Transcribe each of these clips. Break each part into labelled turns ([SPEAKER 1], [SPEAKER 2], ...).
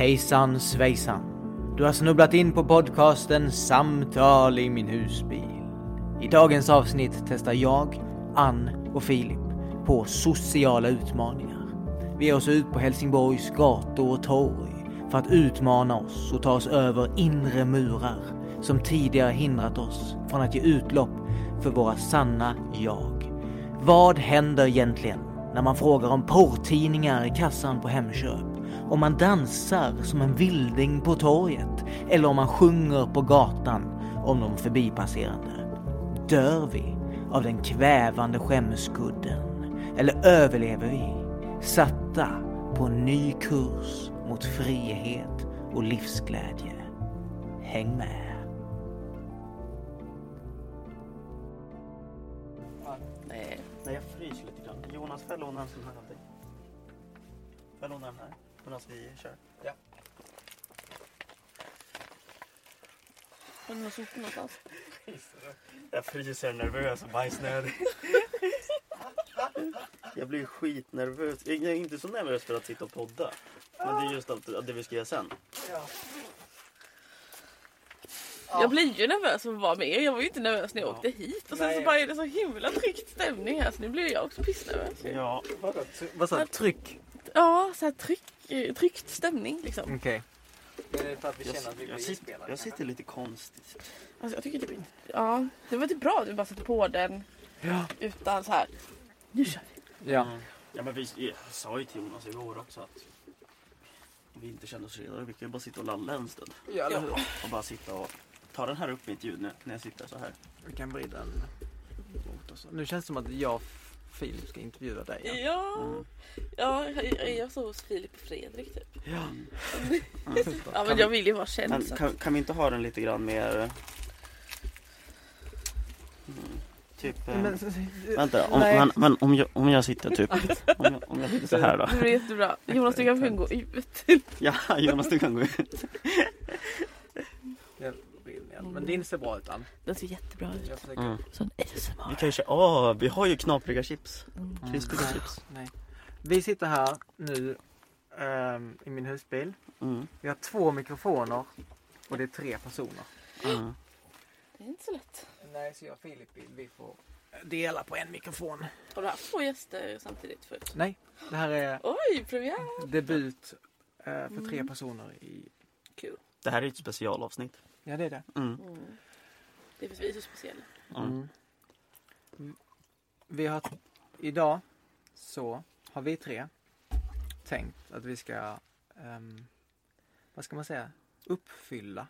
[SPEAKER 1] Hejsan svejsan. Du har snubblat in på podcasten Samtal i min husbil. I dagens avsnitt testar jag, Ann och Filip på sociala utmaningar. Vi ger oss ut på Helsingborgs gator och torg för att utmana oss och ta oss över inre murar som tidigare hindrat oss från att ge utlopp för våra sanna jag. Vad händer egentligen när man frågar om porrtidningar i kassan på Hemköp? Om man dansar som en vilding på torget? Eller om man sjunger på gatan om de förbipasserande? Dör vi av den kvävande skämskudden? Eller överlever vi, satta på en ny kurs mot frihet och livsglädje? Häng med!
[SPEAKER 2] Nej.
[SPEAKER 3] Jag fryser lite grann. Jonas, får jag låna en sån här av dig? Får jag låna den här? Medan vi kör? Ja.
[SPEAKER 2] Har du någon sopor någonstans?
[SPEAKER 3] Jag fryser nervös och bajsnödig. Jag blir skitnervös. Jag är inte så nervös för att sitta och podda. Men det är just att, att det vi ska göra sen.
[SPEAKER 2] Jag blir ju nervös för att vara med. Jag var ju inte nervös när jag åkte hit. Och sen så bara är det så himla tryckt stämning här så nu blir jag också pissnervös.
[SPEAKER 3] Ja,
[SPEAKER 1] Vad sa du? Tryck?
[SPEAKER 2] Ja, så här tryck, tryckt stämning liksom.
[SPEAKER 1] Okej. Är det för att vi
[SPEAKER 3] jag,
[SPEAKER 1] känner att vi blir
[SPEAKER 3] jag, sitter, jag sitter lite konstigt.
[SPEAKER 2] Alltså jag tycker typ inte... Ja, det var typ bra att vi bara satte på den
[SPEAKER 1] Ja.
[SPEAKER 2] utan så här. Nu kör vi.
[SPEAKER 1] Ja.
[SPEAKER 3] Mm. Ja, men vi jag sa ju till Jonas igår också att vi inte kände oss redo. Vi kan ju bara sitta och lalla en stund.
[SPEAKER 1] Ja, eller hur?
[SPEAKER 3] Och bara sitta och ta den här upp mitt ljud nu när jag sitter så här.
[SPEAKER 1] Vi kan vrida den mot oss. Nu känns det som att jag Filip ska intervjua dig. igen.
[SPEAKER 2] Ja,
[SPEAKER 3] Mm.
[SPEAKER 2] ja jag, jag såg hos Filip och Fredrik typ.
[SPEAKER 1] Ja.
[SPEAKER 2] Ja men
[SPEAKER 3] Kan
[SPEAKER 2] jag
[SPEAKER 3] vi-
[SPEAKER 2] vill ju vara känd.
[SPEAKER 3] Men kan, kan vi inte ha den lite grann mer... Mm, typ... eh,
[SPEAKER 1] Men,
[SPEAKER 3] vänta, om,
[SPEAKER 1] nej.
[SPEAKER 3] men, men om, jag, om jag sitter typ... Om jag, om jag sitter så här då.
[SPEAKER 2] Det blir jättebra. Jonas du kan gå ut.
[SPEAKER 3] Ja, Jonas du kan gå ut.
[SPEAKER 1] Men din ser bra ut Ann.
[SPEAKER 2] Den ser jättebra ut.
[SPEAKER 1] Jag försöker...
[SPEAKER 3] Mm.
[SPEAKER 2] Sån ASMR.
[SPEAKER 3] Vi kan ju köra... Åh, vi har ju knapriga chips.
[SPEAKER 2] Mm.
[SPEAKER 3] Krispiga
[SPEAKER 1] Nej.
[SPEAKER 3] chips.
[SPEAKER 1] Nej. Vi sitter här nu ehm, i min husbil.
[SPEAKER 3] Mm.
[SPEAKER 1] Vi har två mikrofoner och det är tre personer.
[SPEAKER 3] Mm.
[SPEAKER 2] Det är inte så lätt.
[SPEAKER 1] Nej, så jag och Filip vi- vi får dela på en mikrofon.
[SPEAKER 2] Har du haft två gäster samtidigt förut?
[SPEAKER 1] Nej, det här är
[SPEAKER 2] Oj, premiär!
[SPEAKER 1] debut eh, för tre
[SPEAKER 2] Mm.
[SPEAKER 1] personer i...
[SPEAKER 2] Kul.
[SPEAKER 3] Det här är ett specialavsnitt.
[SPEAKER 1] Ja, det är det.
[SPEAKER 3] Mm.
[SPEAKER 2] Mm. Det är för att vi är så speciella.
[SPEAKER 3] Mm.
[SPEAKER 1] Mm. Vi har idag så har vi tre tänkt att vi ska, ehm, vad ska man säga, uppfylla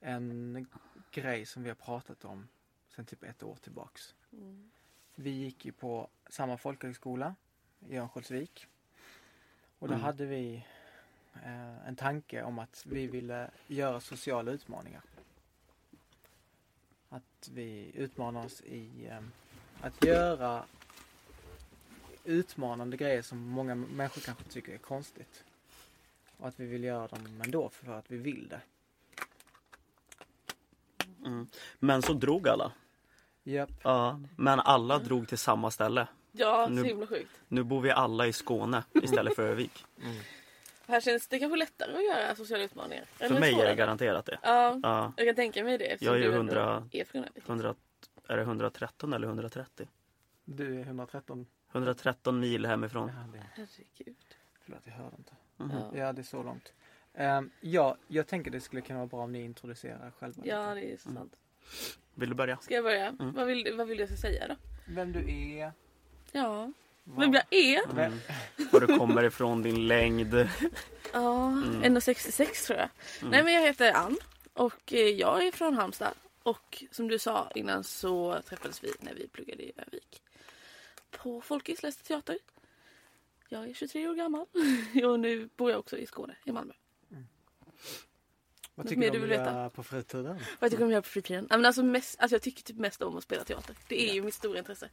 [SPEAKER 1] en grej som vi har pratat om sedan typ ett år tillbaks.
[SPEAKER 2] Mm.
[SPEAKER 1] Vi gick ju på samma folkhögskola i Örnsköldsvik. Och då
[SPEAKER 3] Mm.
[SPEAKER 1] hade vi en tanke om att vi ville göra sociala utmaningar. Att vi utmanar oss i eh, att göra utmanande grejer som många människor kanske tycker är konstigt. Och att vi vill göra dem ändå för att vi vill det.
[SPEAKER 3] Mm. Men så drog alla.
[SPEAKER 1] Japp.
[SPEAKER 3] Ja, men alla drog till samma ställe.
[SPEAKER 2] Ja,
[SPEAKER 3] Nu-
[SPEAKER 2] så himla sjukt.
[SPEAKER 3] Nu bor vi alla i Skåne istället för Övik.
[SPEAKER 2] Här känns det kanske lättare att göra sociala utmaningar.
[SPEAKER 3] För mig är det garanterat det.
[SPEAKER 2] Ja,
[SPEAKER 3] Ja,
[SPEAKER 2] jag kan tänka mig det.
[SPEAKER 3] Jag är ju
[SPEAKER 2] du ändå
[SPEAKER 3] 100
[SPEAKER 2] är från Övik.
[SPEAKER 3] 100, är det 113 eller 130?
[SPEAKER 1] Du är 113.
[SPEAKER 3] 113 mil hemifrån.
[SPEAKER 1] Ja, det,
[SPEAKER 2] Herregud.
[SPEAKER 1] förlåt, jag hörde inte.
[SPEAKER 3] Mhm.
[SPEAKER 2] Ja.
[SPEAKER 1] Ja, det är så långt. Um, ja, jag tänker det skulle kunna vara bra om ni introducerar er själva.
[SPEAKER 2] Ja,
[SPEAKER 1] lite.
[SPEAKER 2] det är så sant.
[SPEAKER 3] Vill du börja?
[SPEAKER 2] Ska jag börja?
[SPEAKER 3] Mm.
[SPEAKER 2] Vad, vill, vad vill du jag ska säga då?
[SPEAKER 1] Vem du är.
[SPEAKER 2] Ja, vem jag är?
[SPEAKER 3] Mm. Var du kommer ifrån, din längd.
[SPEAKER 2] Ja,
[SPEAKER 3] Mm.
[SPEAKER 2] 1,66 tror jag.
[SPEAKER 3] Mm.
[SPEAKER 2] Nej men jag heter Ann och eh, jag är från Halmstad. Och som du sa innan så träffades vi när vi pluggade i Övik. På Folkis läste teater. Jag är 23 år gammal och nu bor jag också i Skåne, i Malmö.
[SPEAKER 1] Vad
[SPEAKER 2] Något
[SPEAKER 1] tycker du om att göra på fritiden?
[SPEAKER 2] Vad tycker du om att göra på fritiden? Ja, men alltså, mest, alltså jag tycker typ mest om att spela teater. Det är ju mitt stora intresse.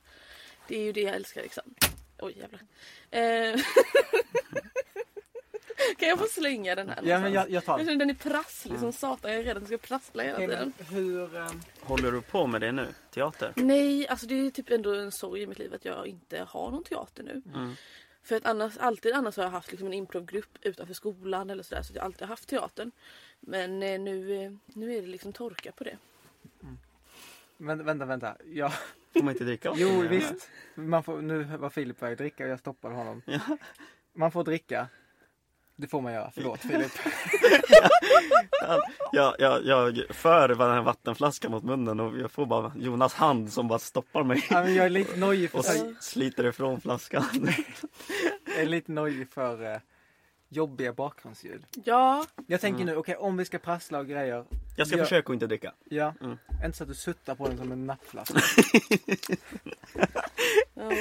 [SPEAKER 2] Det är ju det jag älskar liksom. Oj jävlar. Eh, kan jag få slänga den här
[SPEAKER 1] Ja, men jag, jag tar
[SPEAKER 2] Jag
[SPEAKER 1] den.
[SPEAKER 2] känner den är prasslig som satan. Jag är rädd att den ska prassla hela tiden.
[SPEAKER 1] hur... ehm,
[SPEAKER 3] Håller du på med det nu? Teater?
[SPEAKER 2] Nej, alltså det är typ ändå en sorg i mitt liv att jag inte har någon teater nu.
[SPEAKER 3] Mm.
[SPEAKER 2] För att annars, alltid annars har jag haft liksom en improvgrupp utanför skolan eller sådär så att jag alltid har haft teatern. Men eh, nu, eh, nu är det liksom torka på det.
[SPEAKER 1] Vänta, vänta, vänta. Ja,
[SPEAKER 3] Får man inte dricka?
[SPEAKER 1] jo
[SPEAKER 3] vatten?
[SPEAKER 1] visst. Man får, nu var Filip på väg att dricka och jag stoppade honom.
[SPEAKER 3] Ja.
[SPEAKER 1] Man får dricka. Det får man göra. Förlåt Filip.
[SPEAKER 3] Jag, jag, jag för den här vattenflaskan mot munnen och jag får bara Jonas hand som bara stoppar mig
[SPEAKER 1] Ja, men jag är lite nojig för,
[SPEAKER 3] och sliter ifrån flaskan.
[SPEAKER 1] jag är lite nojig för eh, jobbiga bakgrundsljud.
[SPEAKER 2] Ja,
[SPEAKER 1] Jag tänker nu, okej om vi ska prassla och grejer.
[SPEAKER 3] Jag ska
[SPEAKER 1] Ja.
[SPEAKER 3] försöka att inte dricka.
[SPEAKER 1] Ja,
[SPEAKER 3] Mm.
[SPEAKER 1] inte så att du suttar på den som en nappflaska.
[SPEAKER 2] ja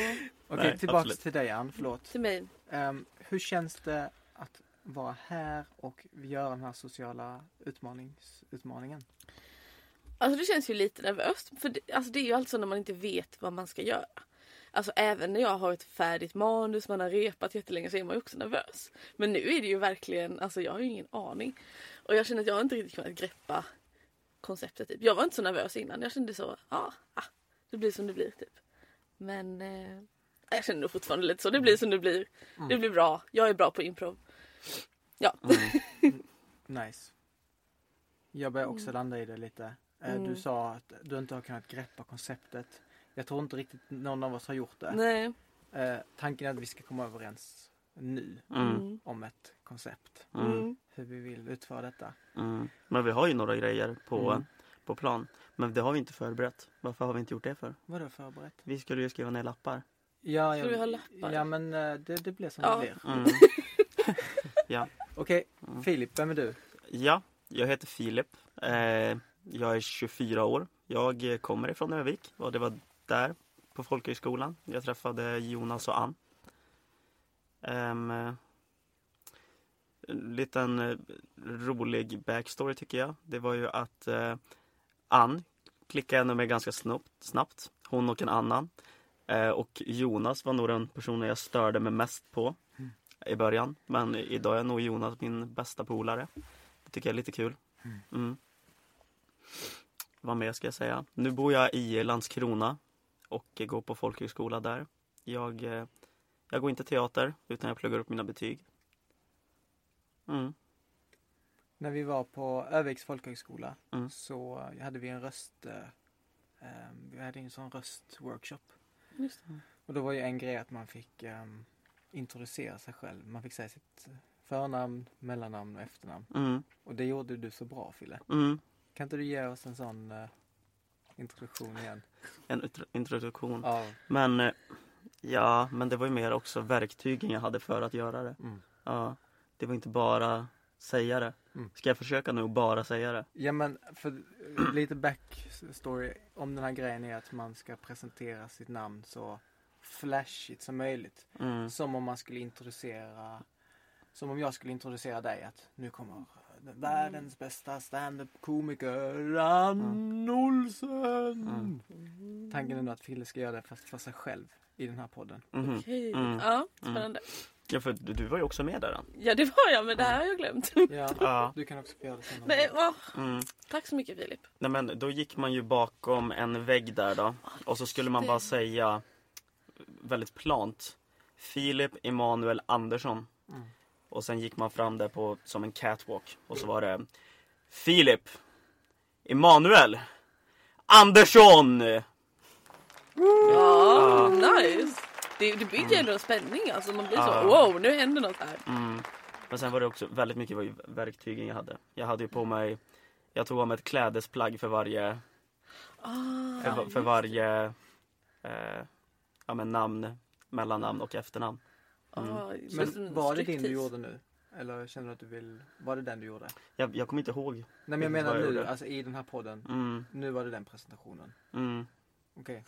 [SPEAKER 1] Okej,
[SPEAKER 3] Nej,
[SPEAKER 1] tillbaks
[SPEAKER 3] absolut.
[SPEAKER 1] till dig Ann, förlåt.
[SPEAKER 2] till mig.
[SPEAKER 1] Ehm, hur känns det att vara här och göra den här sociala utmanings, utmaningen?
[SPEAKER 2] Alltså det känns ju lite nervöst. För det, alltså det är ju alltså när man inte vet vad man ska göra. Alltså även när jag har ett färdigt manus, man har repat jättelänge så är man ju också nervös. Men nu är det ju verkligen, alltså jag har ju ingen aning. Och jag känner att jag inte riktigt kunnat greppa konceptet. Typ. Jag var inte så nervös innan. Jag kände så, ja, ah, det blir som det blir typ. Men eh, jag känner nog fortfarande lite så, det blir som det blir. Det blir bra, jag är bra på improv. Ja.
[SPEAKER 1] Nice. Jag börjar också landa i det lite. Eh,
[SPEAKER 2] Mm.
[SPEAKER 1] Du sa att du inte har kunnat greppa konceptet. Jag tror inte riktigt någon av oss har gjort det.
[SPEAKER 2] Nej.
[SPEAKER 1] Eh, tanken är att vi ska komma överens nu
[SPEAKER 3] Mm.
[SPEAKER 1] Om ett koncept.
[SPEAKER 3] Mm.
[SPEAKER 2] Mm.
[SPEAKER 1] Hur vi vill utföra detta.
[SPEAKER 3] Mm. Men vi har ju några grejer på,
[SPEAKER 1] Mm.
[SPEAKER 3] på plan. Men det har vi inte förberett. Varför har vi inte gjort det för?
[SPEAKER 1] Vadå förberett?
[SPEAKER 3] Vi skulle ju skriva ner lappar.
[SPEAKER 1] Ja,
[SPEAKER 2] Ska
[SPEAKER 1] jag,
[SPEAKER 2] vi ha lappar?
[SPEAKER 1] ja men eh, det, det blir som
[SPEAKER 2] Ja.
[SPEAKER 1] det blir.
[SPEAKER 3] Mm. ja.
[SPEAKER 1] Okej,
[SPEAKER 3] Mm.
[SPEAKER 1] Filip, vem är du?
[SPEAKER 3] ja, jag heter Filip. Eh, jag är 24 år. Jag kommer ifrån Övik och det var där på folkhögskolan jag träffade Jonas och Ann. En liten eh, rolig backstory tycker jag. Det var ju att eh, Ann klickade med mig ganska snabbt, snabbt. Hon och en annan. Eh, och Jonas var nog den personen jag störde mig mest på i början. Men idag är nog Jonas min bästa polare. Det tycker jag är lite kul. Mm. Vad mer ska jag säga? Nu bor jag i Landskrona och går på folkhögskola där. Jag, eh, jag går inte teater utan jag pluggar upp mina betyg. Mm.
[SPEAKER 1] När vi var på Öviks folkhögskola
[SPEAKER 3] Mm.
[SPEAKER 1] så hade vi en röst... eh, eh, vi hade en sån röstworkshop.
[SPEAKER 2] Just
[SPEAKER 1] Och då var ju en grej att man fick ehm, introducera sig själv. Man fick säga sitt förnamn, mellannamn och efternamn.
[SPEAKER 3] Mm.
[SPEAKER 1] Och det gjorde du så bra Fille.
[SPEAKER 3] Mm.
[SPEAKER 1] Kan inte du ge oss en sån eh, introduktion igen?
[SPEAKER 3] En introduktion.
[SPEAKER 1] Av,
[SPEAKER 3] Men eh, ja, men det var ju mer också verktygen jag hade för att göra det.
[SPEAKER 1] mm.
[SPEAKER 3] Ja, det var inte bara säga det.
[SPEAKER 1] Mm.
[SPEAKER 3] Ska jag försöka nu bara säga det?
[SPEAKER 1] Ja men för eh, lite backstory om den här grejen är att man ska presentera sitt namn så flashigt som möjligt.
[SPEAKER 3] Mm.
[SPEAKER 1] Som om man skulle introducera Som om jag skulle introducera dig att nu kommer världens bästa standup-komiker Ann Olsen. Tanken är nu att Fille ska göra det fast för sig själv i den här podden.
[SPEAKER 3] Mhm.
[SPEAKER 2] Okej.
[SPEAKER 3] Mm.
[SPEAKER 2] Ja, spännande.
[SPEAKER 3] Ja, för du var ju också med där.
[SPEAKER 2] Ja det var jag men det här har jag glömt.
[SPEAKER 1] Ja,
[SPEAKER 3] Ja.
[SPEAKER 1] du kan också få göra det sen.
[SPEAKER 2] Nej, åh,
[SPEAKER 3] Mm.
[SPEAKER 2] tack så mycket Filip.
[SPEAKER 3] Nej men då gick man ju bakom en vägg där då. Och så skulle man bara säga väldigt plant. Filip Emanuel Andersson.
[SPEAKER 1] Mm.
[SPEAKER 3] Och sen gick man fram där på som en catwalk. Och så var det Filip Emanuel Andersson!
[SPEAKER 2] Ja, nice. Det, det bygger ändå en spänning alltså. Man blir så
[SPEAKER 3] Ja.
[SPEAKER 2] wow nu händer något här.
[SPEAKER 3] Mm. Men sen var det också väldigt mycket var verktygen jag hade. Jag hade ju på mig Jag tog av mig ett klädesplagg för varje
[SPEAKER 2] Ah,
[SPEAKER 3] För, för varje eh, ja, men namn, mellannamn och efternamn. Mm.
[SPEAKER 2] det
[SPEAKER 1] Men
[SPEAKER 2] en
[SPEAKER 1] var det din du gjorde nu? Eller känner du att du vill, var det den du gjorde?
[SPEAKER 3] Jag, jag kommer inte ihåg.
[SPEAKER 1] Nej men jag menar
[SPEAKER 3] jag
[SPEAKER 1] nu,
[SPEAKER 3] gjorde.
[SPEAKER 1] alltså i den här podden.
[SPEAKER 3] Mm,
[SPEAKER 1] Nu var det den presentationen.
[SPEAKER 3] mm.
[SPEAKER 1] Okej.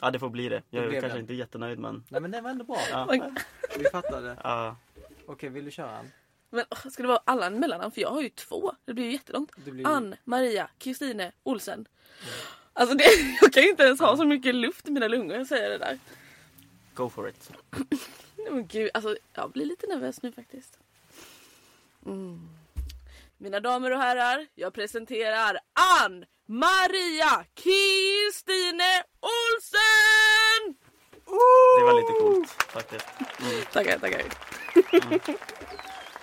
[SPEAKER 3] Ja det får bli det. Jag är
[SPEAKER 1] blev
[SPEAKER 3] kanske
[SPEAKER 1] den.
[SPEAKER 3] inte jättenöjd men
[SPEAKER 1] Nej men det var ändå bra.
[SPEAKER 3] ja.
[SPEAKER 1] Vi fattade.
[SPEAKER 3] Ja,
[SPEAKER 1] Okej, vill du köra Ann?
[SPEAKER 2] Men åh, ska det vara alla mellannamn? För jag har ju två. Det blir ju jättelångt.
[SPEAKER 1] Det blir...
[SPEAKER 2] Ann, Maria, Kristine, Olsen. Alltså det, jag kan ju inte ens ha så mycket luft i mina lungor jag säger det där.
[SPEAKER 3] Go for it.
[SPEAKER 2] Nej men gud, alltså jag blir lite nervös nu faktiskt. Mm. Mina damer och herrar, jag presenterar Ann Maria Kristine Olsen!
[SPEAKER 3] Det var lite coolt. faktiskt. Mm.
[SPEAKER 2] Tackar, tackar.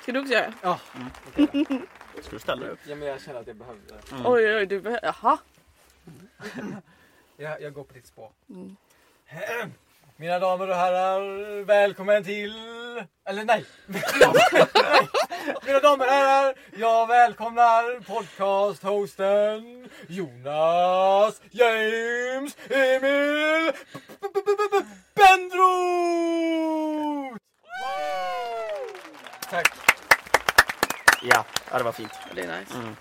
[SPEAKER 2] Ska du också göra?
[SPEAKER 1] Ja,
[SPEAKER 3] Mm. Ska du ställa dig upp?
[SPEAKER 1] ja, men jag känner att jag behövde.
[SPEAKER 3] Mm.
[SPEAKER 2] Oj, oj, oj, du behöver... Jaha.
[SPEAKER 1] Jag, jag går på ditt spår.
[SPEAKER 2] Mm.
[SPEAKER 1] Mina damer och herrar, välkommen till... Eller nej! Mina damer och herrar, jag välkomnar podcast-hosten Jonas James Emil Bendroth! Tack.
[SPEAKER 3] Ja, det var fint.
[SPEAKER 2] Det är nice.
[SPEAKER 3] Mm.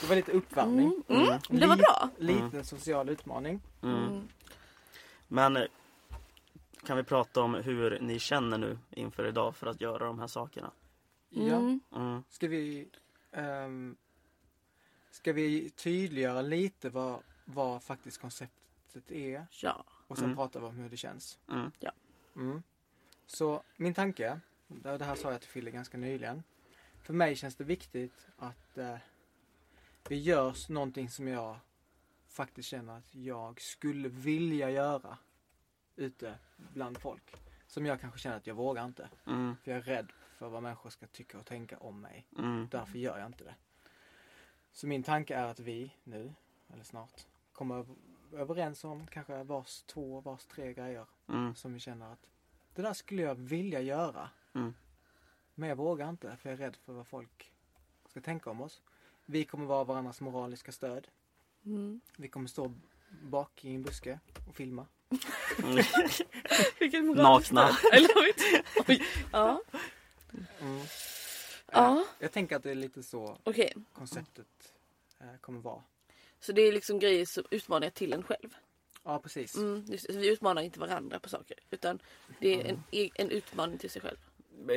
[SPEAKER 1] Det var lite uppvärmning.
[SPEAKER 2] Mm. Mm. Det var bra.
[SPEAKER 1] Liten social utmaning.
[SPEAKER 3] Mm. Men eh, kan vi prata om hur ni känner nu inför idag för att göra de här sakerna?
[SPEAKER 1] Ja.
[SPEAKER 2] Mm.
[SPEAKER 3] Mm.
[SPEAKER 1] Ska vi, ehm, ska vi tydliggöra lite vad, vad faktiskt konceptet är
[SPEAKER 2] Ja.
[SPEAKER 1] och sen
[SPEAKER 3] Mm.
[SPEAKER 1] prata om hur det känns?
[SPEAKER 3] Mm.
[SPEAKER 1] Mm. Så min tanke, det det här sa jag till Fille ganska nyligen. För mig känns det viktigt att eh, det görs någonting som jag faktiskt känner att jag skulle vilja göra ute bland folk. Som jag kanske känner att jag vågar inte.
[SPEAKER 3] Mm.
[SPEAKER 1] För jag är rädd för vad människor ska tycka och tänka om mig.
[SPEAKER 3] Mm.
[SPEAKER 1] Därför gör jag inte det. Så min tanke är att vi nu, eller snart, kommer över- överens om kanske vars två, vars tre grejer
[SPEAKER 3] Mm.
[SPEAKER 1] som vi känner att det där skulle jag vilja göra.
[SPEAKER 3] Mm.
[SPEAKER 1] Men jag vågar inte för jag är rädd för vad folk ska tänka om oss. Vi kommer vara varandras moraliska stöd.
[SPEAKER 2] Mm.
[SPEAKER 1] Vi kommer stå bak i en buske och filma.
[SPEAKER 3] Mm.
[SPEAKER 2] Vilken
[SPEAKER 3] Nakna.
[SPEAKER 2] I love it. Oj. Ja.
[SPEAKER 1] Mm.
[SPEAKER 2] Ja.
[SPEAKER 1] Jag tänker att det är lite så
[SPEAKER 2] Okej.
[SPEAKER 1] konceptet eh, kommer vara.
[SPEAKER 2] Så det är liksom grejer som utmaningar till en själv.
[SPEAKER 1] Ja, precis.
[SPEAKER 2] Mm, just, vi utmanar inte varandra på saker. Utan det är en, e- en utmaning till sig själv.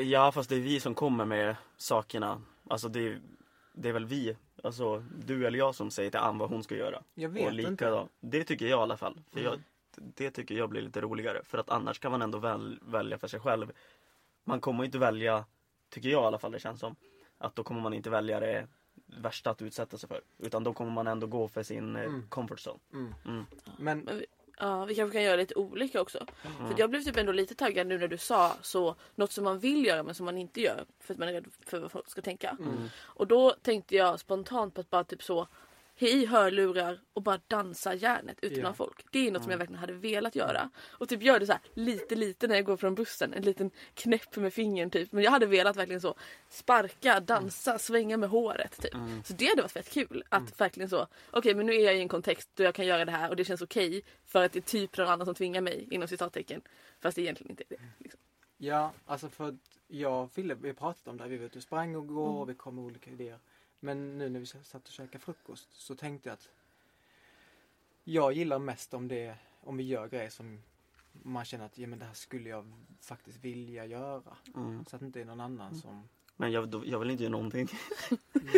[SPEAKER 3] Ja fast det är vi som kommer med sakerna. Alltså det är, det är väl vi, alltså du eller jag som säger till Ann vad hon ska göra.
[SPEAKER 1] Jag
[SPEAKER 3] och
[SPEAKER 1] vet
[SPEAKER 3] lika
[SPEAKER 1] inte.
[SPEAKER 3] Då. Det tycker jag i alla fall. För
[SPEAKER 1] Mm.
[SPEAKER 3] jag, det tycker jag blir lite roligare. För att annars kan man ändå väl, välja för sig själv. Man kommer inte välja, tycker jag i alla fall det känns som, att då kommer man inte välja det värsta att utsätta sig för. Utan då kommer man ändå gå för sin eh,
[SPEAKER 1] Mm.
[SPEAKER 3] comfort zone.
[SPEAKER 1] Mm.
[SPEAKER 3] Mm.
[SPEAKER 1] Men
[SPEAKER 2] ja, vi kanske kan göra lite olika också.
[SPEAKER 3] Mm.
[SPEAKER 2] För jag blev typ ändå lite taggad nu när du sa så. Något som man vill göra men som man inte gör. För att man är rädd för vad folk ska tänka.
[SPEAKER 1] Mm.
[SPEAKER 2] Och då tänkte jag spontant på att bara typ så. I hörlurar och bara dansa järnet
[SPEAKER 1] Ja.
[SPEAKER 2] bland folk. Det är något
[SPEAKER 3] Mm.
[SPEAKER 2] som jag verkligen hade velat göra. Och typ gör det så här lite lite när jag går från bussen. En liten knäpp med fingern typ. Men jag hade velat verkligen så sparka, dansa, svänga med håret typ.
[SPEAKER 3] Mm.
[SPEAKER 2] Så det hade varit fett kul att verkligen så. Okej men nu är jag i en kontext då jag kan göra det här och det känns okej. för att det är typ någon annan som tvingar mig inom citattecken. Fast det egentligen inte är det. Liksom.
[SPEAKER 1] Ja, alltså för jag och Fille, vi pratat om det här. Vi var ute och sprang och går
[SPEAKER 2] Mm.
[SPEAKER 1] och vi kom med olika idéer. Men nu när vi satt och käkade frukost så tänkte jag att jag gillar mest om det, om vi gör grejer som man känner att ja, men det här skulle jag faktiskt vilja göra.
[SPEAKER 3] Mm.
[SPEAKER 1] Så att det inte är någon annan som...
[SPEAKER 3] Men jag, jag vill inte göra någonting.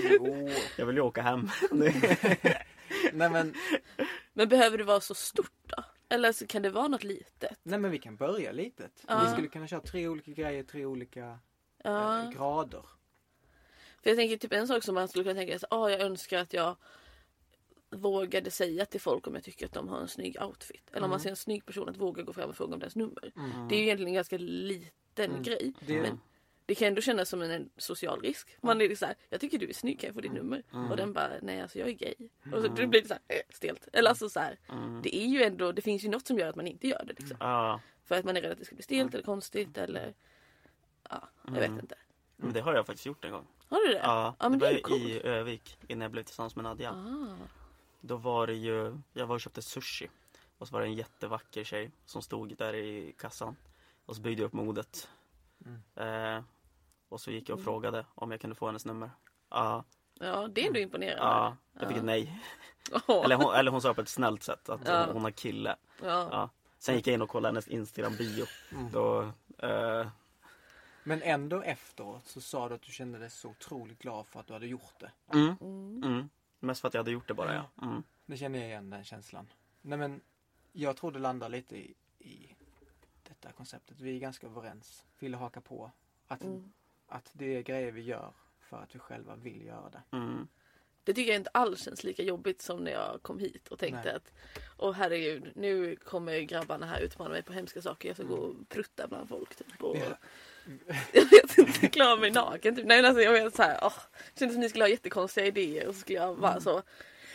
[SPEAKER 1] Jo.
[SPEAKER 3] Jag vill ju åka hem.
[SPEAKER 1] nej, men,
[SPEAKER 2] Men behöver det vara så stort då? Eller så kan det vara något litet?
[SPEAKER 1] nej men vi kan börja litet.
[SPEAKER 2] Ja.
[SPEAKER 1] Vi skulle kunna köra tre olika grejer, tre olika
[SPEAKER 2] Ja.
[SPEAKER 1] eh, grader.
[SPEAKER 2] För jag tänker typ en sak som man skulle kunna tänka sig. Ah, jag önskar att jag vågade säga till folk om jag tycker att de har en snygg outfit. Eller om man
[SPEAKER 1] Mm.
[SPEAKER 2] ser en snygg person att våga gå fram och fråga om deras nummer.
[SPEAKER 1] Mm.
[SPEAKER 2] Det är ju egentligen en ganska liten
[SPEAKER 1] Mm.
[SPEAKER 2] grej.
[SPEAKER 1] Det,
[SPEAKER 2] Men det kan ändå kännas som en, social risk. Man är såhär, jag tycker du är snygg, kan jag få ditt nummer?
[SPEAKER 3] Mm.
[SPEAKER 2] Och den bara, nej alltså jag är gay. Och så det blir det såhär äh, stelt. Eller alltså såhär,
[SPEAKER 3] Mm.
[SPEAKER 2] det är ju ändå, det finns ju något som gör att man inte gör det. Liksom. För att man är rädd att det ska bli stelt eller konstigt eller ja, jag
[SPEAKER 3] Mm.
[SPEAKER 2] vet inte.
[SPEAKER 3] men det har jag faktiskt gjort en gång.
[SPEAKER 2] Har du det?
[SPEAKER 3] Ja,
[SPEAKER 2] ja men
[SPEAKER 3] det
[SPEAKER 2] det
[SPEAKER 3] var
[SPEAKER 2] är coolt.
[SPEAKER 3] i Övik innan jag blev tillsammans med Nadja.
[SPEAKER 2] Ah.
[SPEAKER 3] Då var det ju, jag var och köpte sushi. Och så var det en jättevacker tjej som stod där i kassan. Och så byggde jag upp modet.
[SPEAKER 1] Mm.
[SPEAKER 3] Eh, och så gick jag och
[SPEAKER 2] Mm.
[SPEAKER 3] frågade om jag kunde få hennes nummer. Ja,
[SPEAKER 2] Ja, det är ändå imponerande.
[SPEAKER 3] ja jag fick ett nej.
[SPEAKER 2] Åh.
[SPEAKER 3] Eller hon, eller hon sa på ett snällt sätt att
[SPEAKER 2] Ja.
[SPEAKER 3] hon, hon har kille.
[SPEAKER 2] ja.
[SPEAKER 3] Ja. Sen gick jag in och kollade hennes Instagram-bio.
[SPEAKER 1] mm.
[SPEAKER 3] Då, eh,
[SPEAKER 1] Men ändå efteråt så sa du att du kände dig så otroligt glad för att du hade gjort det.
[SPEAKER 3] mm,
[SPEAKER 2] Mm.
[SPEAKER 3] mm. Mest för att jag hade gjort det bara ja. Mm.
[SPEAKER 1] Det känner jag igen den känslan. Nej men, jag tror det landar lite i, i detta konceptet. Vi är ganska överens. Vill haka på. Att,
[SPEAKER 2] Mm.
[SPEAKER 1] att det är grejer vi gör för att vi själva vill göra det.
[SPEAKER 3] Mm.
[SPEAKER 2] Det tycker jag inte alls känns lika jobbigt som när jag kom hit och tänkte
[SPEAKER 1] Nej.
[SPEAKER 2] att Åh herregud, nu kommer grabbarna här utmana mig på hemska saker. Jag ska gå och prutta bland folk. Typ, och,
[SPEAKER 1] Ja.
[SPEAKER 2] jag vet inte, klara mig naken. Typ. Nej, men alltså, jag vet så här, åh, det kändes som ni skulle ha jättekonstiga idéer och så skulle jag vara så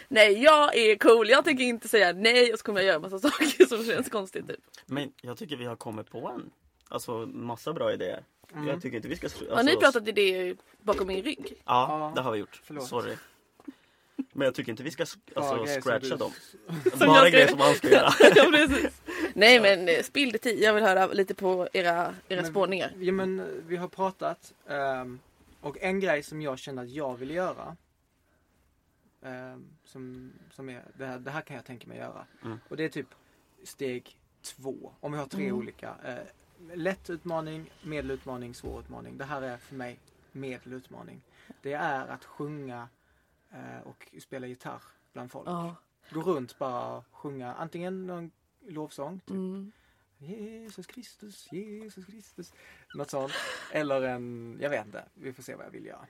[SPEAKER 2] Nej jag är cool, jag tänker inte säga nej och så kommer jag göra massa saker som känns konstigt. Typ.
[SPEAKER 3] Men jag tycker vi har kommit på en alltså, massa bra idéer.
[SPEAKER 1] Mm.
[SPEAKER 3] Jag tycker inte vi ska... Alltså,
[SPEAKER 2] Har ni pratat idéer bakom min rygg?
[SPEAKER 3] Ja,
[SPEAKER 1] Ja,
[SPEAKER 3] det har vi gjort.
[SPEAKER 1] förlåt.
[SPEAKER 3] Sorry. Men jag tycker inte vi ska alltså,
[SPEAKER 1] som
[SPEAKER 3] scratcha
[SPEAKER 1] du-
[SPEAKER 3] dem.
[SPEAKER 2] Som
[SPEAKER 3] Bara grejer som man ska göra.
[SPEAKER 2] ja. Nej men eh, spill det tid. Jag vill höra lite på era, era
[SPEAKER 1] Men-
[SPEAKER 2] spårningar.
[SPEAKER 1] Ja men eh, vi har pratat ehm, och en grej som jag känner att jag vill göra ehm, som, som är, det här, det här kan jag tänka mig göra.
[SPEAKER 3] Mm.
[SPEAKER 1] Och det är typ steg två. Om vi har tre
[SPEAKER 2] Mm.
[SPEAKER 1] olika. Eh, lätt utmaning, medelutmaning, svår utmaning. Det här är för mig medelutmaning. Det är att sjunga och spela gitarr bland folk.
[SPEAKER 2] Ja.
[SPEAKER 1] Gå runt bara och sjunga antingen någon lovsång, typ
[SPEAKER 2] Mm.
[SPEAKER 1] Jesus Kristus, Jesus Kristus. Något sånt. Eller en, jag vet inte. Vi får se vad jag vill göra.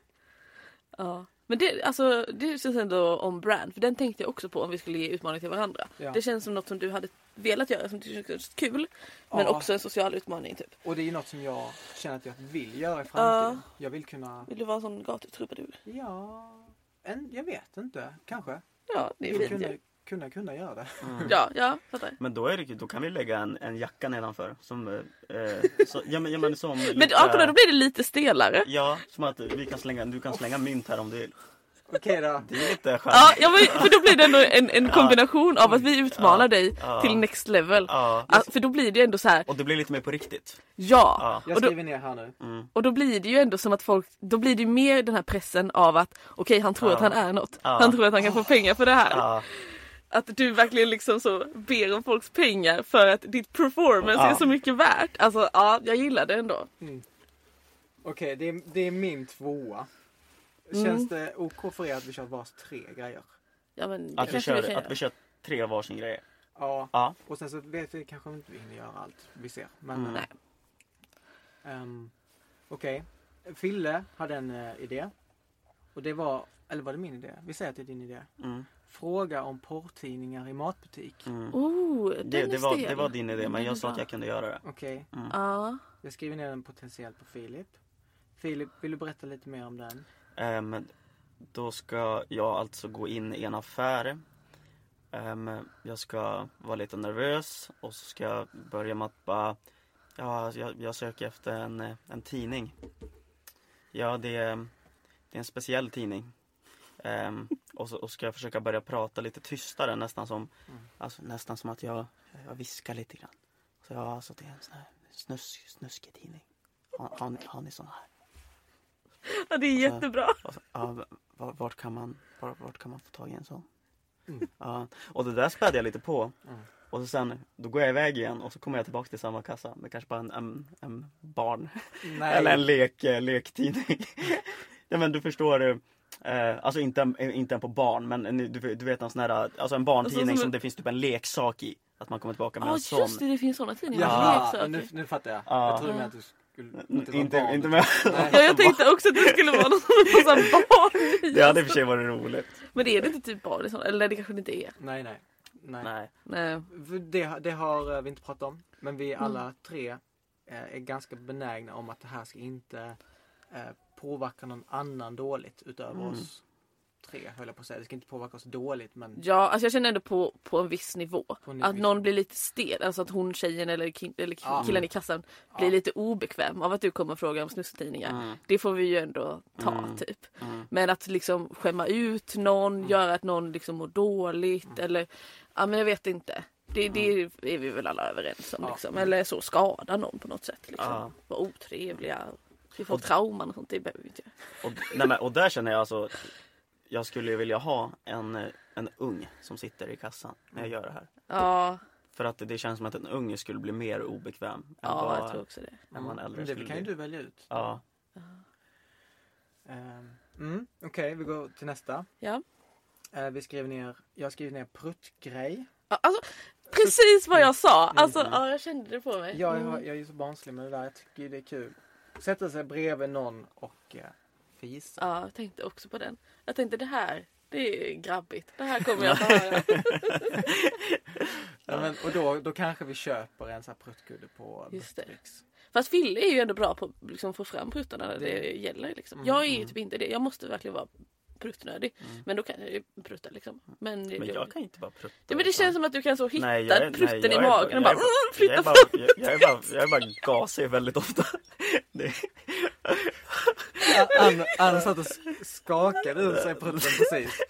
[SPEAKER 2] Ja. Men det, alltså, det känns ändå om brand. För den tänkte jag också på om vi skulle ge utmaning till varandra.
[SPEAKER 1] Ja.
[SPEAKER 2] Det känns som något som du hade velat göra som du kändes kul. Men
[SPEAKER 1] Ja.
[SPEAKER 2] också en social utmaning typ.
[SPEAKER 1] Och det är ju något som jag känner att jag vill göra i framtiden. Jag vill kunna,
[SPEAKER 2] Vill du vara en sån gatutrubadur?
[SPEAKER 1] ja, en, jag vet inte. Kanske.
[SPEAKER 2] Ja, det är fint
[SPEAKER 1] kunna,
[SPEAKER 2] ju.
[SPEAKER 1] kunna, kunna göra det.
[SPEAKER 3] Mm.
[SPEAKER 2] Ja, ja, fattar.
[SPEAKER 3] Men då, är det, då kan vi lägga en, en jacka nedanför. Som, eh, eh, så, ja, men, ja, men som
[SPEAKER 2] Men
[SPEAKER 3] lite-
[SPEAKER 2] ja, kolla, då blir det lite stelare.
[SPEAKER 3] Ja, som att vi kan slänga, du kan slänga mynt här om du vill.
[SPEAKER 1] Okej då.
[SPEAKER 3] Det är lite skönt.
[SPEAKER 2] Ja, ja men, för då blir det ändå en, en kombination av att vi utmanar
[SPEAKER 3] Ja.
[SPEAKER 2] dig
[SPEAKER 3] Ja.
[SPEAKER 2] till next level.
[SPEAKER 3] Ja.
[SPEAKER 2] Ja, för då blir det ju ändå så här,
[SPEAKER 3] Och det blir lite mer på riktigt.
[SPEAKER 2] ja.
[SPEAKER 3] Ja.
[SPEAKER 1] Jag
[SPEAKER 2] Och då-
[SPEAKER 1] skriver ner här nu.
[SPEAKER 3] Mm.
[SPEAKER 2] Och då blir det ju ändå som att folk, då blir det ju mer den här pressen av att okej han tror
[SPEAKER 3] Ja.
[SPEAKER 2] att han är något.
[SPEAKER 3] Ja.
[SPEAKER 2] Han tror att han kan få pengar för det här.
[SPEAKER 3] Ja.
[SPEAKER 2] Att du verkligen liksom så ber om folks pengar för att ditt performance
[SPEAKER 3] Ja.
[SPEAKER 2] är så mycket värt. Alltså ja, jag gillar det ändå.
[SPEAKER 1] Okej, det, är, det är min tvåa.
[SPEAKER 2] Mm.
[SPEAKER 1] Känns det OK för er att vi kör vars tre grejer?
[SPEAKER 2] Ja men det
[SPEAKER 3] Att, vi
[SPEAKER 2] kanske
[SPEAKER 3] kör,
[SPEAKER 2] vi kan
[SPEAKER 3] att vi
[SPEAKER 2] göra.
[SPEAKER 3] kör tre varsin grej.
[SPEAKER 1] Ja.
[SPEAKER 3] Ja.
[SPEAKER 1] Och sen så vet vi kanske inte vi hinner göra allt. Vi ser. Men
[SPEAKER 3] Mm.
[SPEAKER 1] eh,
[SPEAKER 2] Nej.
[SPEAKER 1] ehm, Okej. Fille hade en eh, idé. Och det var, eller var det min idé? Vi säger att det är din idé.
[SPEAKER 3] Mm.
[SPEAKER 1] Fråga om porrtidningar i matbutik.
[SPEAKER 3] Mm.
[SPEAKER 2] Oh, den
[SPEAKER 3] Det,
[SPEAKER 2] är
[SPEAKER 3] det, var,
[SPEAKER 2] stel.
[SPEAKER 3] det var din idé men
[SPEAKER 2] Den är
[SPEAKER 3] jag sa att
[SPEAKER 2] bra.
[SPEAKER 3] jag kunde göra det.
[SPEAKER 1] Okej.
[SPEAKER 2] Ja.
[SPEAKER 1] Jag skriver ner den potentiellt på Filip. Filip, vill du berätta lite mer om den?
[SPEAKER 3] Ehm, då ska jag alltså gå in i en affär. Ehm, jag ska vara lite nervös och så ska jag börja med att bara Ja, jag, jag söker efter en, eh, en tidning. Ja, det är, det är en speciell tidning. Ehm, och, så, och ska jag försöka börja prata lite tystare nästan som
[SPEAKER 1] Mm.
[SPEAKER 3] alltså, Nästan som att jag, jag viskar lite grann. Så ja, alltså det är en sån här snusk, snuskig tidning. Har, har, ni, har ni såna här?
[SPEAKER 2] Ja, det är jättebra.
[SPEAKER 3] Så, ja, vart, kan man, vart, kan man få tag i en sån?
[SPEAKER 1] Mm.
[SPEAKER 3] Ja, och det där spädde jag lite på.
[SPEAKER 1] Mm.
[SPEAKER 3] Och så sen, då går jag iväg igen och så kommer jag tillbaka till samma kassa med kanske bara en, en, en barn
[SPEAKER 1] Nej.
[SPEAKER 3] eller en lek, eh, lektidning. ja men du förstår, eh, alltså inte, inte en på barn men en, du, du vet en sån här, alltså en barntidning
[SPEAKER 2] Alltså, som
[SPEAKER 3] det finns typ en leksak i. Att man kommer tillbaka med
[SPEAKER 2] Ja
[SPEAKER 3] en sån.
[SPEAKER 2] just det, det finns sådana tidningar. Leksaker.
[SPEAKER 1] nu, nu fattar jag.
[SPEAKER 3] Ja.
[SPEAKER 1] Jag trodde med att du skulle...
[SPEAKER 3] Inte,
[SPEAKER 1] barn.
[SPEAKER 3] inte med.
[SPEAKER 1] Nej.
[SPEAKER 2] Ja, jag tänkte också att det skulle vara någon var barn i.
[SPEAKER 3] Det hade i och för sig varit roligt.
[SPEAKER 2] Men det är det inte typ barn i sådana, eller det kanske det inte är.
[SPEAKER 1] Nej, nej. nej.
[SPEAKER 3] Nej.
[SPEAKER 2] Nej.
[SPEAKER 1] Det, det har eh, vi inte pratat om. Men vi
[SPEAKER 2] Mm.
[SPEAKER 1] alla tre eh, är ganska benägna om att det här ska inte eh, påverka någon annan dåligt utöver
[SPEAKER 3] Mm.
[SPEAKER 1] oss tre höll jag på att säga. Det ska inte påverka oss dåligt men
[SPEAKER 2] Ja, alltså jag känner ändå på, på en viss nivå.
[SPEAKER 1] En
[SPEAKER 2] att
[SPEAKER 1] viss
[SPEAKER 2] någon
[SPEAKER 1] nivå.
[SPEAKER 2] blir lite stel, alltså att hon tjejen eller, ki- eller killen i kassan blir lite obekväm av att du kommer och frågar om snusktidningar.
[SPEAKER 3] Mm.
[SPEAKER 2] Det får vi ju ändå ta
[SPEAKER 3] Mm.
[SPEAKER 2] typ.
[SPEAKER 3] Mm.
[SPEAKER 2] Men att liksom skämma ut någon,
[SPEAKER 1] Mm.
[SPEAKER 2] göra att någon liksom mår dåligt eller ja men jag vet inte. Det, det är vi väl alla överens om
[SPEAKER 1] Ja.
[SPEAKER 2] liksom. Eller så skada någon på något sätt. Liksom.
[SPEAKER 3] Ja.
[SPEAKER 2] Vara otrevliga. Vi får
[SPEAKER 3] Och-
[SPEAKER 2] trauman och sånt, det behöver vi inte.
[SPEAKER 3] Och, nej, men, och där känner jag alltså Jag skulle ju vilja ha en, eh, en ung som sitter i kassan när jag gör det här.
[SPEAKER 2] Ja,
[SPEAKER 3] För att det känns som att en unge skulle bli mer obekväm än
[SPEAKER 2] ja jag
[SPEAKER 3] vad,
[SPEAKER 2] tror också det.
[SPEAKER 3] än vad en äldre
[SPEAKER 1] Men det
[SPEAKER 3] skulle
[SPEAKER 1] kan ju du välja ut.
[SPEAKER 3] Ja.
[SPEAKER 1] Ehm, Mm, Okej, vi går till nästa.
[SPEAKER 2] Ja.
[SPEAKER 1] Eh, vi skriver ner, jag skriver ner pruttgrej.
[SPEAKER 2] Alltså, precis vad jag sa! Alltså,
[SPEAKER 3] Mm.
[SPEAKER 2] ja, jag kände det på mig.
[SPEAKER 1] Jag,
[SPEAKER 2] Mm.
[SPEAKER 1] är- jag är ju så barnslig med det där. Jag tycker det är kul. Sätta sig bredvid någon och fisa.
[SPEAKER 2] Ja, jag tänkte också på den. Jag tänkte det här Det är grabbigt. Det här kommer jag att höra.
[SPEAKER 1] Ja, men, och då, då kanske vi köper en sån här pruttgudde på
[SPEAKER 2] Just. Fast Fille är ju ändå bra på att liksom, få fram pruttarna när det,
[SPEAKER 1] Det-
[SPEAKER 2] gäller. Liksom.
[SPEAKER 1] Mm,
[SPEAKER 2] jag är ju
[SPEAKER 1] mm.
[SPEAKER 2] typ inte det. Jag måste verkligen vara pruttnödig.
[SPEAKER 3] Mm.
[SPEAKER 2] Men då kan jag ju prutta liksom. Men,
[SPEAKER 3] Men jag kan inte bara prutta.
[SPEAKER 2] ja, men det känns som att du kan så hitta
[SPEAKER 3] Nej, jag är-
[SPEAKER 2] prutten
[SPEAKER 3] nej, jag
[SPEAKER 2] i magen och
[SPEAKER 3] jag
[SPEAKER 2] bara mm,
[SPEAKER 3] Jag
[SPEAKER 2] flytta fram.
[SPEAKER 3] jag, jag, är bara, jag är bara gasig väldigt ofta. Det,
[SPEAKER 1] Ann, Ann satt och sk- skakade ur sig prutten precis.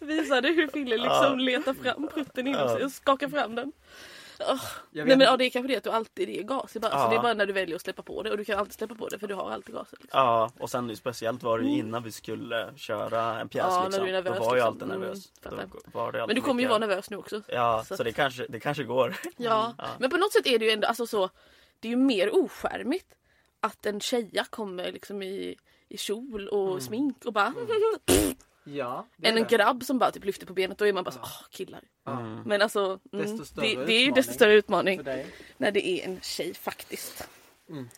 [SPEAKER 2] Visade hur Fille liksom
[SPEAKER 3] Ja.
[SPEAKER 2] letar fram prutten inom
[SPEAKER 3] Ja.
[SPEAKER 2] sig och skakar fram den.
[SPEAKER 1] Jag
[SPEAKER 2] Nej men ja, det är kanske det att du alltid är gas i bara. Så
[SPEAKER 3] Ja.
[SPEAKER 2] det är bara när du väljer att släppa på det och du kan alltid släppa på det för du har alltid gasen. Liksom.
[SPEAKER 3] ja, och sen speciellt var det ju innan vi skulle köra en pjäs
[SPEAKER 2] Ja, när
[SPEAKER 3] liksom.
[SPEAKER 2] du är nervös,
[SPEAKER 3] Då var jag
[SPEAKER 2] liksom.
[SPEAKER 3] alltid
[SPEAKER 2] Mm,
[SPEAKER 3] nervös. Då var det
[SPEAKER 2] Men
[SPEAKER 3] alltid
[SPEAKER 2] du kommer ju vara nervös nu också.
[SPEAKER 3] Ja,
[SPEAKER 2] Så
[SPEAKER 3] så,
[SPEAKER 2] att-
[SPEAKER 3] det, kanske, det kanske går.
[SPEAKER 2] Ja.
[SPEAKER 3] Ja.
[SPEAKER 2] men på något sätt är det ju ändå alltså så. Det är ju mer oskärmigt att en tjeja kommer liksom i, i kjol och
[SPEAKER 1] Mm.
[SPEAKER 2] smink och bara
[SPEAKER 1] Ja, det är
[SPEAKER 2] än en grabb som bara typ lyfter på benet. Då är man bara så
[SPEAKER 1] Ja.
[SPEAKER 2] åh killar.
[SPEAKER 1] Ja,
[SPEAKER 3] Mm.
[SPEAKER 2] Men alltså mm, det, det är ju desto större utmaning
[SPEAKER 1] För dig.
[SPEAKER 2] när det är en tjej faktiskt.
[SPEAKER 1] Mm.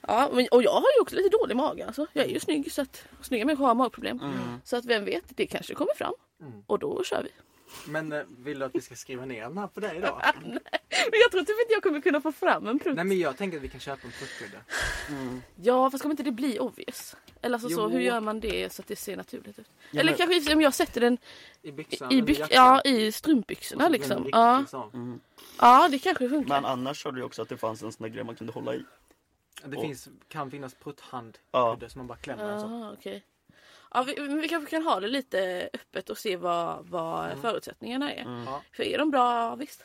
[SPEAKER 2] Ja, men, och jag har ju också lite dålig mage. Alltså. Jag är ju snygg så att snygga människor har magproblem.
[SPEAKER 3] Mm.
[SPEAKER 2] Så att vem vet, det kanske kommer fram.
[SPEAKER 1] Mm.
[SPEAKER 2] Och då kör vi.
[SPEAKER 1] Men eh, vill du att vi ska skriva ner den här på dig då?
[SPEAKER 2] Men jag tror typ inte jag kommer kunna få fram en prutt.
[SPEAKER 1] Nej men jag tänker att vi kan köpa en pruttgudde.
[SPEAKER 3] Mm.
[SPEAKER 2] Ja fast kommer inte det bli obvious? Eller alltså så, hur gör man det så att det ser naturligt ut?
[SPEAKER 3] Ja,
[SPEAKER 2] Eller
[SPEAKER 3] men-
[SPEAKER 2] kanske om jag sätter den
[SPEAKER 1] I byxan
[SPEAKER 2] i, byx, ja, i strumpbyxorna liksom. Ja.
[SPEAKER 3] Mm.
[SPEAKER 2] ja det kanske funkar.
[SPEAKER 3] Men annars sa du ju också att det fanns en sån där grej man kunde hålla i.
[SPEAKER 1] Det
[SPEAKER 3] Och-
[SPEAKER 1] finns, kan finnas prutthandkudde
[SPEAKER 3] Ja.
[SPEAKER 1] som man bara klämmer en så.
[SPEAKER 2] Jaha, okej. Ja, vi, men vi kanske kan ha det lite öppet och se vad, vad
[SPEAKER 1] Mm.
[SPEAKER 2] förutsättningarna är.
[SPEAKER 3] Mm.
[SPEAKER 2] För är de bra, visst.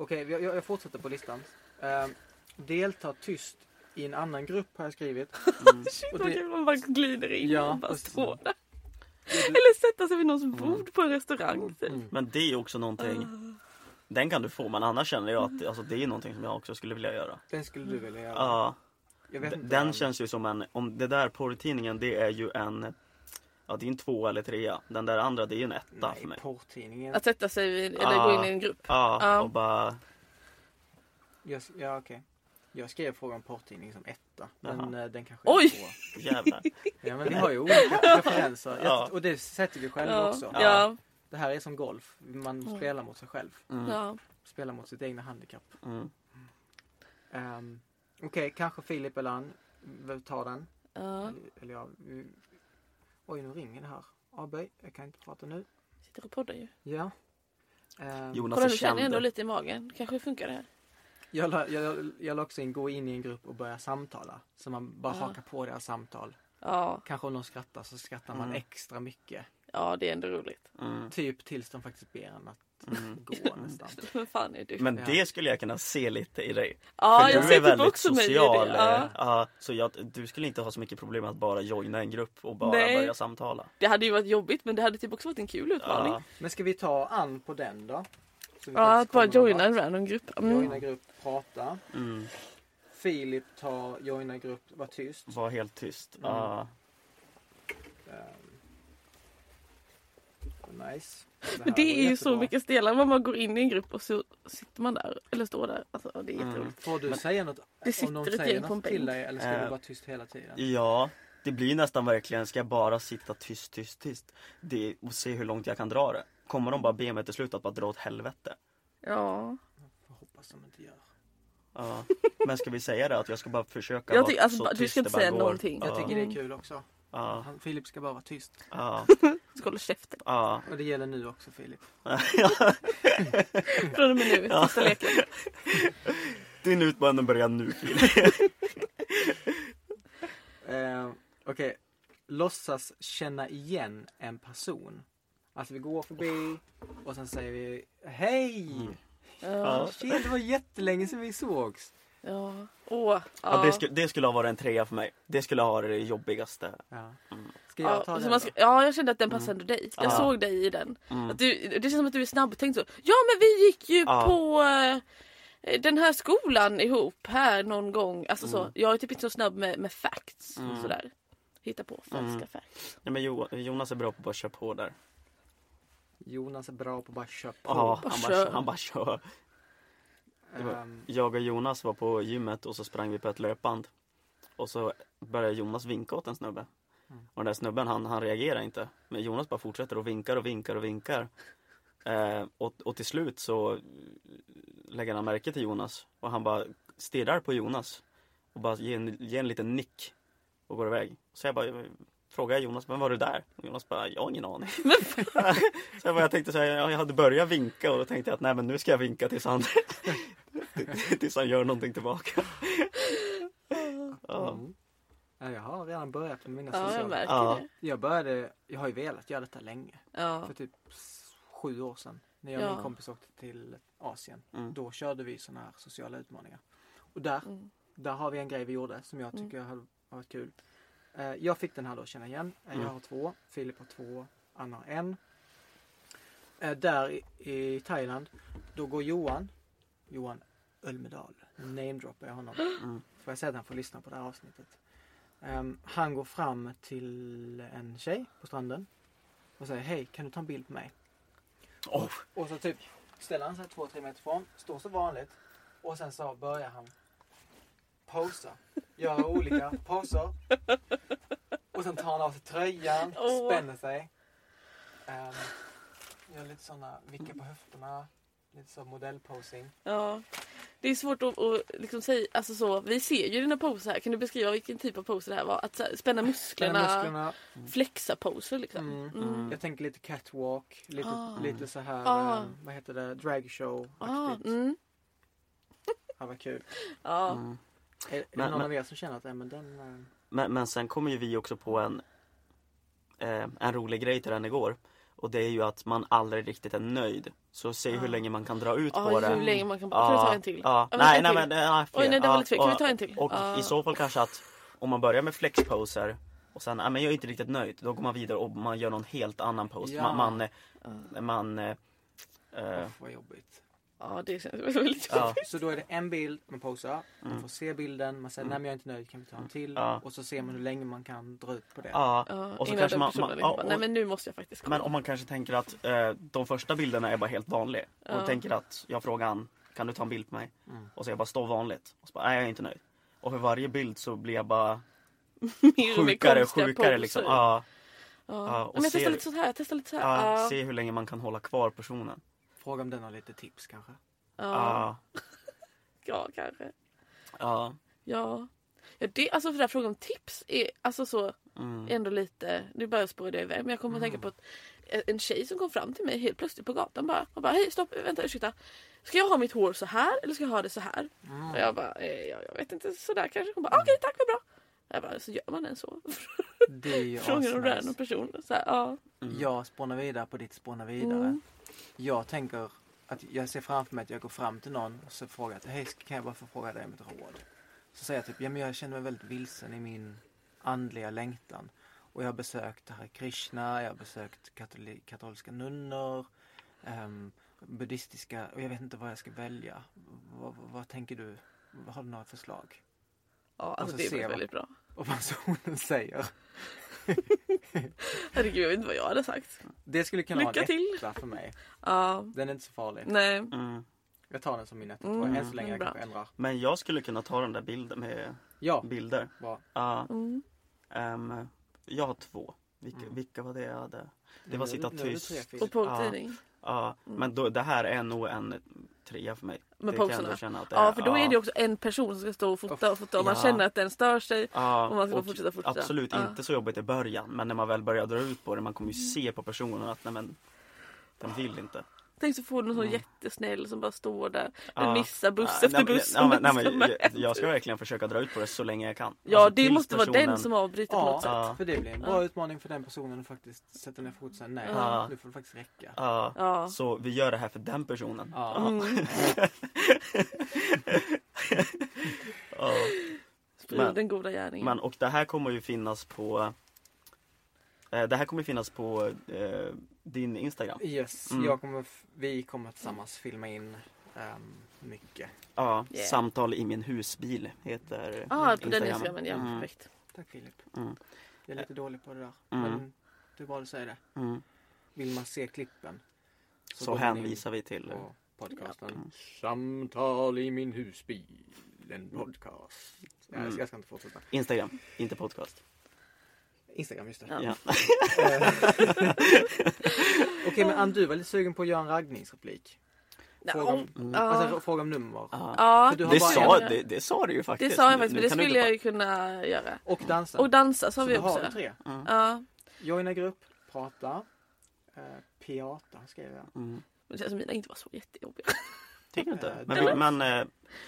[SPEAKER 1] Okej, jag, jag fortsätter på listan. Ehm, delta tyst i en annan grupp har jag skrivit.
[SPEAKER 3] Mm.
[SPEAKER 1] Och
[SPEAKER 2] Då
[SPEAKER 1] det-
[SPEAKER 2] kan man bara glider in
[SPEAKER 1] Ja,
[SPEAKER 2] och bara
[SPEAKER 1] precis.
[SPEAKER 2] stå där. Eller sätta sig vid någons bord på en restaurang. typ.
[SPEAKER 1] Mm.
[SPEAKER 3] Men det är också någonting. Den kan du få men annars känner jag att alltså, det är någonting som jag också skulle vilja göra.
[SPEAKER 1] Den skulle du vilja göra?
[SPEAKER 3] Ja,
[SPEAKER 1] inte.
[SPEAKER 3] den känns ju som en, om det där porrtidningen det är ju en Ja det är en två eller trea. Den där andra det är ju en etta
[SPEAKER 1] Nej,
[SPEAKER 3] för mig.
[SPEAKER 1] porrtidningen.
[SPEAKER 2] Att sätta sig vid, eller
[SPEAKER 3] Ja.
[SPEAKER 2] gå in i en grupp.
[SPEAKER 3] Ja,
[SPEAKER 2] Ja.
[SPEAKER 3] och bara
[SPEAKER 1] Jag, ja, okej. Jag skrev frågan porrtidning som etta. Men
[SPEAKER 3] Jaha.
[SPEAKER 1] eh, den kanske
[SPEAKER 2] Oj!
[SPEAKER 1] är
[SPEAKER 3] jävlar.
[SPEAKER 1] Ja, men vi har ju olika preferenser.
[SPEAKER 3] Ja.
[SPEAKER 1] Och det sätter vi själva
[SPEAKER 2] Ja.
[SPEAKER 1] också.
[SPEAKER 2] Ja. Ja.
[SPEAKER 1] Det här är som golf. Man
[SPEAKER 2] Mm.
[SPEAKER 1] spelar mot sig själv.
[SPEAKER 3] Mm.
[SPEAKER 2] Ja.
[SPEAKER 1] Spelar mot sitt egna handikapp.
[SPEAKER 3] Mm.
[SPEAKER 1] Um, Okej, kanske Filip eller Ann vill ta den.
[SPEAKER 2] Ja.
[SPEAKER 1] Eller ja, Oj, nu ringer det här. Aböj, jag kan inte prata nu.
[SPEAKER 2] Sitter och poddar ju.
[SPEAKER 1] Ja. Ehm,
[SPEAKER 3] Jonas
[SPEAKER 2] Kolla
[SPEAKER 3] är
[SPEAKER 2] nu känner jag ändå lite i magen. Kanske funkar det här.
[SPEAKER 1] jag, la, jag, jag la också in gå in i en grupp och börja samtala. Så man bara
[SPEAKER 2] Ja.
[SPEAKER 1] hakar på deras samtal.
[SPEAKER 2] Ja,
[SPEAKER 1] Kanske om de skrattar så skrattar man
[SPEAKER 3] Mm.
[SPEAKER 1] extra mycket.
[SPEAKER 2] ja det är ändå roligt.
[SPEAKER 3] Mm.
[SPEAKER 1] Typ tills de faktiskt ber en att
[SPEAKER 3] Mm.
[SPEAKER 1] gå nästan.
[SPEAKER 2] Men fan är du?
[SPEAKER 3] Men
[SPEAKER 1] Ja.
[SPEAKER 3] det skulle jag kunna se lite i dig.
[SPEAKER 2] ja,
[SPEAKER 3] För
[SPEAKER 2] jag
[SPEAKER 3] du
[SPEAKER 2] ser
[SPEAKER 3] är
[SPEAKER 2] typ
[SPEAKER 3] väldigt
[SPEAKER 2] också mig i
[SPEAKER 3] social.
[SPEAKER 2] det. Ja.
[SPEAKER 3] eh, Ja, så jag, du skulle inte ha så mycket problem att bara joina en grupp och bara
[SPEAKER 2] Nej.
[SPEAKER 3] börja samtala.
[SPEAKER 2] Det hade ju varit jobbigt men det hade typ också varit en kul utmaning.
[SPEAKER 3] Ja.
[SPEAKER 1] Men ska vi ta Ann på den då?
[SPEAKER 2] Ja, att bara joina en random grupp. Mm.
[SPEAKER 1] Joina grupp, prata.
[SPEAKER 3] Mm.
[SPEAKER 1] Filip tar joina grupp, var tyst.
[SPEAKER 3] Var helt tyst.
[SPEAKER 1] Mm.
[SPEAKER 3] Ja.
[SPEAKER 1] Ehm, nice.
[SPEAKER 2] Men det är ju så
[SPEAKER 1] jättebra.
[SPEAKER 2] mycket stelare. Man bara går in i en grupp och så sitter man där. Eller står där. Alltså det är
[SPEAKER 3] Mm.
[SPEAKER 2] jätteroligt.
[SPEAKER 1] Får du
[SPEAKER 3] Men-
[SPEAKER 1] säga något
[SPEAKER 2] Det
[SPEAKER 1] om någon
[SPEAKER 2] sitter ett
[SPEAKER 1] säger
[SPEAKER 2] gäng på en
[SPEAKER 1] något till
[SPEAKER 2] bänk.
[SPEAKER 1] dig eller ska
[SPEAKER 3] Eh,
[SPEAKER 1] du vara tyst hela tiden?
[SPEAKER 3] ja, det blir nästan verkligen, ska jag bara sitta tyst, tyst, tyst? Det, och se hur långt jag kan dra det. Kommer de bara be mig till slut att bara dra åt helvete?
[SPEAKER 2] Ja.
[SPEAKER 1] Jag hoppas de inte gör.
[SPEAKER 3] Ja. Men ska vi säga det att jag ska bara försöka
[SPEAKER 2] Jag
[SPEAKER 3] vara
[SPEAKER 2] tycker- alltså,
[SPEAKER 3] så
[SPEAKER 2] bara- du ska
[SPEAKER 3] det
[SPEAKER 2] inte
[SPEAKER 3] bara
[SPEAKER 2] säga
[SPEAKER 3] går.
[SPEAKER 2] någonting.
[SPEAKER 1] Jag
[SPEAKER 3] Ja.
[SPEAKER 1] tycker det är
[SPEAKER 2] Mm.
[SPEAKER 1] kul också.
[SPEAKER 3] Ja,
[SPEAKER 1] Han, Filip ska bara vara tyst.
[SPEAKER 3] ja,
[SPEAKER 2] Ska hålla käften.
[SPEAKER 3] ja.
[SPEAKER 1] Och det gäller nu också Filip.
[SPEAKER 2] Från och med nu.
[SPEAKER 3] Ja.
[SPEAKER 2] Sista leken.
[SPEAKER 3] Din utmaning börjar nu Filip.
[SPEAKER 1] Eh, Okej, låtsas känna igen en person. Alltså vi går förbi och sen säger vi Hej!
[SPEAKER 3] Mm.
[SPEAKER 2] Ja.
[SPEAKER 1] Shit, det var jättelänge sedan vi sågs.
[SPEAKER 2] Ja. Åh.
[SPEAKER 3] Ja, det, skulle, det skulle ha varit en trea för mig. Det skulle ha varit det jobbigaste.
[SPEAKER 1] Ja.
[SPEAKER 3] Mm.
[SPEAKER 1] Ska jag
[SPEAKER 2] Ja,
[SPEAKER 1] ta
[SPEAKER 2] så
[SPEAKER 1] den
[SPEAKER 2] man ska, ja, jag kände att den passade dig. Jag
[SPEAKER 3] Ja.
[SPEAKER 2] såg dig i den.
[SPEAKER 3] Mm.
[SPEAKER 2] Att du, det känns som att du är snabbtänkt så. Ja men vi gick ju
[SPEAKER 3] Ja.
[SPEAKER 2] på eh, den här skolan ihop här någon gång. Alltså så,
[SPEAKER 3] Mm.
[SPEAKER 2] jag är typ inte så snabb med, med facts.
[SPEAKER 3] Mm.
[SPEAKER 2] Sådär. Hitta på falska
[SPEAKER 3] Mm.
[SPEAKER 2] facts.
[SPEAKER 3] Ja, men jo, Jonas är bra på att bara köra på där.
[SPEAKER 1] Jonas är bra på att bara köra på.
[SPEAKER 3] Ja,
[SPEAKER 2] Bara
[SPEAKER 3] han,
[SPEAKER 2] kör.
[SPEAKER 3] bara, han bara kör.
[SPEAKER 1] Ehm,
[SPEAKER 3] Jag och Jonas var på gymmet och så sprang vi på ett löpband. Och så började Jonas vinka åt en snubbe. Och den där snubben han, han reagerar inte. Men Jonas bara fortsätter och vinkar och vinkar och vinkar. Eh, och, och till slut så lägger han märke till Jonas och han bara stirrar på Jonas. Och bara ger en, ger en liten nick och går iväg. Så jag bara frågar Jonas, men var du där? Och Jonas bara, jag har ingen aning. så jag, bara, jag tänkte så här, jag hade börjat vinka och då tänkte jag att nej men nu ska jag vinka tills han, tills han gör någonting tillbaka. ja.
[SPEAKER 1] Mm. Ja, jag har redan börjat med mina
[SPEAKER 2] Ja, jag
[SPEAKER 1] sociala...
[SPEAKER 2] märker
[SPEAKER 3] Ja.
[SPEAKER 2] det.
[SPEAKER 1] Jag började, jag har ju velat göra detta länge.
[SPEAKER 2] Ja.
[SPEAKER 1] För typ sju år sedan. När jag och
[SPEAKER 2] Ja.
[SPEAKER 1] min kompis åkte till Asien.
[SPEAKER 3] Mm.
[SPEAKER 1] Då körde vi sådana här sociala utmaningar. Och där,
[SPEAKER 2] Mm.
[SPEAKER 1] där har vi en grej vi gjorde som jag tycker har har varit kul. Eh, jag fick den här då, känna igen. Eh,
[SPEAKER 3] Mm.
[SPEAKER 1] Jag har två. Filip har två. Anna har en. Eh, där i, i Thailand, då går Johan, Johan Ölmedal, namedroppar jag honom.
[SPEAKER 3] Mm.
[SPEAKER 1] Får jag säga att han får lyssna på det här avsnittet. Ehm, han går fram till en tjej på stranden och säger hej, kan du ta en bild på mig?
[SPEAKER 3] Oh.
[SPEAKER 1] Och så typ ställer han sig två, tre meter ifrån, står så vanligt och sen så börjar han posa. Göra olika poser. Och sen tar han av sig tröjan,
[SPEAKER 2] Åh.
[SPEAKER 1] spänner sig. Um, gör lite sådana, vickar på höfterna. Lite så modellposing.
[SPEAKER 2] Ja. Det är svårt att, att liksom säga, alltså så, vi ser ju dina poser här. Kan du beskriva vilken typ av poser det här var? Att så här, spänna musklerna,
[SPEAKER 1] Spänna musklerna.
[SPEAKER 2] flexa poser liksom.
[SPEAKER 1] Mm.
[SPEAKER 2] Mm.
[SPEAKER 1] Jag tänker lite catwalk, lite,
[SPEAKER 2] Ah.
[SPEAKER 1] lite så här,
[SPEAKER 2] Ah.
[SPEAKER 1] eh, vad heter det, dragshow
[SPEAKER 2] Ah, mm.
[SPEAKER 1] Ja, vad kul.
[SPEAKER 2] Ja.
[SPEAKER 3] Mm.
[SPEAKER 1] Är, är det
[SPEAKER 3] Men-
[SPEAKER 1] någon
[SPEAKER 3] men-
[SPEAKER 1] av er som känner att, äh, men den, eh,
[SPEAKER 3] Men, men sen kommer ju vi också på en, eh, en rolig grej till den igår. Och det är ju att man aldrig riktigt är nöjd. Så se hur
[SPEAKER 2] Ah.
[SPEAKER 3] länge man kan dra ut
[SPEAKER 2] Ja,
[SPEAKER 3] på det.
[SPEAKER 2] hur länge man kan... Kan ta en till?
[SPEAKER 3] Ja,
[SPEAKER 2] Ja, vänta,
[SPEAKER 3] nej,
[SPEAKER 2] en
[SPEAKER 3] nej
[SPEAKER 2] till.
[SPEAKER 3] men nej, fler.
[SPEAKER 2] Oj, nej, det var lite fel. Kan vi ta en till?
[SPEAKER 3] Och
[SPEAKER 2] Ja.
[SPEAKER 3] i så fall kanske att om man börjar med flexposer och sen, nej men jag är inte riktigt nöjd. Då går man vidare och man gör någon helt annan pose.
[SPEAKER 1] Ja.
[SPEAKER 3] Man, man, eh,
[SPEAKER 2] Ja.
[SPEAKER 3] man eh, eh,
[SPEAKER 1] Uff, vad jobbigt.
[SPEAKER 2] Ja, det känns väldigt
[SPEAKER 3] ja,
[SPEAKER 1] Så då är det en bild, man posar, man
[SPEAKER 3] Mm.
[SPEAKER 1] får se bilden, man säger
[SPEAKER 3] Mm.
[SPEAKER 1] nej men jag är inte nöjd, kan vi ta en till?
[SPEAKER 3] Ja.
[SPEAKER 1] Och så ser man hur länge man kan dra ut på det.
[SPEAKER 3] ja. Och så
[SPEAKER 2] innan
[SPEAKER 3] kanske
[SPEAKER 2] den
[SPEAKER 3] man-
[SPEAKER 2] personen
[SPEAKER 3] man- ja,
[SPEAKER 2] bara,
[SPEAKER 3] och-
[SPEAKER 2] Nej men nu måste jag faktiskt komma.
[SPEAKER 3] Men om man kanske tänker att eh, de första bilderna är bara helt vanliga. Och tänker att jag frågar han, kan du ta en bild på mig?
[SPEAKER 1] Mm.
[SPEAKER 3] Och så jag bara står vanligt. Och så bara, nej jag är inte nöjd. Och för varje bild så blir jag bara sjukare och sjukare
[SPEAKER 2] poser.
[SPEAKER 3] liksom. Ja,
[SPEAKER 2] Ja.
[SPEAKER 3] Ja, och
[SPEAKER 2] men jag testar lite så här, jag testar lite så här.
[SPEAKER 3] ja,
[SPEAKER 2] Ja.
[SPEAKER 3] se hur länge man kan hålla kvar personen.
[SPEAKER 1] Fråga om den har lite tips kanske.
[SPEAKER 2] Ja.
[SPEAKER 3] Ja,
[SPEAKER 2] ja, kanske.
[SPEAKER 3] ja.
[SPEAKER 2] Ja. ja det, alltså för den här frågan om tips är alltså så
[SPEAKER 3] Mm.
[SPEAKER 2] ändå lite, nu börjar jag spåra det iväg men jag kommer att tänka på att en tjej som kom fram till mig helt plötsligt på gatan bara och bara hej stopp vänta ursäkta. Ska jag ha mitt hår så här eller ska jag ha det så här?
[SPEAKER 1] Mm.
[SPEAKER 2] Och jag bara eh, jag, jag vet inte sådär kanske. Hon bara okej tack vad bra. Jag bara så gör man den så?
[SPEAKER 1] Det är ju
[SPEAKER 2] Frågar en random person. Så här, ja.
[SPEAKER 3] Mm.
[SPEAKER 1] Jag spånar vidare på ditt spåna vidare. Jag tänker att jag ser framför mig att jag går fram till någon och så frågar jag hej kan jag bara få fråga dig om ett råd? Så säger jag typ, ja men jag känner mig väldigt vilsen i min andliga längtan. Och jag har besökt Hare Krishna, jag har besökt katoli- katolska nunnor, um, buddhistiska och jag vet inte vad jag ska välja. Vad, vad, vad tänker du? Har du några förslag?
[SPEAKER 2] Ja, alltså
[SPEAKER 1] så
[SPEAKER 2] det är väldigt bra.
[SPEAKER 1] Och personen säger,
[SPEAKER 2] Herregud jag vet inte vad jag hade sagt.
[SPEAKER 1] det skulle kunna
[SPEAKER 2] Lycka
[SPEAKER 1] vara en
[SPEAKER 2] till.
[SPEAKER 1] etta för mig.
[SPEAKER 2] Ja,
[SPEAKER 1] Den är inte så farlig.
[SPEAKER 2] nej.
[SPEAKER 3] Mm.
[SPEAKER 1] Jag tar den som min etta
[SPEAKER 2] Mm,
[SPEAKER 1] tror jag. Än så länge jag
[SPEAKER 2] bra.
[SPEAKER 1] kanske ändrar.
[SPEAKER 3] Men jag skulle kunna ta den där bilden med
[SPEAKER 1] Ja,
[SPEAKER 3] bilder.
[SPEAKER 1] bra.
[SPEAKER 3] Ja,
[SPEAKER 2] Mm.
[SPEAKER 3] ehm, jag har två. Vilka,
[SPEAKER 1] Mm.
[SPEAKER 3] vilka var det jag hade? Det var sitta tyst.
[SPEAKER 2] Och påtidning.
[SPEAKER 3] Ja,
[SPEAKER 2] Mm.
[SPEAKER 3] men då, det här är nog en trea för mig.
[SPEAKER 2] Med
[SPEAKER 3] det
[SPEAKER 2] poserna?
[SPEAKER 3] att det
[SPEAKER 2] Ja för då
[SPEAKER 3] ja.
[SPEAKER 2] är det också en person som ska stå och fota och fota och man
[SPEAKER 3] Ja.
[SPEAKER 2] känner att den stör sig.
[SPEAKER 3] Ja,
[SPEAKER 2] Och man ska
[SPEAKER 3] och
[SPEAKER 2] fortsätta fortsätta.
[SPEAKER 3] Absolut
[SPEAKER 2] Ja.
[SPEAKER 3] inte så jobbigt i början men när man väl börjar dra ut på det man kommer ju se på personen att nej men den vill inte.
[SPEAKER 2] Tänk så får du någon sån
[SPEAKER 3] Mm.
[SPEAKER 2] jättesnäll som bara står där.
[SPEAKER 3] Ja.
[SPEAKER 2] Den missar buss
[SPEAKER 3] Ja,
[SPEAKER 2] efter
[SPEAKER 3] nej,
[SPEAKER 2] buss.
[SPEAKER 3] nej,
[SPEAKER 2] ska
[SPEAKER 3] men,
[SPEAKER 2] med.
[SPEAKER 3] jag, jag ska verkligen försöka dra ut på det så länge jag kan.
[SPEAKER 2] Ja
[SPEAKER 3] Alltså,
[SPEAKER 2] det måste vara den
[SPEAKER 3] personen-
[SPEAKER 2] som avbryter på något sätt.
[SPEAKER 1] För det blir en
[SPEAKER 2] Ja.
[SPEAKER 1] bra utmaning för den personen att faktiskt sätta ner foten och säga nej,
[SPEAKER 3] Ja.
[SPEAKER 1] nu får det faktiskt räcka.
[SPEAKER 3] Ja,
[SPEAKER 2] Ja.
[SPEAKER 3] så vi gör det här för den personen.
[SPEAKER 1] Ja.
[SPEAKER 2] Mm.
[SPEAKER 3] Ja.
[SPEAKER 2] Sprid
[SPEAKER 3] Men-
[SPEAKER 2] den goda gärningen.
[SPEAKER 3] Men, och det här kommer ju finnas på Det här kommer finnas på eh, din Instagram.
[SPEAKER 1] Yes,
[SPEAKER 3] Mm.
[SPEAKER 1] jag kommer, vi kommer tillsammans filma in ehm, mycket.
[SPEAKER 3] Ja,
[SPEAKER 2] Yeah.
[SPEAKER 3] Samtal i min husbil heter
[SPEAKER 2] ah, på den
[SPEAKER 3] Instagramen.
[SPEAKER 2] Ja
[SPEAKER 3] Mm.
[SPEAKER 2] perfekt.
[SPEAKER 1] Tack Filip.
[SPEAKER 3] Mm.
[SPEAKER 1] Jag är lite dålig på det där.
[SPEAKER 3] Mm.
[SPEAKER 1] Men det är bra att du säger det.
[SPEAKER 3] Mm.
[SPEAKER 1] Vill man se klippen
[SPEAKER 3] Så,
[SPEAKER 1] in
[SPEAKER 3] hänvisar vi till
[SPEAKER 1] podcasten.
[SPEAKER 3] Mm.
[SPEAKER 1] Samtal i min husbil. En podcast. Ja, jag, ska, jag ska inte fortsätta.
[SPEAKER 3] Instagram, inte podcast.
[SPEAKER 1] Instagram, just det.
[SPEAKER 2] Ja.
[SPEAKER 3] Ja.
[SPEAKER 1] Eh, Okej, men Ann, du var lite sugen på att göra en raggningsreplik. Fråga om,
[SPEAKER 3] Mm.
[SPEAKER 2] Ja.
[SPEAKER 1] alltså, fråga om nummer.
[SPEAKER 3] Ja.
[SPEAKER 1] Du har
[SPEAKER 3] Det,
[SPEAKER 1] bara
[SPEAKER 3] sa, det, det sa du ju faktiskt.
[SPEAKER 2] det sa jag faktiskt,
[SPEAKER 3] nu
[SPEAKER 2] men det
[SPEAKER 3] du
[SPEAKER 2] skulle jag ju kunna göra.
[SPEAKER 1] Och dansa.
[SPEAKER 2] Och dansa sa
[SPEAKER 1] Så
[SPEAKER 2] vi
[SPEAKER 1] då har
[SPEAKER 2] också.
[SPEAKER 1] vi tre.
[SPEAKER 3] Mm.
[SPEAKER 2] Ja,
[SPEAKER 1] Joina grupp, prata, eh, Piata skrev jag.
[SPEAKER 3] Mm.
[SPEAKER 2] men det känns som mina inte var så jättejobbiga.
[SPEAKER 3] Tycker du inte?
[SPEAKER 1] Eh,
[SPEAKER 3] Men, vi- men, eh,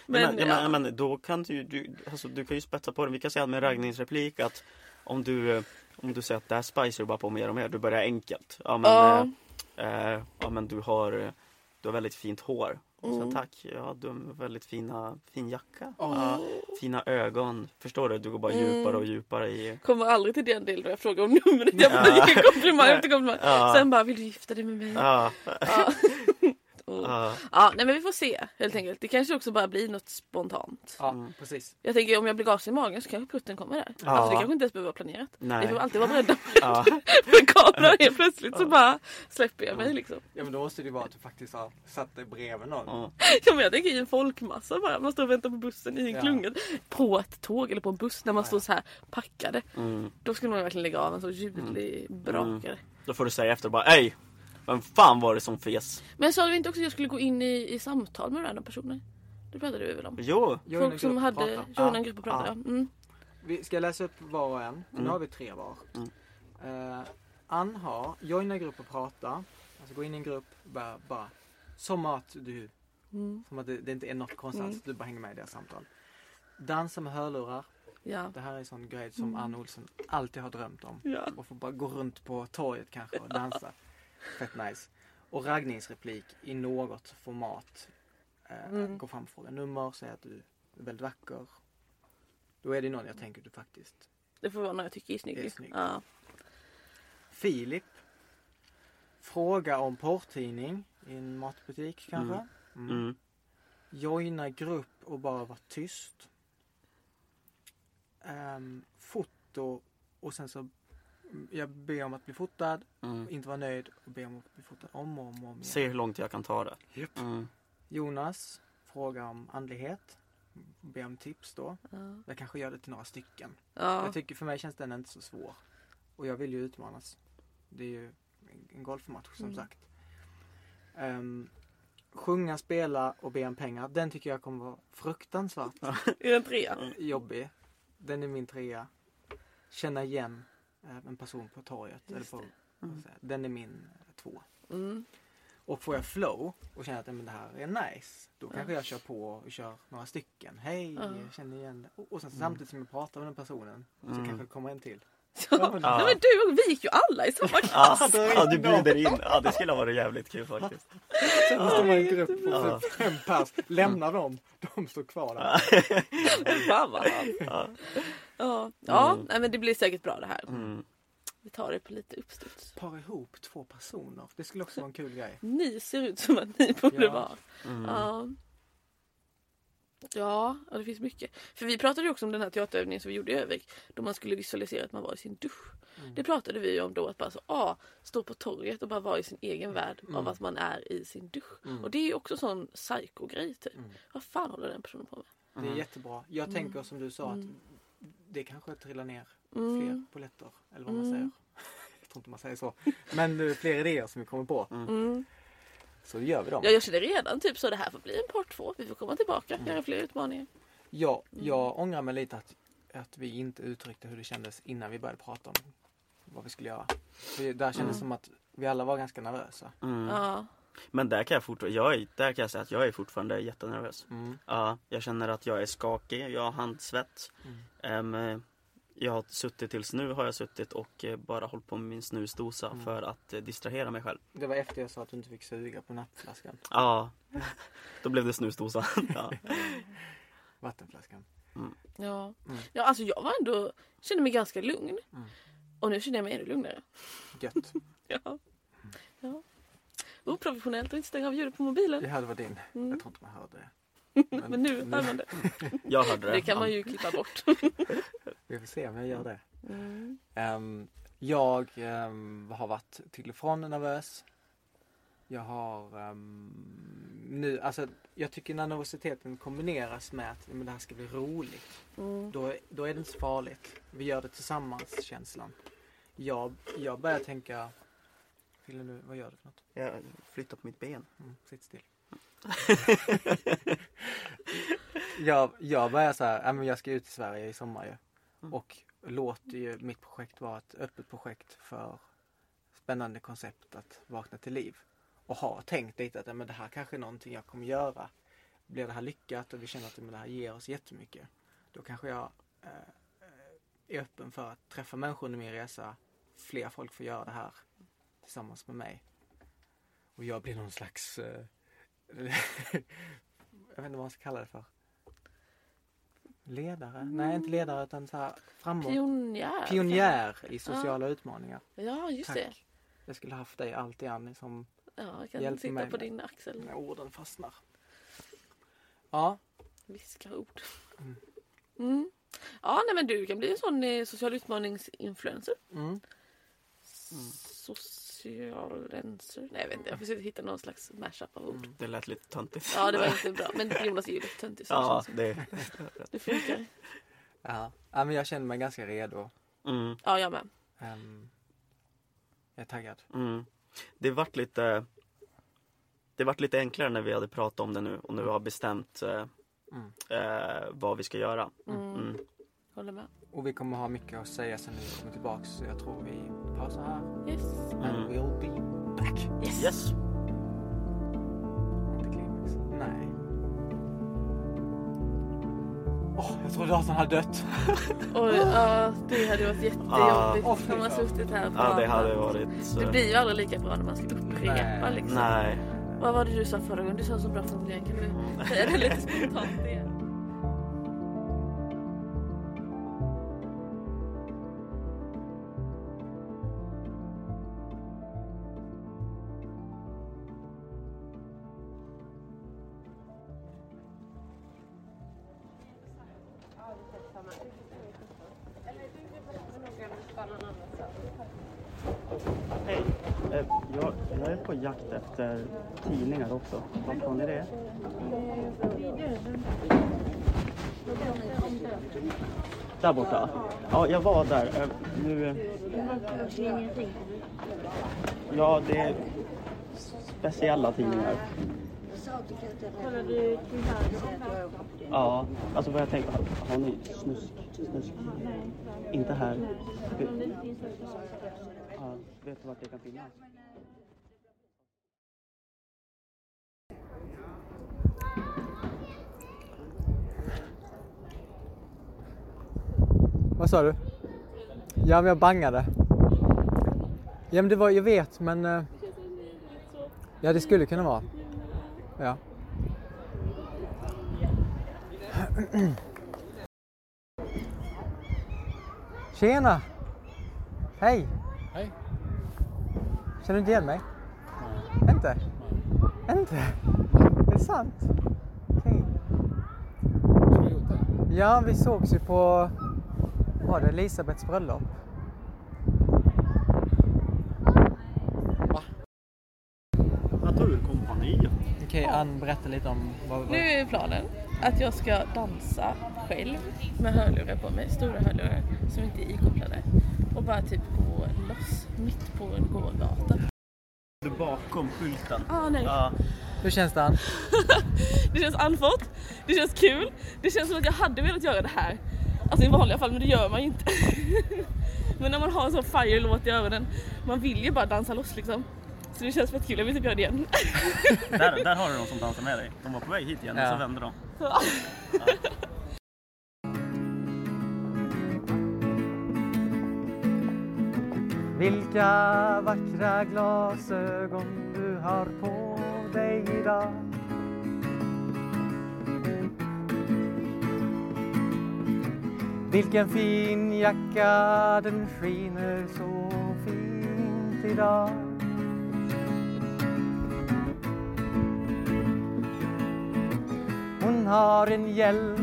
[SPEAKER 2] Men,
[SPEAKER 3] men, ja, men, men då kan du, du, alltså, du kan ju spetsa på det. Vi kan säga med raggningsreplik att om du, eh, om du säger att det här spicer du bara på mer och mer, du börjar enkelt. Ja men,
[SPEAKER 2] Ja.
[SPEAKER 3] eh, eh, ja, men du har, eh, du har väldigt fint hår. Och så,
[SPEAKER 2] Mm.
[SPEAKER 3] tack, ja du har väldigt fina, fin jacka.
[SPEAKER 1] Åh.
[SPEAKER 3] Ja, fina ögon. Förstår du? Du går bara
[SPEAKER 2] Mm.
[SPEAKER 3] djupare och djupare i...
[SPEAKER 2] Kommer aldrig till den delen då jag frågar om numret. Jag
[SPEAKER 3] Ja.
[SPEAKER 2] får ge komplimang efter komplimang.
[SPEAKER 3] Ja.
[SPEAKER 2] Sen bara, vill du gifta dig med mig?
[SPEAKER 3] Ja,
[SPEAKER 2] Ja. Och-
[SPEAKER 3] ja,
[SPEAKER 2] ja, nej men vi får se helt enkelt. Det kanske också bara blir något spontant.
[SPEAKER 1] Ja,
[SPEAKER 3] Mm.
[SPEAKER 1] precis.
[SPEAKER 2] Jag tänker om jag blir gasig i magen så kanske putten kommer där.
[SPEAKER 3] Ja.
[SPEAKER 2] Alltså det kanske inte ens behöver vara planerat.
[SPEAKER 3] nej.
[SPEAKER 2] Vi får alltid vara beredda
[SPEAKER 3] Ja.
[SPEAKER 2] på en kamera helt plötsligt så bara släpper jag mig liksom.
[SPEAKER 1] Ja men då måste det ju vara att du faktiskt har satt dig bredvid någon.
[SPEAKER 3] Ja.
[SPEAKER 2] Ja, men jag tänker i en folkmassa bara. Man står och väntar på bussen i en
[SPEAKER 1] Ja.
[SPEAKER 2] klunga. På ett tåg eller på en buss när man
[SPEAKER 1] Ja,
[SPEAKER 2] står
[SPEAKER 1] ja.
[SPEAKER 2] så här packade.
[SPEAKER 3] Mm.
[SPEAKER 2] Då skulle man verkligen lägga av en så ljudlig brakare.
[SPEAKER 3] Då får du säga efter bara, ej! Vem fan var det som fes?
[SPEAKER 2] Men sa du inte också att jag skulle gå in i, i samtal med random personer? Det pratade vi väl om?
[SPEAKER 3] Jo!
[SPEAKER 1] Joina
[SPEAKER 2] Folk som hade
[SPEAKER 1] prata. Ja.
[SPEAKER 2] en grupp och pratade.
[SPEAKER 3] Ja.
[SPEAKER 2] Ja. Mm.
[SPEAKER 1] Vi ska läsa upp var och en. Nu
[SPEAKER 3] Mm.
[SPEAKER 1] har vi tre var.
[SPEAKER 3] Mm.
[SPEAKER 1] Eh, Ann har joina grupp och prata. Alltså gå in i en grupp, bara, bara som att du,
[SPEAKER 2] Mm.
[SPEAKER 1] som att det, det inte är något konstigt
[SPEAKER 2] Mm.
[SPEAKER 1] du bara hänger med i deras samtal. Dansa med hörlurar.
[SPEAKER 2] Ja.
[SPEAKER 1] Det här är en sån grej som
[SPEAKER 2] Mm.
[SPEAKER 1] Ann Olsson alltid har drömt om.
[SPEAKER 2] Ja.
[SPEAKER 1] Och få bara gå runt på torget kanske och dansa. Fett nice. Och raggningsreplik i något format. Eh,
[SPEAKER 2] Mm.
[SPEAKER 1] Gå fram och fråga nummer, säga att du är väldigt vacker. Då är det någon jag tänker du faktiskt.
[SPEAKER 2] Det får vara någon jag tycker är snygg.
[SPEAKER 1] Är snygg.
[SPEAKER 2] Ja.
[SPEAKER 1] Filip. Fråga om porrtidning i en matbutik kanske. Mm.
[SPEAKER 3] Mm.
[SPEAKER 1] Joina grupp och bara vara tyst. Ehm, foto och sen så jag ber om att bli fotad,
[SPEAKER 3] Mm.
[SPEAKER 1] inte vara nöjd och be om att bli fotad om och om, och om igen.
[SPEAKER 3] Se hur långt jag kan ta det.
[SPEAKER 1] Japp.
[SPEAKER 3] Mm.
[SPEAKER 1] Jonas, fråga om andlighet. Be om tips då.
[SPEAKER 2] Ja.
[SPEAKER 1] Jag kanske gör det till några stycken.
[SPEAKER 2] Ja.
[SPEAKER 1] Jag tycker för mig känns den inte så svår. Och jag vill ju utmanas. Det är ju en- golfmatch som
[SPEAKER 2] Mm.
[SPEAKER 1] sagt. Ehm, sjunga, spela och be om pengar. Den tycker jag kommer vara fruktansvärt
[SPEAKER 2] Är det en trea?
[SPEAKER 1] jobbig. Den är min trea. Känna igen en person på torget. Eller på.
[SPEAKER 3] Mm.
[SPEAKER 1] Den är min eh, två.
[SPEAKER 2] Mm.
[SPEAKER 1] Och får jag flow och känner att men det här är nice. Då kanske jag kör på och kör några stycken. Hej,
[SPEAKER 2] Ja.
[SPEAKER 1] jag känner igen det. Och, och sen
[SPEAKER 3] Mm.
[SPEAKER 1] samtidigt som jag pratar med den personen så
[SPEAKER 3] Mm.
[SPEAKER 1] kanske det kommer en till.
[SPEAKER 2] Ja.
[SPEAKER 1] Ja, men-
[SPEAKER 2] Nej, men du och vi gick ju alla i samma klass.
[SPEAKER 3] Ja, du bjuder in. Ja, det skulle ha varit jävligt kul faktiskt.
[SPEAKER 1] Sen måste man en grupp på fem pers. Lämna dem. De står kvar där.
[SPEAKER 2] Fan vad.
[SPEAKER 3] Ja. Mm.
[SPEAKER 2] nej, men det blir säkert bra det här.
[SPEAKER 3] Mm.
[SPEAKER 2] Vi tar det på lite uppstuds.
[SPEAKER 1] Para ihop två personer. Det skulle också vara en kul grej.
[SPEAKER 2] Ni ser ut som att ni borde
[SPEAKER 1] Ja.
[SPEAKER 2] vara.
[SPEAKER 3] Mm.
[SPEAKER 2] Ja. Ja, det finns mycket. För vi pratade ju också om den här teaterövningen som vi gjorde i Övik. Då man skulle visualisera att man var i sin dusch.
[SPEAKER 1] Mm.
[SPEAKER 2] Det pratade vi ju om då. Att bara så, ah, stå på torget och bara vara i sin egen värld
[SPEAKER 1] Mm.
[SPEAKER 2] av att man är i sin dusch.
[SPEAKER 1] Mm.
[SPEAKER 2] Och det är ju också sån psycho-grej typ.
[SPEAKER 1] Mm.
[SPEAKER 2] Vad fan håller den personen på med?
[SPEAKER 1] Det är
[SPEAKER 3] Mm.
[SPEAKER 1] jättebra. Jag
[SPEAKER 2] Mm.
[SPEAKER 1] tänker som du sa att
[SPEAKER 2] Mm.
[SPEAKER 1] Det kanske trillar ner fler
[SPEAKER 2] Mm.
[SPEAKER 1] polletter. Eller vad man
[SPEAKER 2] Mm.
[SPEAKER 1] säger. Jag tror inte man säger så. Men eh, fler idéer som vi kommer på.
[SPEAKER 2] Mm.
[SPEAKER 1] Så gör vi dem.
[SPEAKER 2] Ja, jag känner redan typ så det här får bli en part två. Vi får komma tillbaka,
[SPEAKER 1] Mm.
[SPEAKER 2] göra fler utmaningar.
[SPEAKER 1] Ja,
[SPEAKER 2] Mm.
[SPEAKER 1] jag ångrar mig lite att, att vi inte uttryckte hur det kändes innan vi började prata om vad vi skulle göra. För där kändes det
[SPEAKER 2] Mm.
[SPEAKER 1] som att vi alla var ganska nervösa.
[SPEAKER 3] Mm.
[SPEAKER 2] Ja.
[SPEAKER 3] Men där kan jag fortfarande, jag är, där kan jag säga att jag är fortfarande jättenervös.
[SPEAKER 1] Mm.
[SPEAKER 3] Ja, jag känner att jag är skakig, jag har handsvett.
[SPEAKER 1] Mm.
[SPEAKER 3] Ehm, jag har suttit tills nu har jag suttit och eh, bara hållit på med min snusdosa
[SPEAKER 1] Mm.
[SPEAKER 3] för att eh, distrahera mig själv.
[SPEAKER 1] Det var efter jag sa att du inte fick suga på nappflaskan.
[SPEAKER 3] Ja, då blev det snusdosa. ja.
[SPEAKER 1] Vattenflaskan.
[SPEAKER 2] Ja.
[SPEAKER 1] Mm.
[SPEAKER 2] ja, alltså jag var ändå, kände mig ganska lugn.
[SPEAKER 1] Mm.
[SPEAKER 2] Och nu känner jag mig ännu lugnare.
[SPEAKER 1] Gött.
[SPEAKER 2] Ja. ja. Oprofessionellt att inte stänga av ljudet på mobilen.
[SPEAKER 1] Det här var din.
[SPEAKER 2] Mm.
[SPEAKER 1] Jag tror inte man hörde det.
[SPEAKER 2] Men nu hör man det.
[SPEAKER 3] Jag hörde det.
[SPEAKER 2] Det kan man ju klippa bort.
[SPEAKER 1] Vi får se om jag gör det.
[SPEAKER 2] Mm.
[SPEAKER 1] Ehm, jag ehm, har varit till och från nervös. Jag har ehm, nu, alltså jag tycker när nervositeten kombineras med att men det här ska bli roligt.
[SPEAKER 2] Mm.
[SPEAKER 1] Då, då är det inte så farligt. Vi gör det tillsammans känslan. Jag, jag börjar tänka, Fille nu, vad gör du för något?
[SPEAKER 3] Jag flyttar på mitt ben.
[SPEAKER 1] Mm, sitt still. jag, jag börjar så här, men jag ska ut i Sverige i sommar ju.
[SPEAKER 3] Mm.
[SPEAKER 1] Och låter ju mitt projekt vara ett öppet projekt för spännande koncept att vakna till liv. Och har tänkt lite att men det här kanske är någonting jag kommer göra. Blir det här lyckat och vi känner att men det här ger oss jättemycket. Då kanske jag eh, eh, är öppen för att träffa människor under min resa. Fler folk får göra det här tillsammans med mig. Och jag blir någon slags eh, jag vet inte vad man ska kalla det för. Ledare? Nej, inte ledare utan så här framåt.
[SPEAKER 2] Pionjär.
[SPEAKER 1] Pionjär i sociala utmaningar.
[SPEAKER 2] Ja, just
[SPEAKER 1] Tack.
[SPEAKER 2] det.
[SPEAKER 1] Jag skulle haft dig alltid Annie som
[SPEAKER 2] Ja, jag kan sitta på din axel.
[SPEAKER 1] när orden fastnar. Ja,
[SPEAKER 2] Viska ord.
[SPEAKER 1] Mm.
[SPEAKER 2] Mm. Ja, nej men du kan bli en sån eh, social utmaningsinfluencer.
[SPEAKER 1] mm.
[SPEAKER 2] Socialencer. Nej jag vet inte, jag försökte hitta någon slags mashup av ord.
[SPEAKER 1] Mm.
[SPEAKER 3] Det lät lite töntigt.
[SPEAKER 2] Ja det var inte bra. Men Jonas är ju lite töntig så
[SPEAKER 3] Ja,
[SPEAKER 2] det
[SPEAKER 3] det...
[SPEAKER 2] funkar.
[SPEAKER 1] ja. ja, men jag känner mig ganska redo.
[SPEAKER 3] Mm,
[SPEAKER 2] Ja jag med.
[SPEAKER 1] Ehm, jag är taggad.
[SPEAKER 3] mm. Det vart lite... Det vart lite enklare när vi hade pratat om det nu och när vi har bestämt eh,
[SPEAKER 1] Mm.
[SPEAKER 3] eh, vad vi ska göra.
[SPEAKER 2] Mm.
[SPEAKER 3] Mm.
[SPEAKER 2] Håller med.
[SPEAKER 1] Och vi kommer ha mycket att säga sen när vi kommer tillbaks. Så jag tror vi pausar här.
[SPEAKER 2] Yes.
[SPEAKER 3] Mm.
[SPEAKER 1] And we'll be back.
[SPEAKER 2] Yes.
[SPEAKER 3] Yes!
[SPEAKER 1] Nej. Åh, jag trodde datorn hade dött.
[SPEAKER 2] Oj, ja det hade varit jättejobbigt
[SPEAKER 1] Ah.
[SPEAKER 2] om man suttit här
[SPEAKER 3] Ja, det hade varit...
[SPEAKER 2] Det
[SPEAKER 3] eh,
[SPEAKER 2] blir ju aldrig lika bra när man ska upprepa
[SPEAKER 1] Nej.
[SPEAKER 2] liksom.
[SPEAKER 3] Nej.
[SPEAKER 2] Vad var det du sa förra gången? Du sa så bra formulering. Kan du säga det lite spontant igen?
[SPEAKER 3] Hej. Eh, Jag, jag är på jakt efter tidningar också. Vad har ni det? Där borta? Ja, jag var där. Eh, Nu... Eh, ja, det är speciella tidningar.
[SPEAKER 4] Kollar du?
[SPEAKER 3] Ja, alltså vad jag tänkte, har, har ni snusk? snusk? Inte här. Vet, ja, vet du vart det kan finnas?
[SPEAKER 1] Vad sa du? Ja, men jag bangade. Ja, men det var, jag vet, men... Eh, ja, det skulle kunna vara. Ja. Tjena! Hej!
[SPEAKER 5] Hej.
[SPEAKER 1] Känner du inte igen mig? Inte? Inte? Är det sant? Okej. Ja, vi sågs ju på... Var det Elisabeths bröllop?
[SPEAKER 3] Jag tog ur
[SPEAKER 1] Okej, Ann, berätta lite om vad... vad...
[SPEAKER 2] Nu är planen att jag ska dansa själv med hörlurar på mig, stora hörlurar som inte är ikopplade. Och bara typ gå loss mitt på en gågata.
[SPEAKER 3] Du bakom skylten.
[SPEAKER 2] Ah, nej.
[SPEAKER 3] Ja,
[SPEAKER 1] Hur känns det Ann?
[SPEAKER 2] Det känns andfått, det känns kul, det känns som att jag hade velat göra det här. Alltså i vanliga fall, men det gör man ju inte. men när man har en sån fire-låt i öronen, man vill ju bara dansa loss liksom. Så det känns fett kul, jag vill typ göra det igen.
[SPEAKER 3] där, där har du de som dansar med dig. De var på väg hit igen
[SPEAKER 1] Ja.
[SPEAKER 3] och så vände de.
[SPEAKER 1] Vilka vackra glasögon du har på dig idag Vilken fin jacka, den skiner så fint idag har en hjälm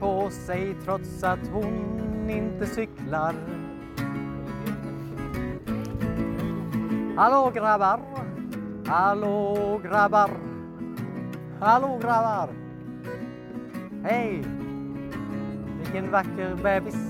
[SPEAKER 1] på sig trots att hon inte cyklar Hallå grabbar! Hallå grabbar! Hallå grabbar! Hej! Vilken vacker bebis!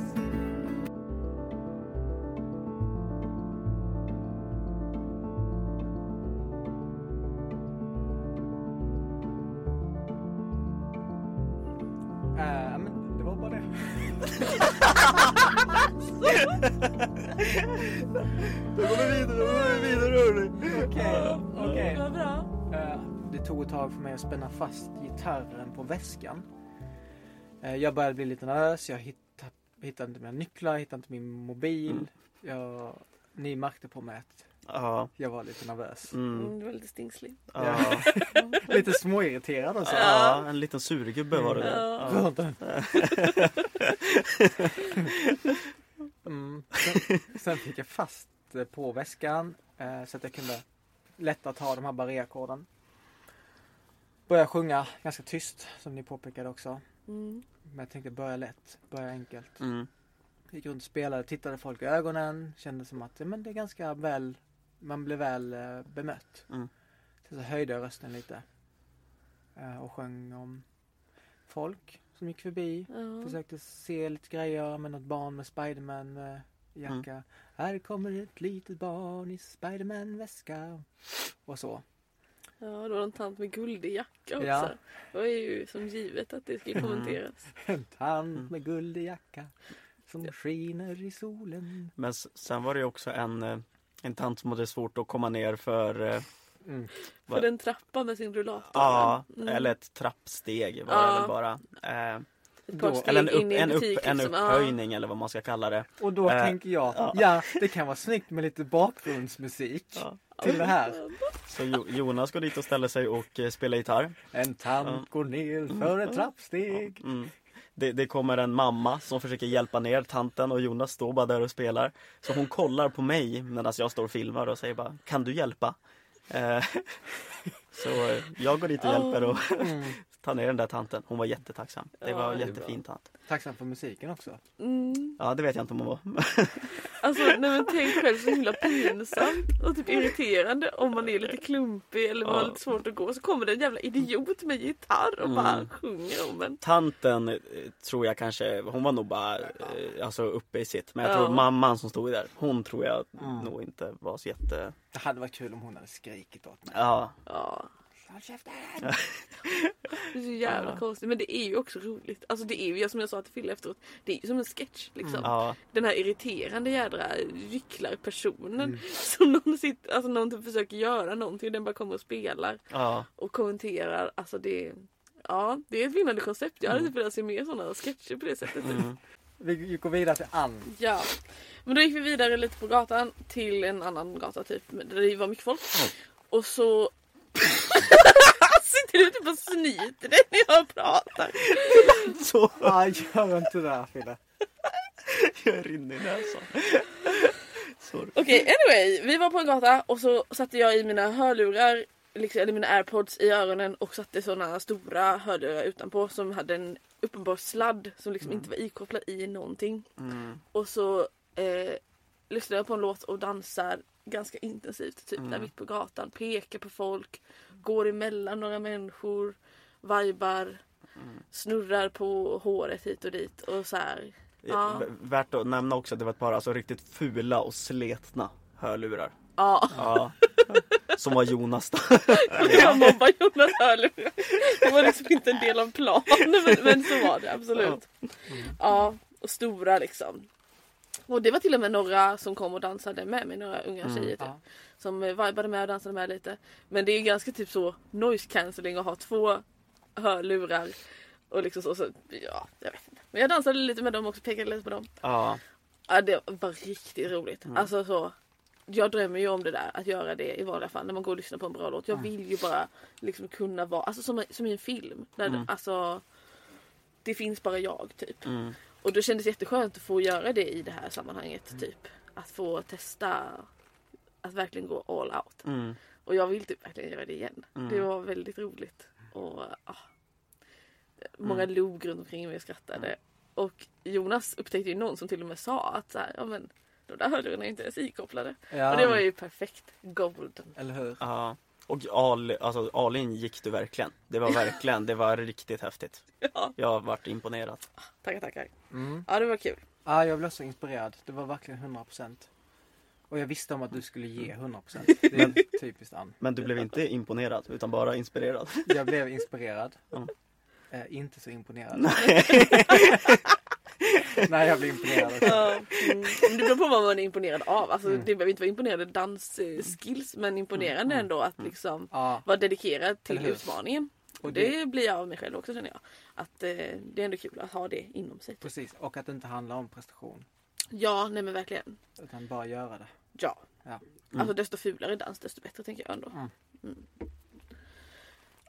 [SPEAKER 1] Ett tag för mig att spänna fast gitarren på väskan. Eh, Jag började bli lite nervös. Jag hittade, hittade inte mina nycklar, hittade inte min mobil.
[SPEAKER 3] Mm.
[SPEAKER 1] Jag, ni märkte på mig att
[SPEAKER 3] Ja.
[SPEAKER 1] jag var lite nervös.
[SPEAKER 3] Mm.
[SPEAKER 2] Mm, du var lite stingslig.
[SPEAKER 3] Ja.
[SPEAKER 1] Lite småirriterad och så.
[SPEAKER 3] ja, en liten surgubbe var det.
[SPEAKER 2] Ja.
[SPEAKER 3] Ja.
[SPEAKER 1] Mm. Sen, sen fick jag fast det på väskan eh, så att jag kunde lättare ta de här barréackorden. Började sjunga ganska tyst som ni påpekade också.
[SPEAKER 2] Mm.
[SPEAKER 1] Men jag tänkte börja lätt, börja enkelt.
[SPEAKER 3] Mm.
[SPEAKER 1] Gick runt och spelade, tittade folk i ögonen. Kände som att men det är ganska väl, man blir väl eh, bemött.
[SPEAKER 3] Mm.
[SPEAKER 1] Sen så höjde jag rösten lite. Eh, och sjöng om folk som gick förbi.
[SPEAKER 2] Ja.
[SPEAKER 1] Försökte se lite grejer med något barn med Spiderman eh, jacka. Här kommer ett litet barn i Spiderman väska. Och så.
[SPEAKER 2] Ja, det var en tant med guldig jacka också.
[SPEAKER 1] Ja.
[SPEAKER 2] Det var ju som givet att det skulle kommenteras.
[SPEAKER 1] En tant
[SPEAKER 3] Mm.
[SPEAKER 1] med guldig jacka. Som skiner i solen.
[SPEAKER 3] Men sen var det ju också en, eh, en tant som hade svårt att komma ner för eh,
[SPEAKER 1] Mm.
[SPEAKER 2] För den trappan med sin rullator.
[SPEAKER 3] Ja,
[SPEAKER 2] Mm.
[SPEAKER 3] eller ett trappsteg var
[SPEAKER 2] Ja.
[SPEAKER 3] det väl bara. Eh,
[SPEAKER 1] Då-
[SPEAKER 3] eller en, upp, en, upp,
[SPEAKER 2] butik.
[SPEAKER 3] en
[SPEAKER 2] liksom. Ja.
[SPEAKER 3] upphöjning eller vad man ska kalla det.
[SPEAKER 1] Och då
[SPEAKER 3] Eh,
[SPEAKER 1] tänker jag,
[SPEAKER 3] ja.
[SPEAKER 1] ja. det kan vara snyggt med lite bakgrundsmusik
[SPEAKER 3] Ja.
[SPEAKER 1] till det här.
[SPEAKER 3] Så Jo- Jonas går dit och ställer sig och eh, spelar gitarr.
[SPEAKER 1] En tant
[SPEAKER 3] Ja.
[SPEAKER 1] går ner för ett trappsteg.
[SPEAKER 3] Mm. Det, det kommer en mamma som försöker hjälpa ner tanten och Jonas står bara där och spelar. Så hon kollar på mig medan jag står och filmar och säger bara Kan du hjälpa? Eh, så eh, jag går dit och hjälper och Tar ner den där tanten. Hon var jättetacksam. Det
[SPEAKER 2] Ja,
[SPEAKER 3] var
[SPEAKER 2] det är
[SPEAKER 3] jättefin tant.
[SPEAKER 1] Tacksam för musiken också.
[SPEAKER 2] Mm.
[SPEAKER 3] Ja det vet jag inte om hon var.
[SPEAKER 2] Alltså nej men tänk själv så himla pinsamt och typ irriterande om man är lite klumpig eller man har
[SPEAKER 3] Ja.
[SPEAKER 2] lite svårt att gå. Så kommer det en jävla idiot med gitarr och bara
[SPEAKER 3] Mm.
[SPEAKER 2] sjunger om en.
[SPEAKER 3] Tanten eh, tror jag kanske, hon var nog bara eh, alltså uppe i sitt. Men jag
[SPEAKER 2] Ja.
[SPEAKER 3] tror mamman som stod där, hon tror jag
[SPEAKER 1] Mm.
[SPEAKER 3] nog inte var så jätte...
[SPEAKER 1] Det hade varit kul om hon hade skrikit åt mig.
[SPEAKER 3] Ja,
[SPEAKER 2] Ja,
[SPEAKER 1] Håll käften!
[SPEAKER 2] det är så jävla
[SPEAKER 3] Ja.
[SPEAKER 2] konstigt. Men det är ju också roligt. Alltså det är ju som jag sa till Fille efteråt. Det är ju som en sketch liksom.
[SPEAKER 3] ja,
[SPEAKER 2] Den här irriterande jädra gycklarpersonen
[SPEAKER 1] Mm.
[SPEAKER 2] som någon, sitter, alltså någon typ försöker göra någonting och den bara kommer och spelar
[SPEAKER 3] ja.
[SPEAKER 2] och kommenterar. Alltså det Ja, det är ett vinnande koncept. Jag hade typ velat se mer sådana sketcher på det sättet.
[SPEAKER 3] Mm.
[SPEAKER 1] Vi går vidare till Ann.
[SPEAKER 2] Ja. Men då gick vi vidare lite på gatan till en annan gata typ där det var mycket folk. Och så Sitter du typ och snyter dig när jag pratar?
[SPEAKER 3] Så
[SPEAKER 1] Ah, gör inte det här Fille.
[SPEAKER 3] jag rinner i näsan. Sorry.
[SPEAKER 2] Okej, anyway. Vi var på en gata och så satte jag i mina hörlurar, liksom, eller mina airpods i öronen och satte sådana stora hörlurar utanpå som hade en uppenbar sladd som liksom inte var ikopplad i någonting.
[SPEAKER 3] Mm.
[SPEAKER 2] Och så eh, lyssnar jag på en låt och dansar ganska intensivt typ
[SPEAKER 3] Mm.
[SPEAKER 2] där mitt på gatan. Pekar på folk, går emellan några människor, vibar,
[SPEAKER 3] Mm.
[SPEAKER 2] snurrar på håret hit och dit och så här. Ja.
[SPEAKER 3] Värt att nämna också att det var ett par alltså, riktigt fula och sletna hörlurar.
[SPEAKER 2] Ja,
[SPEAKER 3] Ja. Som var Jonas då.
[SPEAKER 2] jag mobbar Jonas hörlurar. Det var liksom inte en del av planen men, men så var det absolut. Ja, och stora liksom. Och det var till och med några som kom och dansade med mig, några unga
[SPEAKER 3] Mm.
[SPEAKER 2] tjejer typ.
[SPEAKER 1] Ja.
[SPEAKER 2] som vibade med och dansade med lite. Men det är ju ganska typ så noise cancelling att ha två hörlurar och liksom så, så ja, jag vet inte. Men jag dansade lite med dem också, pekade lite på dem.
[SPEAKER 3] Ja.
[SPEAKER 2] Ja, det var riktigt roligt.
[SPEAKER 3] Mm.
[SPEAKER 2] Alltså så jag drömmer ju om det där, att göra det i vanliga fall när man går och lyssnar på en bra låt. Jag vill ju bara liksom kunna vara, alltså som, som i en film. Där
[SPEAKER 3] Mm.
[SPEAKER 2] det, alltså, det finns bara jag typ.
[SPEAKER 3] Mm.
[SPEAKER 2] Och det kändes jätteskönt att få göra det i det här sammanhanget.
[SPEAKER 3] Mm.
[SPEAKER 2] Typ. Att få testa att verkligen gå all out.
[SPEAKER 3] Mm.
[SPEAKER 2] Och jag vill typ verkligen göra det igen.
[SPEAKER 3] Mm.
[SPEAKER 2] Det var väldigt roligt. Och ah, Många
[SPEAKER 3] Mm.
[SPEAKER 2] log runt omkring mig och skrattade. Och Jonas upptäckte ju någon som till och med sa att så här, ja men de där hörlurarna är inte ens ikopplade.
[SPEAKER 1] Ja,
[SPEAKER 2] Och det var ju perfekt. Golden.
[SPEAKER 1] Eller hur?
[SPEAKER 3] Ja. Och all, alltså, gick du verkligen. Det var verkligen, det var riktigt häftigt.
[SPEAKER 2] Ja,
[SPEAKER 3] Jag vart imponerad.
[SPEAKER 2] tackar tackar.
[SPEAKER 1] Mm.
[SPEAKER 2] Ja det var kul.
[SPEAKER 1] Ja, jag blev också inspirerad. Det var verkligen 100%. Och jag visste om att du skulle ge 100%. Det är typiskt Ann.
[SPEAKER 3] Men du blev inte imponerad utan bara inspirerad.
[SPEAKER 1] Jag blev inspirerad.
[SPEAKER 3] Ja.
[SPEAKER 1] Eh, inte så imponerad. Nej, jag blev imponerad.
[SPEAKER 2] Ja, mm. Det beror på vad man är imponerad av. Alltså,
[SPEAKER 1] Mm.
[SPEAKER 2] Det behöver inte vara imponerande dansskills men imponerande
[SPEAKER 1] Mm.
[SPEAKER 2] ändå att liksom
[SPEAKER 1] Ja,
[SPEAKER 2] vara dedikerad till utmaningen.
[SPEAKER 1] och det,
[SPEAKER 2] det blir jag av mig själv också känner jag. Att eh, det är ändå kul att ha det inom sig.
[SPEAKER 1] precis. Och att det inte handlar om prestation.
[SPEAKER 2] Ja, nej men verkligen.
[SPEAKER 1] Utan bara göra det.
[SPEAKER 2] Ja.
[SPEAKER 1] Ja.
[SPEAKER 2] Alltså desto fulare dans desto bättre tänker jag ändå.
[SPEAKER 1] Mm.
[SPEAKER 2] Mm.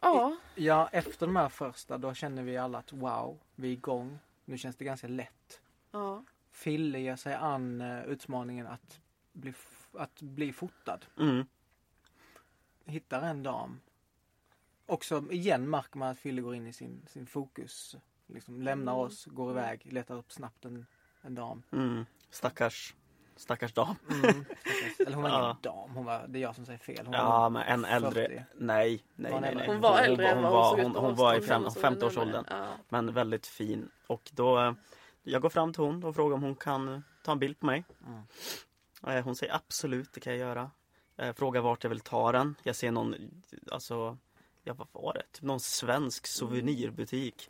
[SPEAKER 2] Ja,
[SPEAKER 1] Ja, efter de här första då känner vi alla att wow, vi är igång. Nu känns det ganska lätt.
[SPEAKER 2] ja.
[SPEAKER 1] Fille ger sig an eh, utmaningen att bli, att bli fotad.
[SPEAKER 3] Mm.
[SPEAKER 1] Hittar en dam. Också igen märker man att Fille går in i sin, sin fokus. Liksom lämnar
[SPEAKER 2] Mm.
[SPEAKER 1] oss, går iväg, letar upp snabbt en, en dam.
[SPEAKER 3] Mm. Stackars, stackars dam.
[SPEAKER 1] Mm, stackars. Eller hon var ingen
[SPEAKER 3] Ja.
[SPEAKER 1] dam, hon var, det är jag som säger fel. Hon
[SPEAKER 3] Ja
[SPEAKER 1] var
[SPEAKER 3] men en äldre,
[SPEAKER 1] 40.
[SPEAKER 3] nej, nej,
[SPEAKER 1] hon
[SPEAKER 3] nej,
[SPEAKER 1] äldre?
[SPEAKER 3] nej.
[SPEAKER 2] Hon var äldre än
[SPEAKER 3] hon,
[SPEAKER 2] vad
[SPEAKER 3] var,
[SPEAKER 2] såg ut
[SPEAKER 3] hon, hon var i
[SPEAKER 2] avstånd,
[SPEAKER 3] fem,
[SPEAKER 2] hon såg
[SPEAKER 3] 50-årsåldern.
[SPEAKER 2] närmare. Ja.
[SPEAKER 3] Men väldigt fin. Och då, eh, jag går fram till hon och frågar om hon kan ta en bild på mig.
[SPEAKER 1] Mm.
[SPEAKER 3] Eh, Hon säger absolut, det kan jag göra. Eh, Frågar vart jag vill ta den. Jag ser någon, alltså, ja vad var det? Typ någon svensk souvenirbutik.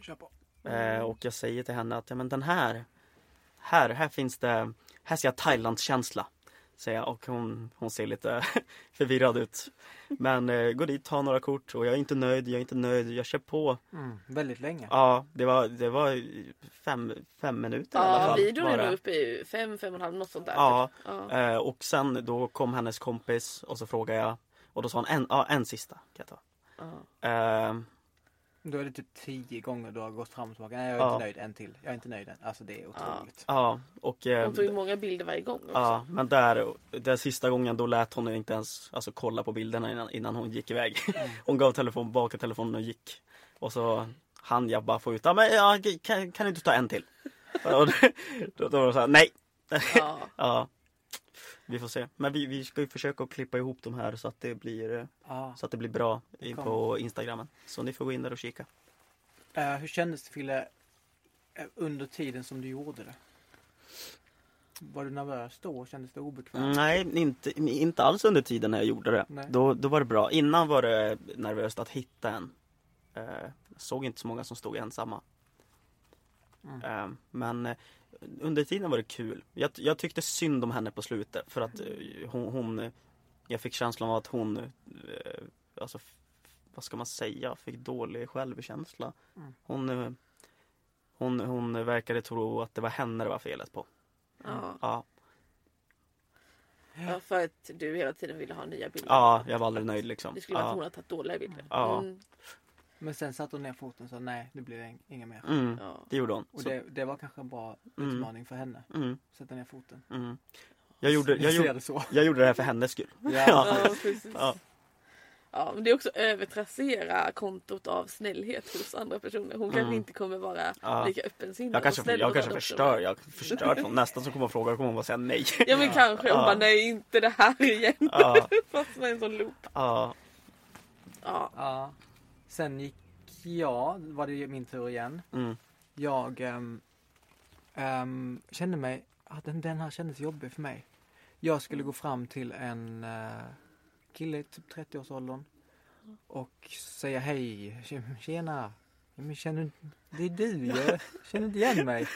[SPEAKER 1] Kör på.
[SPEAKER 3] Eh, och jag säger till henne att ja, men den här, här, här finns det, här ser jag Thailandskänsla. Säger jag och hon, hon ser lite förvirrad ut. Men eh, går dit, tar några kort och jag är inte nöjd, jag är inte nöjd, jag kör på.
[SPEAKER 1] Mm, väldigt länge.
[SPEAKER 3] Ja, det var, det var fem, fem minuter i alla
[SPEAKER 2] Ja,
[SPEAKER 3] fall.
[SPEAKER 2] videon
[SPEAKER 3] var
[SPEAKER 2] är nog uppe i fem, fem och en halv, något sånt där.
[SPEAKER 3] Ja,
[SPEAKER 2] typ. ja.
[SPEAKER 3] eh, och sen då kom hennes kompis och så frågade jag och då sa hon en, ja, en sista kan jag ta.
[SPEAKER 2] ja.
[SPEAKER 3] Eh,
[SPEAKER 1] Då är det typ tio gånger du har gått fram och tillbaka. Nej, jag är
[SPEAKER 3] Ja.
[SPEAKER 1] inte nöjd. En till. Jag är inte nöjd än. Alltså det är otroligt.
[SPEAKER 3] ja, och eh,
[SPEAKER 2] Hon tog ju många bilder varje gång också.
[SPEAKER 3] Ja, men där, den sista gången då lät hon inte ens alltså, kolla på bilderna innan, innan hon gick iväg.
[SPEAKER 1] Mm.
[SPEAKER 3] Hon gav telefon, baka telefonen och gick. Och så hann jag bara få ut, ja men ja, kan, kan du inte ta en till? Och då, då, då var det så här, nej!
[SPEAKER 2] Ja.
[SPEAKER 3] Ja, vi får se. Men vi, vi ska ju försöka att klippa ihop de här så att det blir,
[SPEAKER 1] Ja.
[SPEAKER 3] så att det blir bra
[SPEAKER 1] kommer.
[SPEAKER 3] på Instagramen. Så ni får gå in där och kika.
[SPEAKER 1] Eh, hur kändes det Fille eh, under tiden som du gjorde det? Var du nervös då? Kändes det obekvämt?
[SPEAKER 3] Nej, inte, inte alls under tiden när jag gjorde det.
[SPEAKER 1] Nej.
[SPEAKER 3] Då, då var det bra. Innan var det nervöst att hitta en. Jag såg inte så många som stod ensamma.
[SPEAKER 1] Mm.
[SPEAKER 3] Eh, men under tiden var det kul. Jag, jag tyckte synd om henne på slutet för att eh, hon, hon jag fick känslan av att hon, eh, alltså vad ska man säga, fick dålig självkänsla.
[SPEAKER 1] Mm.
[SPEAKER 3] Hon, eh, hon, hon verkade tro att det var henne det var felet på.
[SPEAKER 2] Ja.
[SPEAKER 3] Ja,
[SPEAKER 2] ja, för att du hela tiden ville ha nya bilder.
[SPEAKER 3] ja jag var aldrig nöjd liksom.
[SPEAKER 2] Det skulle vara
[SPEAKER 3] ja.
[SPEAKER 2] att hon har tagit dåliga bilder.
[SPEAKER 3] Ja.
[SPEAKER 2] Mm,
[SPEAKER 1] Men sen satte hon ner foten och sa nej, nu blir det ing- inga mer.
[SPEAKER 3] Mm,
[SPEAKER 2] ja.
[SPEAKER 3] det gjorde hon.
[SPEAKER 1] Och
[SPEAKER 3] Så-
[SPEAKER 1] det, det var kanske en bra
[SPEAKER 3] Mm.
[SPEAKER 1] utmaning för henne.
[SPEAKER 3] Mm,
[SPEAKER 1] Sätta ner foten.
[SPEAKER 3] mm. Jag, gjorde, jag,
[SPEAKER 1] ser
[SPEAKER 3] gjorde,
[SPEAKER 1] det så.
[SPEAKER 3] jag gjorde det här för hennes skull.
[SPEAKER 1] Ja.
[SPEAKER 2] Ja, precis.
[SPEAKER 3] Ja.
[SPEAKER 2] Ja, men det är också övertrassera kontot av snällhet hos andra personer. Hon kanske
[SPEAKER 3] Mm.
[SPEAKER 2] inte kommer vara
[SPEAKER 3] Ja.
[SPEAKER 2] lika öppensinnad
[SPEAKER 3] Jag kanske,
[SPEAKER 2] och snäll
[SPEAKER 3] jag
[SPEAKER 2] mot
[SPEAKER 3] kanske
[SPEAKER 2] andra
[SPEAKER 3] förstör, jag förstört från nästan som kommer att fråga kommer hon bara säga nej.
[SPEAKER 2] Ja men kanske. Hon
[SPEAKER 3] Ja.
[SPEAKER 2] bara nej inte det här igen.
[SPEAKER 3] Ja,
[SPEAKER 2] Fast med en sån loop.
[SPEAKER 3] ja,
[SPEAKER 2] Ja.
[SPEAKER 1] Ja. Sen gick jag, var det min tur igen.
[SPEAKER 3] mm,
[SPEAKER 1] Jag ehm, ehm, kände mig, att den, den här kändes jobbig för mig. Jag skulle gå fram till en uh, kille i typ 30-årsåldern och säga hej, tjena. Men känner det är du jag känner inte igen mig.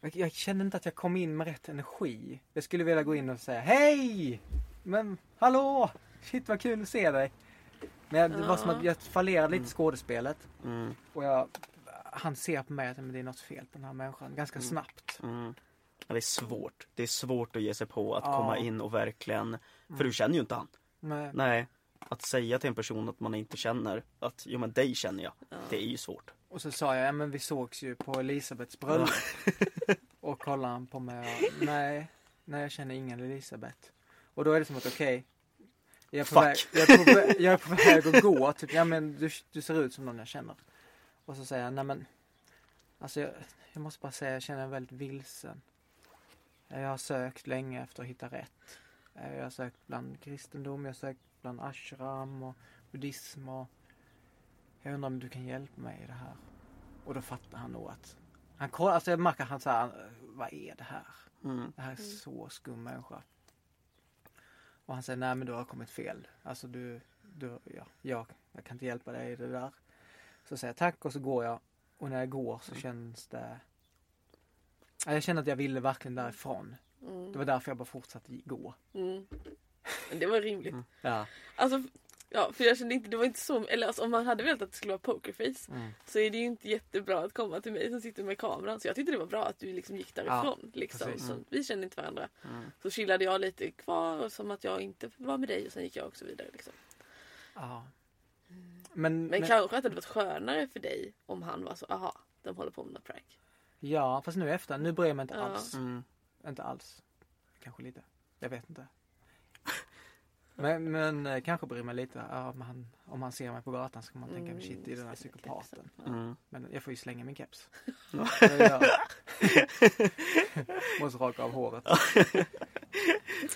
[SPEAKER 1] Jag, jag kände inte att jag kom in med rätt energi. Jag skulle vilja gå in och säga hej! Men hallå! Shit vad kul att se dig. Men jag, det var som att jag fallerade lite i skådespelet.
[SPEAKER 3] mm,
[SPEAKER 1] Och jag, han ser på mig att men det är något fel på den här människan ganska
[SPEAKER 3] Mm.
[SPEAKER 1] snabbt.
[SPEAKER 3] mm. Ja, det är svårt. Det är svårt att ge sig på att
[SPEAKER 1] Ja.
[SPEAKER 3] komma in och verkligen, för
[SPEAKER 1] Mm.
[SPEAKER 3] du känner ju inte han.
[SPEAKER 1] Men,
[SPEAKER 3] Nej, att säga till en person att man inte känner att, jo men dig känner jag.
[SPEAKER 2] Ja.
[SPEAKER 3] Det är ju svårt.
[SPEAKER 1] och så sa jag, ja men vi sågs ju på Elisabeths bröllop. och kollade han på mig och, nej, nej jag känner ingen Elisabeth. Och då är det som att okej. Jag, är på
[SPEAKER 3] Fuck.
[SPEAKER 1] väg, jag, är på väg, jag är på väg att gå. Typ, ja men du, du ser ut som någon jag känner. Och så säger jag, nej men. Alltså jag, jag måste bara säga, jag känner mig väldigt vilsen. Jag har sökt länge efter att hitta rätt. Jag har sökt bland kristendom, jag har sökt bland ashram och buddhism och jag undrar om du kan hjälpa mig i det här. Och då fattar han nog att han kollar, alltså jag märker att han säger, vad är det här?
[SPEAKER 3] Mm.
[SPEAKER 1] Det här är så skum människa. Och han säger, nej men du har kommit fel. Alltså du, du ja, jag, jag kan inte hjälpa dig i det där. Så säger jag tack och så går jag. Och när jag går så känns det Ja, Jag kände att jag ville verkligen därifrån.
[SPEAKER 2] Mm.
[SPEAKER 1] Det var därför jag bara fortsatte gå.
[SPEAKER 2] Mm. Men det var rimligt.
[SPEAKER 3] Mm.
[SPEAKER 1] Ja.
[SPEAKER 2] Alltså, ja, för jag kände inte, det var inte så, eller alltså, om man hade velat att det skulle vara pokerface
[SPEAKER 1] Mm.
[SPEAKER 2] så är det ju inte jättebra att komma till mig som sitter med kameran. Så jag tyckte det var bra att du liksom gick därifrån. liksom.
[SPEAKER 1] precis.
[SPEAKER 2] så vi kände inte varandra.
[SPEAKER 3] Mm.
[SPEAKER 2] Så chillade jag lite kvar och som att jag inte var med dig och sen gick jag också vidare. Liksom.
[SPEAKER 1] ja. Men,
[SPEAKER 2] Men,
[SPEAKER 1] men,
[SPEAKER 2] kanske att det hade varit skönare för dig om han var så, aha, de håller på med något prank.
[SPEAKER 1] ja, fast nu efter, nu bryr jag mig inte
[SPEAKER 2] Ja.
[SPEAKER 1] alls.
[SPEAKER 3] Mm.
[SPEAKER 1] Inte alls. Kanske lite. Jag vet inte. Men, men eh, kanske bryr mig lite. Om, han, om han ser mig på gatan så kan man tänka,
[SPEAKER 2] Mm,
[SPEAKER 1] shit det är den här
[SPEAKER 2] det,
[SPEAKER 1] psykopaten.
[SPEAKER 3] Mm.
[SPEAKER 1] Men jag får ju slänga min keps.
[SPEAKER 3] Ja.
[SPEAKER 1] Det jag. Måste raka av håret.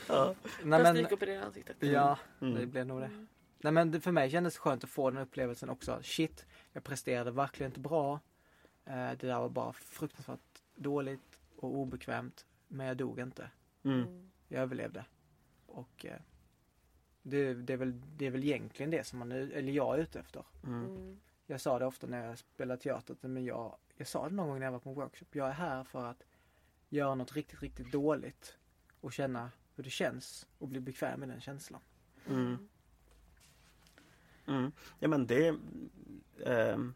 [SPEAKER 3] Ja.
[SPEAKER 1] Nej, men,
[SPEAKER 2] stryk upp i det ansiktet.
[SPEAKER 1] ja, det
[SPEAKER 3] Mm.
[SPEAKER 1] blev nog det.
[SPEAKER 2] Mm.
[SPEAKER 1] Nej men det- för mig kändes det skönt att få den upplevelsen också. Shit, jag presterade verkligen inte bra. Eh, Det där var bara fruktansvärt dåligt och obekvämt. Men jag dog inte.
[SPEAKER 3] Mm.
[SPEAKER 2] Mm.
[SPEAKER 1] Jag överlevde. Och eh, det, det, är väl, det är väl egentligen det som man är, eller jag är ute efter.
[SPEAKER 3] Mm.
[SPEAKER 2] Mm.
[SPEAKER 1] Jag sa det ofta när jag spelade teater, men jag, jag sa det någon gång när jag var på en workshop. Jag är här för att göra något riktigt, riktigt dåligt och känna hur det känns och bli bekväm med den känslan.
[SPEAKER 3] Mm. Mm. Ja men det ehm,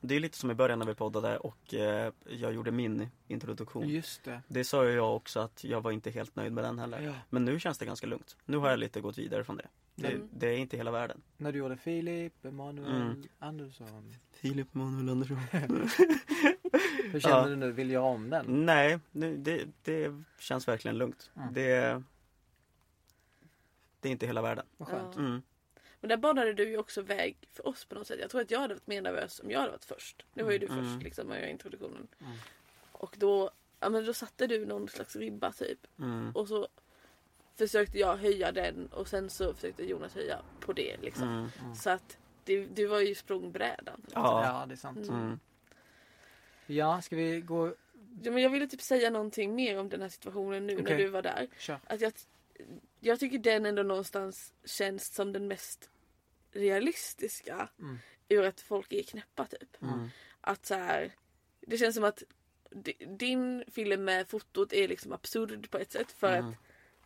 [SPEAKER 3] Det är lite som i början när vi poddade och eh, jag gjorde min introduktion.
[SPEAKER 1] Just det.
[SPEAKER 3] Det sa ju jag också att jag var inte helt nöjd med den heller.
[SPEAKER 1] Ja.
[SPEAKER 3] Men nu känns det ganska lugnt. Nu har jag lite gått vidare från det. Det,
[SPEAKER 2] Mm.
[SPEAKER 3] det är inte hela världen.
[SPEAKER 1] När du gjorde Filip, Emanuel,
[SPEAKER 3] Mm.
[SPEAKER 1] Andersson.
[SPEAKER 3] Filip Manuel Andersson.
[SPEAKER 1] Hur känner
[SPEAKER 3] Ja.
[SPEAKER 1] du nu? Vill göra om den?
[SPEAKER 3] Nej, nu, det, det känns verkligen lugnt.
[SPEAKER 1] Mm.
[SPEAKER 3] Det, det är inte hela världen.
[SPEAKER 1] Vad skönt.
[SPEAKER 3] Mm.
[SPEAKER 2] Men där banade du ju också väg för oss på något sätt. Jag tror att jag hade varit mer nervös om jag hade varit först. Nu var ju du
[SPEAKER 3] Mm.
[SPEAKER 2] först liksom med introduktionen.
[SPEAKER 1] Mm.
[SPEAKER 2] Och då, ja, men då satte du någon slags ribba typ.
[SPEAKER 3] Mm.
[SPEAKER 2] Och så försökte jag höja den och sen så försökte Jonas höja på det liksom.
[SPEAKER 3] Mm.
[SPEAKER 2] Så att det, det var ju språngbrädan.
[SPEAKER 3] Ja.
[SPEAKER 1] Ja, det är sant.
[SPEAKER 2] Mm.
[SPEAKER 3] Mm.
[SPEAKER 1] Ja, ska vi gå...
[SPEAKER 2] Ja, men jag ville typ säga någonting mer om den här situationen nu när
[SPEAKER 1] Okej.
[SPEAKER 2] du var där. Att jag, jag tycker den ändå någonstans känns som den mest realistiska.
[SPEAKER 1] Mm.
[SPEAKER 2] Ur att folk är knäppa typ.
[SPEAKER 3] Mm.
[SPEAKER 2] Att så här, det känns som att di- din film med fotot är liksom absurd på ett sätt. För
[SPEAKER 3] Mm.
[SPEAKER 2] att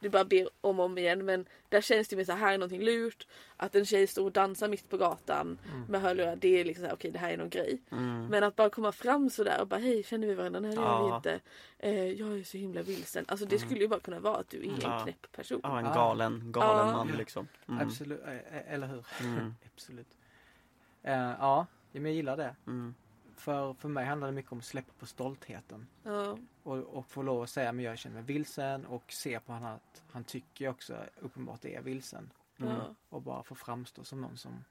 [SPEAKER 2] du bara ber om och om igen. Men där känns det mer så här, här är någonting lurt. Att en tjej står och dansar mitt på gatan
[SPEAKER 1] Mm.
[SPEAKER 2] med hörlurar. Det är liksom så här, okej det här är någon grej.
[SPEAKER 3] Mm.
[SPEAKER 2] Men att bara komma fram sådär och bara hej känner vi varandra? Nej det gör vi inte. Eh, jag är så himla vilsen. Alltså det
[SPEAKER 3] Mm.
[SPEAKER 2] skulle ju bara kunna vara att du är en
[SPEAKER 3] Ja.
[SPEAKER 2] knäpp person.
[SPEAKER 3] Ja, en galen, galen
[SPEAKER 2] Ja.
[SPEAKER 3] man liksom. Mm.
[SPEAKER 1] Absolut, eh, eh, eller hur?
[SPEAKER 3] Mm.
[SPEAKER 1] Absolut. Eh, ja, men jag gillar det.
[SPEAKER 3] Mm.
[SPEAKER 1] För, för mig handlar det mycket om att släppa på stoltheten.
[SPEAKER 2] Ja.
[SPEAKER 1] Och, och få lov att säga men jag känner mig vilsen och se på honom att han tycker också uppenbart är vilsen.
[SPEAKER 3] Mm.
[SPEAKER 1] Och bara få framstå som någon som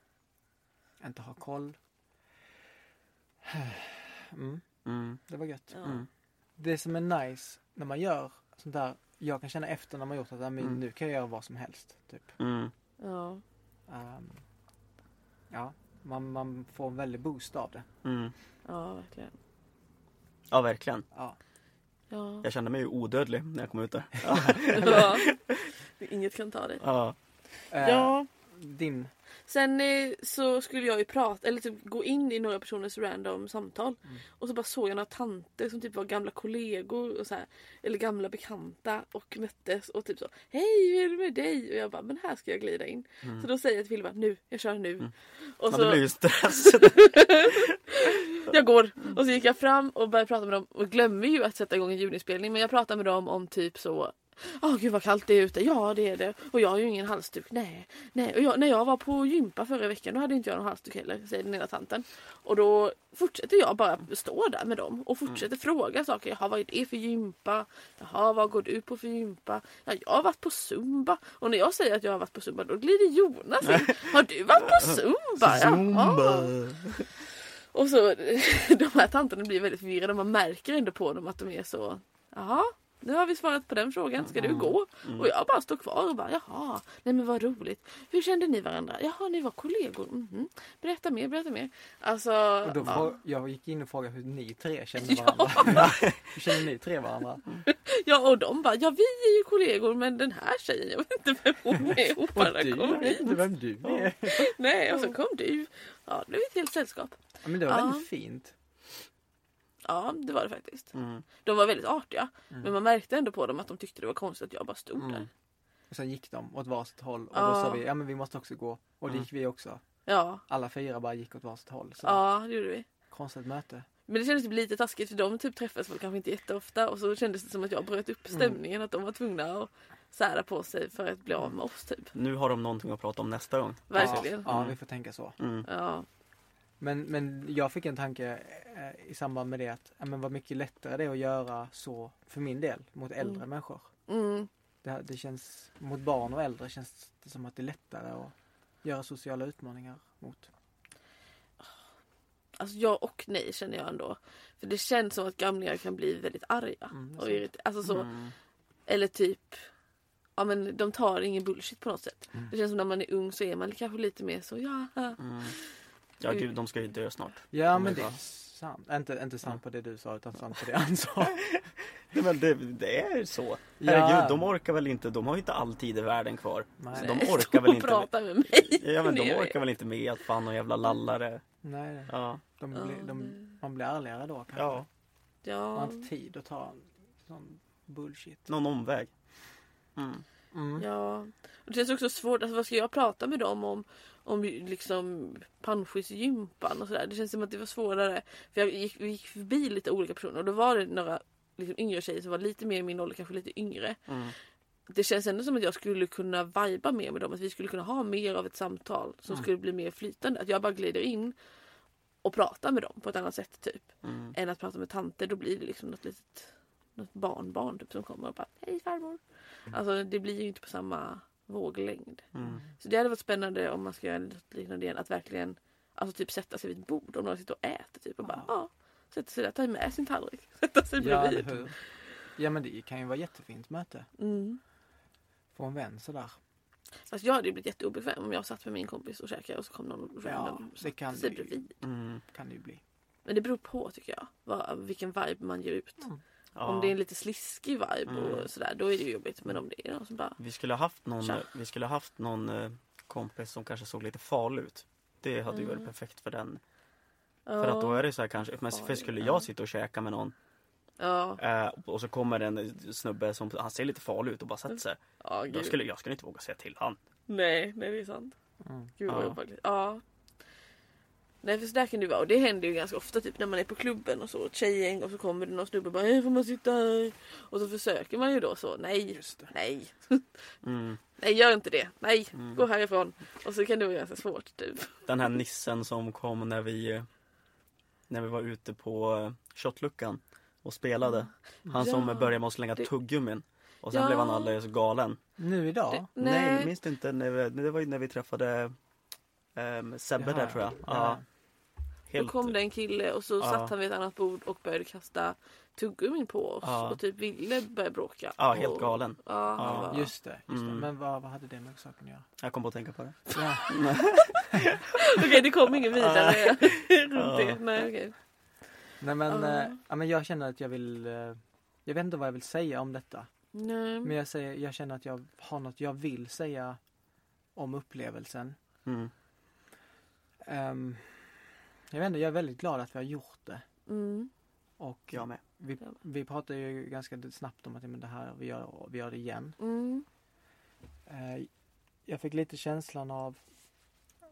[SPEAKER 1] inte har koll. Mm,
[SPEAKER 3] Mm.
[SPEAKER 1] det var gött.
[SPEAKER 3] Mm.
[SPEAKER 1] Det som är nice när man gör sånt där, jag kan känna efter när man gjort att men
[SPEAKER 3] Mm.
[SPEAKER 1] nu kan jag göra vad som helst. Typ.
[SPEAKER 3] Mm.
[SPEAKER 2] Ja.
[SPEAKER 1] Ehm, ja, man, man får en väldig boost av det.
[SPEAKER 3] Mm.
[SPEAKER 2] ja, verkligen.
[SPEAKER 3] Ja, verkligen.
[SPEAKER 1] Ja.
[SPEAKER 2] Ja.
[SPEAKER 3] Jag kände mig ju odödlig när jag kom ut där.
[SPEAKER 2] ja. Inget kan ta dig.
[SPEAKER 3] Ja.
[SPEAKER 1] Eh,
[SPEAKER 2] Ja.
[SPEAKER 1] Din,
[SPEAKER 2] Sen eh, så skulle jag ju prata, eller typ gå in i några personers random samtal.
[SPEAKER 1] Mm.
[SPEAKER 2] Och så bara såg jag några tanter som typ var gamla kollegor och så här, eller gamla bekanta och möttes och typ så Hej hur är det med dig? Och jag bara men här ska jag glida in.
[SPEAKER 3] Mm.
[SPEAKER 2] Så då säger jag till Filip nu, jag kör nu.
[SPEAKER 3] Mm.
[SPEAKER 2] Och
[SPEAKER 3] ja,
[SPEAKER 2] så
[SPEAKER 3] blir ju stress.
[SPEAKER 2] jag går och så gick jag fram och började prata med dem och glömmer ju att sätta igång en ljudinspelning men jag pratar med dem om typ så Åh gud vad kallt det är ute. Ja det är det. Och jag har ju ingen halsduk. Nej. Nej. Och jag, när jag var på gympa förra veckan då hade inte jag någon halsduk heller. Säger den ena tanten. Och då fortsätter jag bara stå där med dem och fortsätter fråga saker. Jaha vad är det för gympa? Jaha vad går du på för gympa? Ja, jag har varit på zumba. Och när jag säger att jag har varit på zumba då glider Jonas in. Har du varit på zumba? Jaha. Och så de här tanterna blir väldigt förvirrade. Man märker ändå på dem att de är så Jaha, nu har vi svarat på den frågan. Ska du
[SPEAKER 3] Mm.
[SPEAKER 2] gå?
[SPEAKER 3] Mm.
[SPEAKER 2] Och jag bara står kvar och bara jaha, nej men vad roligt. Hur kände ni varandra? Jaha, ni var kollegor. Mhm. Berätta mer, berätta mer. Alltså,
[SPEAKER 1] Och då
[SPEAKER 2] ja.
[SPEAKER 1] frå- jag gick in och frågade hur ni tre kände
[SPEAKER 2] Ja.
[SPEAKER 1] varandra. hur känner ni tre varandra?
[SPEAKER 2] ja, och de bara, ja vi är ju kollegor men den här tjejen, jag vet inte vem hon är. Hon bara
[SPEAKER 1] du,
[SPEAKER 2] kom hit.
[SPEAKER 1] inte vem du är.
[SPEAKER 2] Nej, och så kom du. Ja, det blev ett helt sällskap.
[SPEAKER 1] Men det var
[SPEAKER 2] Ja.
[SPEAKER 1] väldigt fint.
[SPEAKER 2] Ja, det var det faktiskt.
[SPEAKER 3] Mm.
[SPEAKER 2] De var väldigt artiga.
[SPEAKER 1] Mm.
[SPEAKER 2] Men man märkte ändå på dem att de tyckte det var konstigt att jag bara stod
[SPEAKER 3] Mm.
[SPEAKER 2] där.
[SPEAKER 1] Och sen gick de åt varsitt håll och då sa vi, ja men vi måste också gå. Och det
[SPEAKER 3] Mm.
[SPEAKER 1] gick vi också.
[SPEAKER 2] Ja,
[SPEAKER 1] Alla fyra bara gick åt varsitt håll. Så
[SPEAKER 2] ja det gjorde vi.
[SPEAKER 1] konstigt möte.
[SPEAKER 2] Men det kändes typ lite taskigt för de typ träffades väl kanske inte jätteofta och så kändes det som att jag bröt upp
[SPEAKER 1] Mm.
[SPEAKER 2] stämningen. Att de var tvungna att sära på sig för att bli av med oss typ.
[SPEAKER 3] Nu har de någonting att prata om nästa gång.
[SPEAKER 2] Verkligen.
[SPEAKER 1] Ja, ja vi får tänka så.
[SPEAKER 3] Mm.
[SPEAKER 2] Ja.
[SPEAKER 1] Men, men jag fick en tanke eh, i samband med det att, men vad mycket lättare det är att göra så för min del mot äldre
[SPEAKER 2] Mm.
[SPEAKER 1] människor.
[SPEAKER 2] Mm.
[SPEAKER 1] Det, det känns, mot barn och äldre känns det som att det är lättare att göra sociala utmaningar mot.
[SPEAKER 2] Alltså ja och nej känner jag ändå. För det känns som att gamlingar kan bli väldigt arga.
[SPEAKER 1] Mm,
[SPEAKER 2] och
[SPEAKER 1] sant.
[SPEAKER 2] irriter- alltså så,
[SPEAKER 3] Mm.
[SPEAKER 2] Eller typ Ja men de tar ingen bullshit på något sätt.
[SPEAKER 1] Mm.
[SPEAKER 2] Det känns som när man är ung så är man kanske lite mer så ja.
[SPEAKER 3] Mm. Ja gud, de ska ju dö snart.
[SPEAKER 1] Ja men det är sant. Inte, inte sant på det du sa utan sant på det han sa.
[SPEAKER 3] Nej, men det, det är så.
[SPEAKER 1] Ja.
[SPEAKER 3] Herregud, de orkar väl inte, de har ju inte all tid i världen kvar.
[SPEAKER 1] Nej.
[SPEAKER 3] Så de orkar väl inte-
[SPEAKER 2] prata med mig.
[SPEAKER 3] Ja men de orkar väl inte med att fan och jävla lallare.
[SPEAKER 1] Nej, nej.
[SPEAKER 3] Ja.
[SPEAKER 1] De
[SPEAKER 2] Ja,
[SPEAKER 1] blir, de,
[SPEAKER 2] det-
[SPEAKER 1] man blir ärligare då kanske.
[SPEAKER 3] ja.
[SPEAKER 1] Man har
[SPEAKER 2] Ja.
[SPEAKER 1] inte tid att ta sån bullshit.
[SPEAKER 3] Någon omväg. Mm.
[SPEAKER 1] Mm.
[SPEAKER 2] Ja. Och det känns också svårt, alltså vad ska jag prata med dem om? Om liksom panschisgympan och sådär. Det känns som att det var svårare. För jag gick, vi gick förbi lite olika personer och då var det några liksom, yngre tjejer som var lite mer i min ålder, kanske lite yngre.
[SPEAKER 3] Mm.
[SPEAKER 2] Det känns ändå som att jag skulle kunna viba mer med dem. Att vi skulle kunna ha mer av ett samtal som
[SPEAKER 1] Mm.
[SPEAKER 2] skulle bli mer flytande. Att jag bara glider in och pratar med dem på ett annat sätt typ.
[SPEAKER 3] Mm.
[SPEAKER 2] Än att prata med tanter. Då blir det liksom något litet något barnbarn typ, som kommer och bara Hej farmor. Alltså det blir ju inte på samma våglängd.
[SPEAKER 3] Mm.
[SPEAKER 2] Så det hade varit spännande om man ska göra något liknande igen. Att verkligen alltså typ sätta sig vid ett bord. Om någon sitter och äter typ och bara ja. Sätta sig där, ta med sin tallrik. Sätta sig
[SPEAKER 1] Ja,
[SPEAKER 2] bredvid.
[SPEAKER 1] Ja men det kan ju vara jättefint möte.
[SPEAKER 2] Mm.
[SPEAKER 1] Få en vän sådär.
[SPEAKER 2] Fast jag hade ju blivit jätteobekväm om jag satt med min kompis och käkade och så kom någon
[SPEAKER 1] Ja,
[SPEAKER 2] random
[SPEAKER 1] det
[SPEAKER 2] satte
[SPEAKER 1] kan
[SPEAKER 2] sig
[SPEAKER 1] det
[SPEAKER 2] bredvid.
[SPEAKER 3] Mm.
[SPEAKER 1] Kan det ju bli.
[SPEAKER 2] Men det beror på tycker jag. Vad, vilken vibe man ger ut.
[SPEAKER 3] Ja.
[SPEAKER 2] Om det är en lite sliskig vibe
[SPEAKER 3] Mm.
[SPEAKER 2] och sådär då är det ju jobbigt. Men om det är någon som bara
[SPEAKER 3] Vi skulle ha haft någon,
[SPEAKER 2] Tja.
[SPEAKER 3] vi skulle ha haft någon eh, kompis som kanske såg lite farlig ut. Det hade ju varit
[SPEAKER 2] Mm.
[SPEAKER 3] perfekt för den. För att då är det så här kanske, men för skulle
[SPEAKER 2] ja.
[SPEAKER 3] jag sitta och käka med någon
[SPEAKER 2] Ja,
[SPEAKER 3] eh, och så kommer en snubbe som, han ser lite farlig ut och bara sätter sig.
[SPEAKER 2] ja
[SPEAKER 3] Då
[SPEAKER 2] gud.
[SPEAKER 3] skulle, jag skulle inte våga säga till han.
[SPEAKER 2] Nej, nej det är sant.
[SPEAKER 1] Mm.
[SPEAKER 2] Gud vad
[SPEAKER 3] Ja.
[SPEAKER 2] obehagligt. Ja. Nej för så där kan det ju vara och det händer ju ganska ofta typ när man är på klubben och så ett tjejgäng och så kommer det någon snubbe och bara "Hej, får man sitta här? Och så försöker man ju då så nej,
[SPEAKER 1] Just det.
[SPEAKER 2] nej,
[SPEAKER 3] Mm.
[SPEAKER 2] nej gör inte det, nej,
[SPEAKER 3] Mm.
[SPEAKER 2] gå härifrån. Och så kan det vara ganska svårt typ.
[SPEAKER 3] Den här nissen som kom när vi När vi var ute på eh, shotluckan och spelade. Han som
[SPEAKER 2] Ja.
[SPEAKER 3] började med att slänga
[SPEAKER 2] Det-
[SPEAKER 3] tuggummin. Och sen
[SPEAKER 2] Ja.
[SPEAKER 3] blev han alldeles galen.
[SPEAKER 1] Nu idag?
[SPEAKER 2] Det-
[SPEAKER 3] Nej,
[SPEAKER 2] Nej.
[SPEAKER 3] minns du inte? När vi, det var ju när vi träffade um, Sebbe
[SPEAKER 1] Jaha,
[SPEAKER 3] där tror jag. Ja.
[SPEAKER 1] Ja.
[SPEAKER 2] Då
[SPEAKER 3] Helt,
[SPEAKER 2] kom det en kille och så
[SPEAKER 3] Ja.
[SPEAKER 2] satt han vid ett annat bord och började kasta tuggummin på oss
[SPEAKER 3] Ja.
[SPEAKER 2] och typ ville börja bråka.
[SPEAKER 3] ja, helt
[SPEAKER 2] och,
[SPEAKER 3] galen.
[SPEAKER 2] Ja,
[SPEAKER 3] Ja,
[SPEAKER 2] var-
[SPEAKER 1] Just det. Just det.
[SPEAKER 3] Mm.
[SPEAKER 1] Men vad, vad hade det med saken att göra?
[SPEAKER 3] Jag kom på att tänka på det.
[SPEAKER 1] Ja.
[SPEAKER 2] Okej det kom ingen vidare runt det. Nej, okej.
[SPEAKER 1] Nej men,
[SPEAKER 2] Ja.
[SPEAKER 1] eh, ja, men jag känner att jag vill eh, Jag vet inte vad jag vill säga om detta.
[SPEAKER 2] Nej.
[SPEAKER 1] Men jag, säger, jag känner att jag har något jag vill säga om upplevelsen.
[SPEAKER 3] Mm.
[SPEAKER 1] Ehm, jag vet inte, jag är väldigt glad att vi har gjort det.
[SPEAKER 2] Mm.
[SPEAKER 1] Och
[SPEAKER 3] Jag med.
[SPEAKER 1] vi, vi pratar ju ganska snabbt om att men det här, vi gör, vi gör det igen.
[SPEAKER 2] Mm.
[SPEAKER 1] Eh, jag fick lite känslan av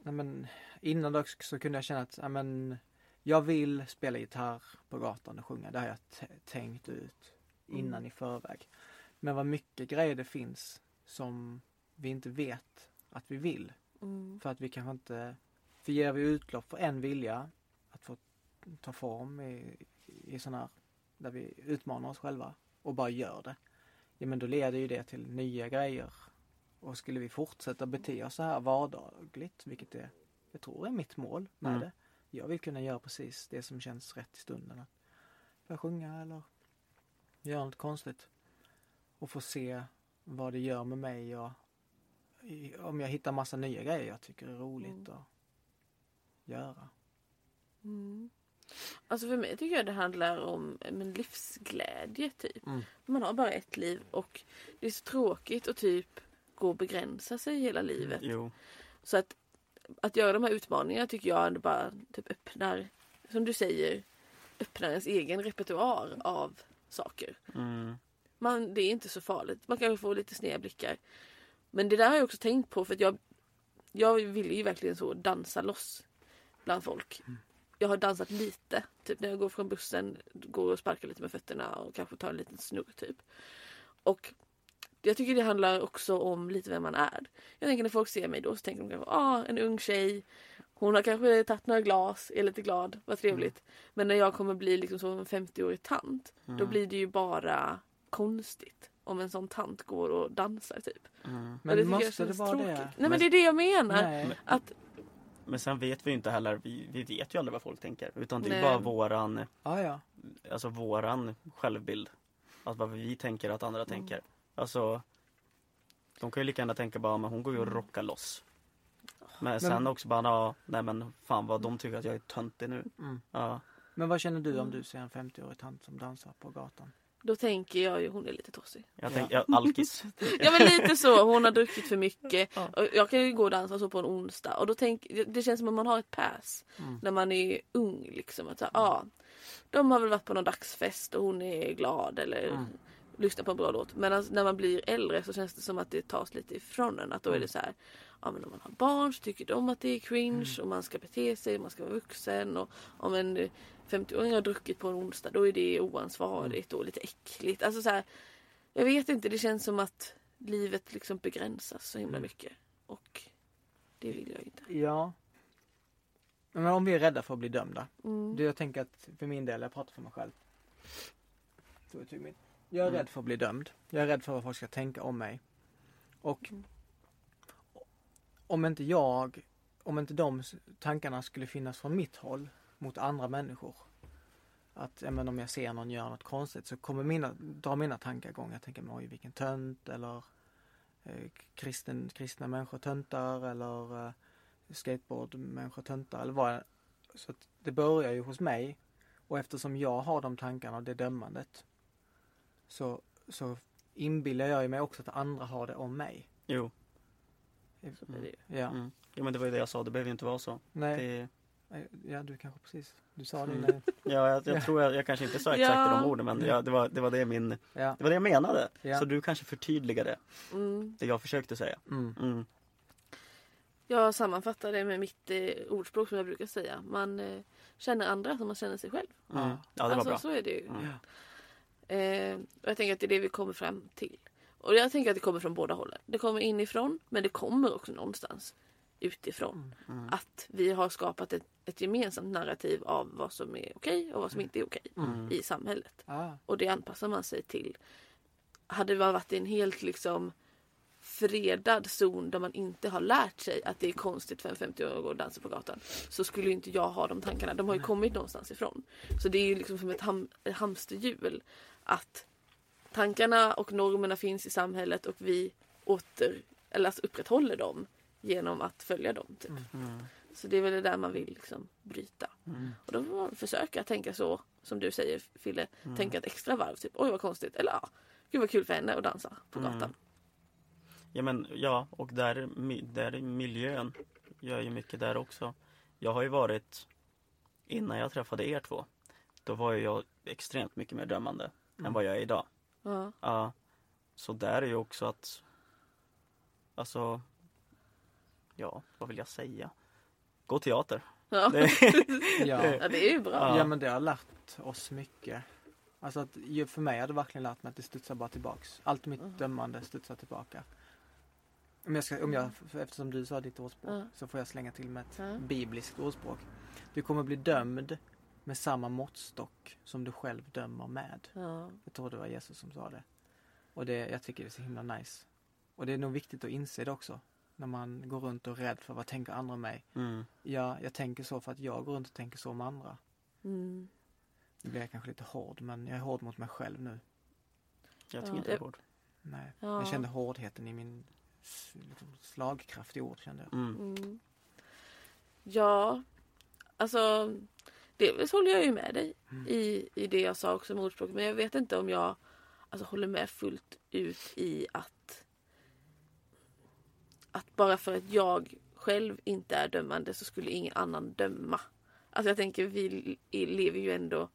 [SPEAKER 1] nej men, Innan dock så kunde jag känna att ja, men, jag vill spela gitarr på gatan och sjunga. Det har jag t- tänkt ut innan
[SPEAKER 2] Mm.
[SPEAKER 1] i förväg. Men vad mycket grejer det finns som vi inte vet att vi vill.
[SPEAKER 2] Mm.
[SPEAKER 1] För att vi kanske inte... För ger vi utlopp för en vilja att få ta form i, i sån här... Där vi utmanar oss själva och bara gör det. Ja men då leder ju det till nya grejer. Och skulle vi fortsätta bete oss så här vardagligt, vilket är, jag tror är mitt mål med
[SPEAKER 3] Mm.
[SPEAKER 1] det. Jag vill kunna göra precis det som känns rätt i stunden. Att börja sjunga eller göra något konstigt. och få se vad det gör med mig och om jag hittar massa nya grejer jag tycker är roligt att göra.
[SPEAKER 2] Mm. Alltså för mig tycker jag det handlar om eh, men livsglädje typ.
[SPEAKER 1] Mm.
[SPEAKER 2] Man har bara ett liv och det är så tråkigt att typ gå och begränsa sig hela livet.
[SPEAKER 3] Jo.
[SPEAKER 2] Så att, att göra de här utmaningarna tycker jag ändå bara typ öppnar, som du säger, öppnar ens egen repertoar av saker.
[SPEAKER 3] Mm.
[SPEAKER 2] Man, det är inte så farligt. Man kanske får lite sneda blickar. Men det där har jag också tänkt på för att jag, jag vill ju verkligen så dansa loss bland folk. Jag har dansat lite. Typ när jag går från bussen, går och sparkar lite med fötterna och kanske tar en liten snurr typ. Och jag tycker det handlar också om lite vem man är. Jag tänker när folk ser mig då så tänker de kanske ah, en ung tjej. Hon har kanske tagit några glas, är lite glad, vad trevligt. Men när jag kommer bli liksom som en 50-årig tant då blir det ju bara konstigt om en sån tant går och dansar typ.
[SPEAKER 3] Mm.
[SPEAKER 1] Men
[SPEAKER 2] jag
[SPEAKER 1] måste det vara
[SPEAKER 2] tråkigt.
[SPEAKER 1] det?
[SPEAKER 2] Nej men
[SPEAKER 3] Men-
[SPEAKER 2] det är det jag menar.
[SPEAKER 1] Nej.
[SPEAKER 2] Att,
[SPEAKER 3] Men sen vet vi ju inte heller, vi, vi vet ju aldrig vad folk tänker. Utan det är
[SPEAKER 2] Nej.
[SPEAKER 3] bara våran,
[SPEAKER 1] Ja, ja.
[SPEAKER 3] alltså våran självbild. Alltså vad vi tänker att andra tänker. Alltså, de kan ju lika gärna tänka bara, men hon går ju och rockar loss. Men sen också bara, ja, nej men fan vad de tycker att jag är töntig nu.
[SPEAKER 1] Mm.
[SPEAKER 3] Ja.
[SPEAKER 1] Men vad känner du om du ser en 50-årig tant som dansar på gatan?
[SPEAKER 2] Då tänker jag ju hon är lite tossig.
[SPEAKER 3] Jag
[SPEAKER 1] Ja.
[SPEAKER 3] tänker, ja, alkis.
[SPEAKER 2] Ja men lite så. Hon har druckit för mycket.
[SPEAKER 3] Ja.
[SPEAKER 2] Och jag kan ju gå och dansa så på en onsdag. Och då tänk, det känns som att man har ett pass.
[SPEAKER 1] Mm.
[SPEAKER 2] När man är ung liksom. Att, så här, ja, de har väl varit på någon dagsfest och hon är glad eller
[SPEAKER 1] Mm.
[SPEAKER 2] lyssnar på en bra låt. Men när man blir äldre så känns det som att det tas lite ifrån en. Att då är
[SPEAKER 1] Mm.
[SPEAKER 2] det så här. Ja men om man har barn så tycker de att det är cringe och man ska bete sig, man ska vara vuxen. Och om en eh, 50-åring har druckit på en onsdag då är det oansvarigt och lite äckligt. Alltså så här, jag vet inte, det känns som att livet liksom begränsas så himla mycket. Och det vill jag inte.
[SPEAKER 1] Ja. Men om vi är rädda för att bli dömda.
[SPEAKER 2] Mm.
[SPEAKER 1] Det jag tänker att för min del, jag pratar för mig själv. Jag, min. jag är
[SPEAKER 3] Mm.
[SPEAKER 1] rädd för att bli dömd. Jag är rädd för vad folk ska tänka om mig. Och
[SPEAKER 2] Mm
[SPEAKER 1] om inte jag, om inte de tankarna skulle finnas från mitt håll mot andra människor. Att även om jag ser någon göra något konstigt så kommer mina, dra mina tankar igång. Jag tänker, men oj vilken tönt eller eh, kristen, kristna människor töntar eller eh, skateboardmänniskor töntar eller vad. Så att det börjar ju hos mig och eftersom jag har de tankarna och det dömandet så, så inbillar jag mig också att andra har det om mig.
[SPEAKER 3] Jo.
[SPEAKER 2] Ju.
[SPEAKER 1] Ja,
[SPEAKER 3] Mm. Jo men det var ju det jag sa, det behöver ju inte vara så.
[SPEAKER 1] nej,
[SPEAKER 3] Det,
[SPEAKER 1] ja du kanske precis, du sa det
[SPEAKER 3] Mm. ja, jag, jag tror jag, jag kanske inte sa exakt
[SPEAKER 2] Ja.
[SPEAKER 3] de orden men ja, det, var, det var det min,
[SPEAKER 1] Ja,
[SPEAKER 3] det var det jag menade.
[SPEAKER 1] Ja.
[SPEAKER 3] Så du kanske förtydligade
[SPEAKER 2] Mm.
[SPEAKER 3] det jag försökte säga.
[SPEAKER 1] mm,
[SPEAKER 3] Mm.
[SPEAKER 2] Jag sammanfattar det med mitt eh, ordspråk som jag brukar säga. Man eh, känner andra som man känner sig själv.
[SPEAKER 3] Mm. Ja det var
[SPEAKER 2] alltså
[SPEAKER 3] bra.
[SPEAKER 2] så är det ju.
[SPEAKER 3] Mm.
[SPEAKER 1] ja.
[SPEAKER 2] Eh, och jag tänker att det är det vi kommer fram till. Och jag tänker att det kommer från båda hållen. Det kommer inifrån men det kommer också någonstans utifrån.
[SPEAKER 3] Mm.
[SPEAKER 2] Att vi har skapat ett, ett gemensamt narrativ av vad som är okej och vad som inte är okej
[SPEAKER 3] Mm.
[SPEAKER 2] i samhället.
[SPEAKER 1] Ah,
[SPEAKER 2] Och det anpassar man sig till. Hade man varit i en helt liksom fredad zon där man inte har lärt sig att det är konstigt för en 50-åring att gå och dansa på gatan. Så skulle inte jag ha de tankarna. De har ju kommit någonstans ifrån. Så det är ju liksom som ett, ham- ett hamsterhjul. Att tankarna och normerna finns i samhället och vi åter, eller alltså upprätthåller dem genom att följa dem. Typ.
[SPEAKER 3] Mm.
[SPEAKER 2] Så det är väl det där man vill liksom bryta.
[SPEAKER 3] Mm.
[SPEAKER 2] Och då får man försöka tänka så som du säger Fille.
[SPEAKER 3] Mm.
[SPEAKER 2] Tänka ett extra varv. Typ oj vad konstigt. Eller ja, gud vad kul för henne att dansa på
[SPEAKER 3] Mm.
[SPEAKER 2] gatan.
[SPEAKER 3] Ja men ja, och där, där är miljön gör ju mycket där också. Jag har ju varit, innan jag träffade er två, då var jag extremt mycket mer dömande än vad jag är idag.
[SPEAKER 2] Ja.
[SPEAKER 3] Ja, så där är ju också att, alltså, ja, vad vill jag säga? Gå teater.
[SPEAKER 2] Ja.
[SPEAKER 3] Det,
[SPEAKER 1] ja.
[SPEAKER 2] ja, det är ju bra.
[SPEAKER 3] Ja.
[SPEAKER 1] ja men det har lärt oss mycket. Alltså att för mig har det verkligen lärt mig att det studsar bara tillbaks. Allt mitt
[SPEAKER 2] Mm.
[SPEAKER 1] dömande studsar tillbaka. Om jag ska, om jag, för- eftersom du sa ditt ordspråk
[SPEAKER 2] Ja.
[SPEAKER 1] så får jag slänga till med ett
[SPEAKER 2] Ja.
[SPEAKER 1] bibliskt ordspråk. Du kommer bli dömd med samma måttstock som du själv dömer med.
[SPEAKER 2] Ja.
[SPEAKER 1] Jag tror det var Jesus som sa det. Och det, jag tycker det är så himla nice. Och det är nog viktigt att inse det också. När man går runt och är rädd för vad tänker andra om mig.
[SPEAKER 3] mm,
[SPEAKER 1] Ja, jag tänker så för att jag går runt och tänker så om andra.
[SPEAKER 2] Mm.
[SPEAKER 1] Nu blir jag kanske lite hård men jag är hård mot mig själv nu.
[SPEAKER 3] jag tycker
[SPEAKER 2] Ja,
[SPEAKER 3] inte det är hårt.
[SPEAKER 1] Nej.
[SPEAKER 2] Ja.
[SPEAKER 1] Jag kände hårdheten i min liksom, slagkraft i ord kände jag.
[SPEAKER 3] Mm.
[SPEAKER 2] Mm. Ja, alltså delvis håller jag ju med dig
[SPEAKER 1] Mm.
[SPEAKER 2] i, i det jag sa också med ordspråket. Men jag vet inte om jag alltså, håller med fullt ut i att att bara för att jag själv inte är dömande så skulle ingen annan döma. Alltså jag tänker vi lever ju ändå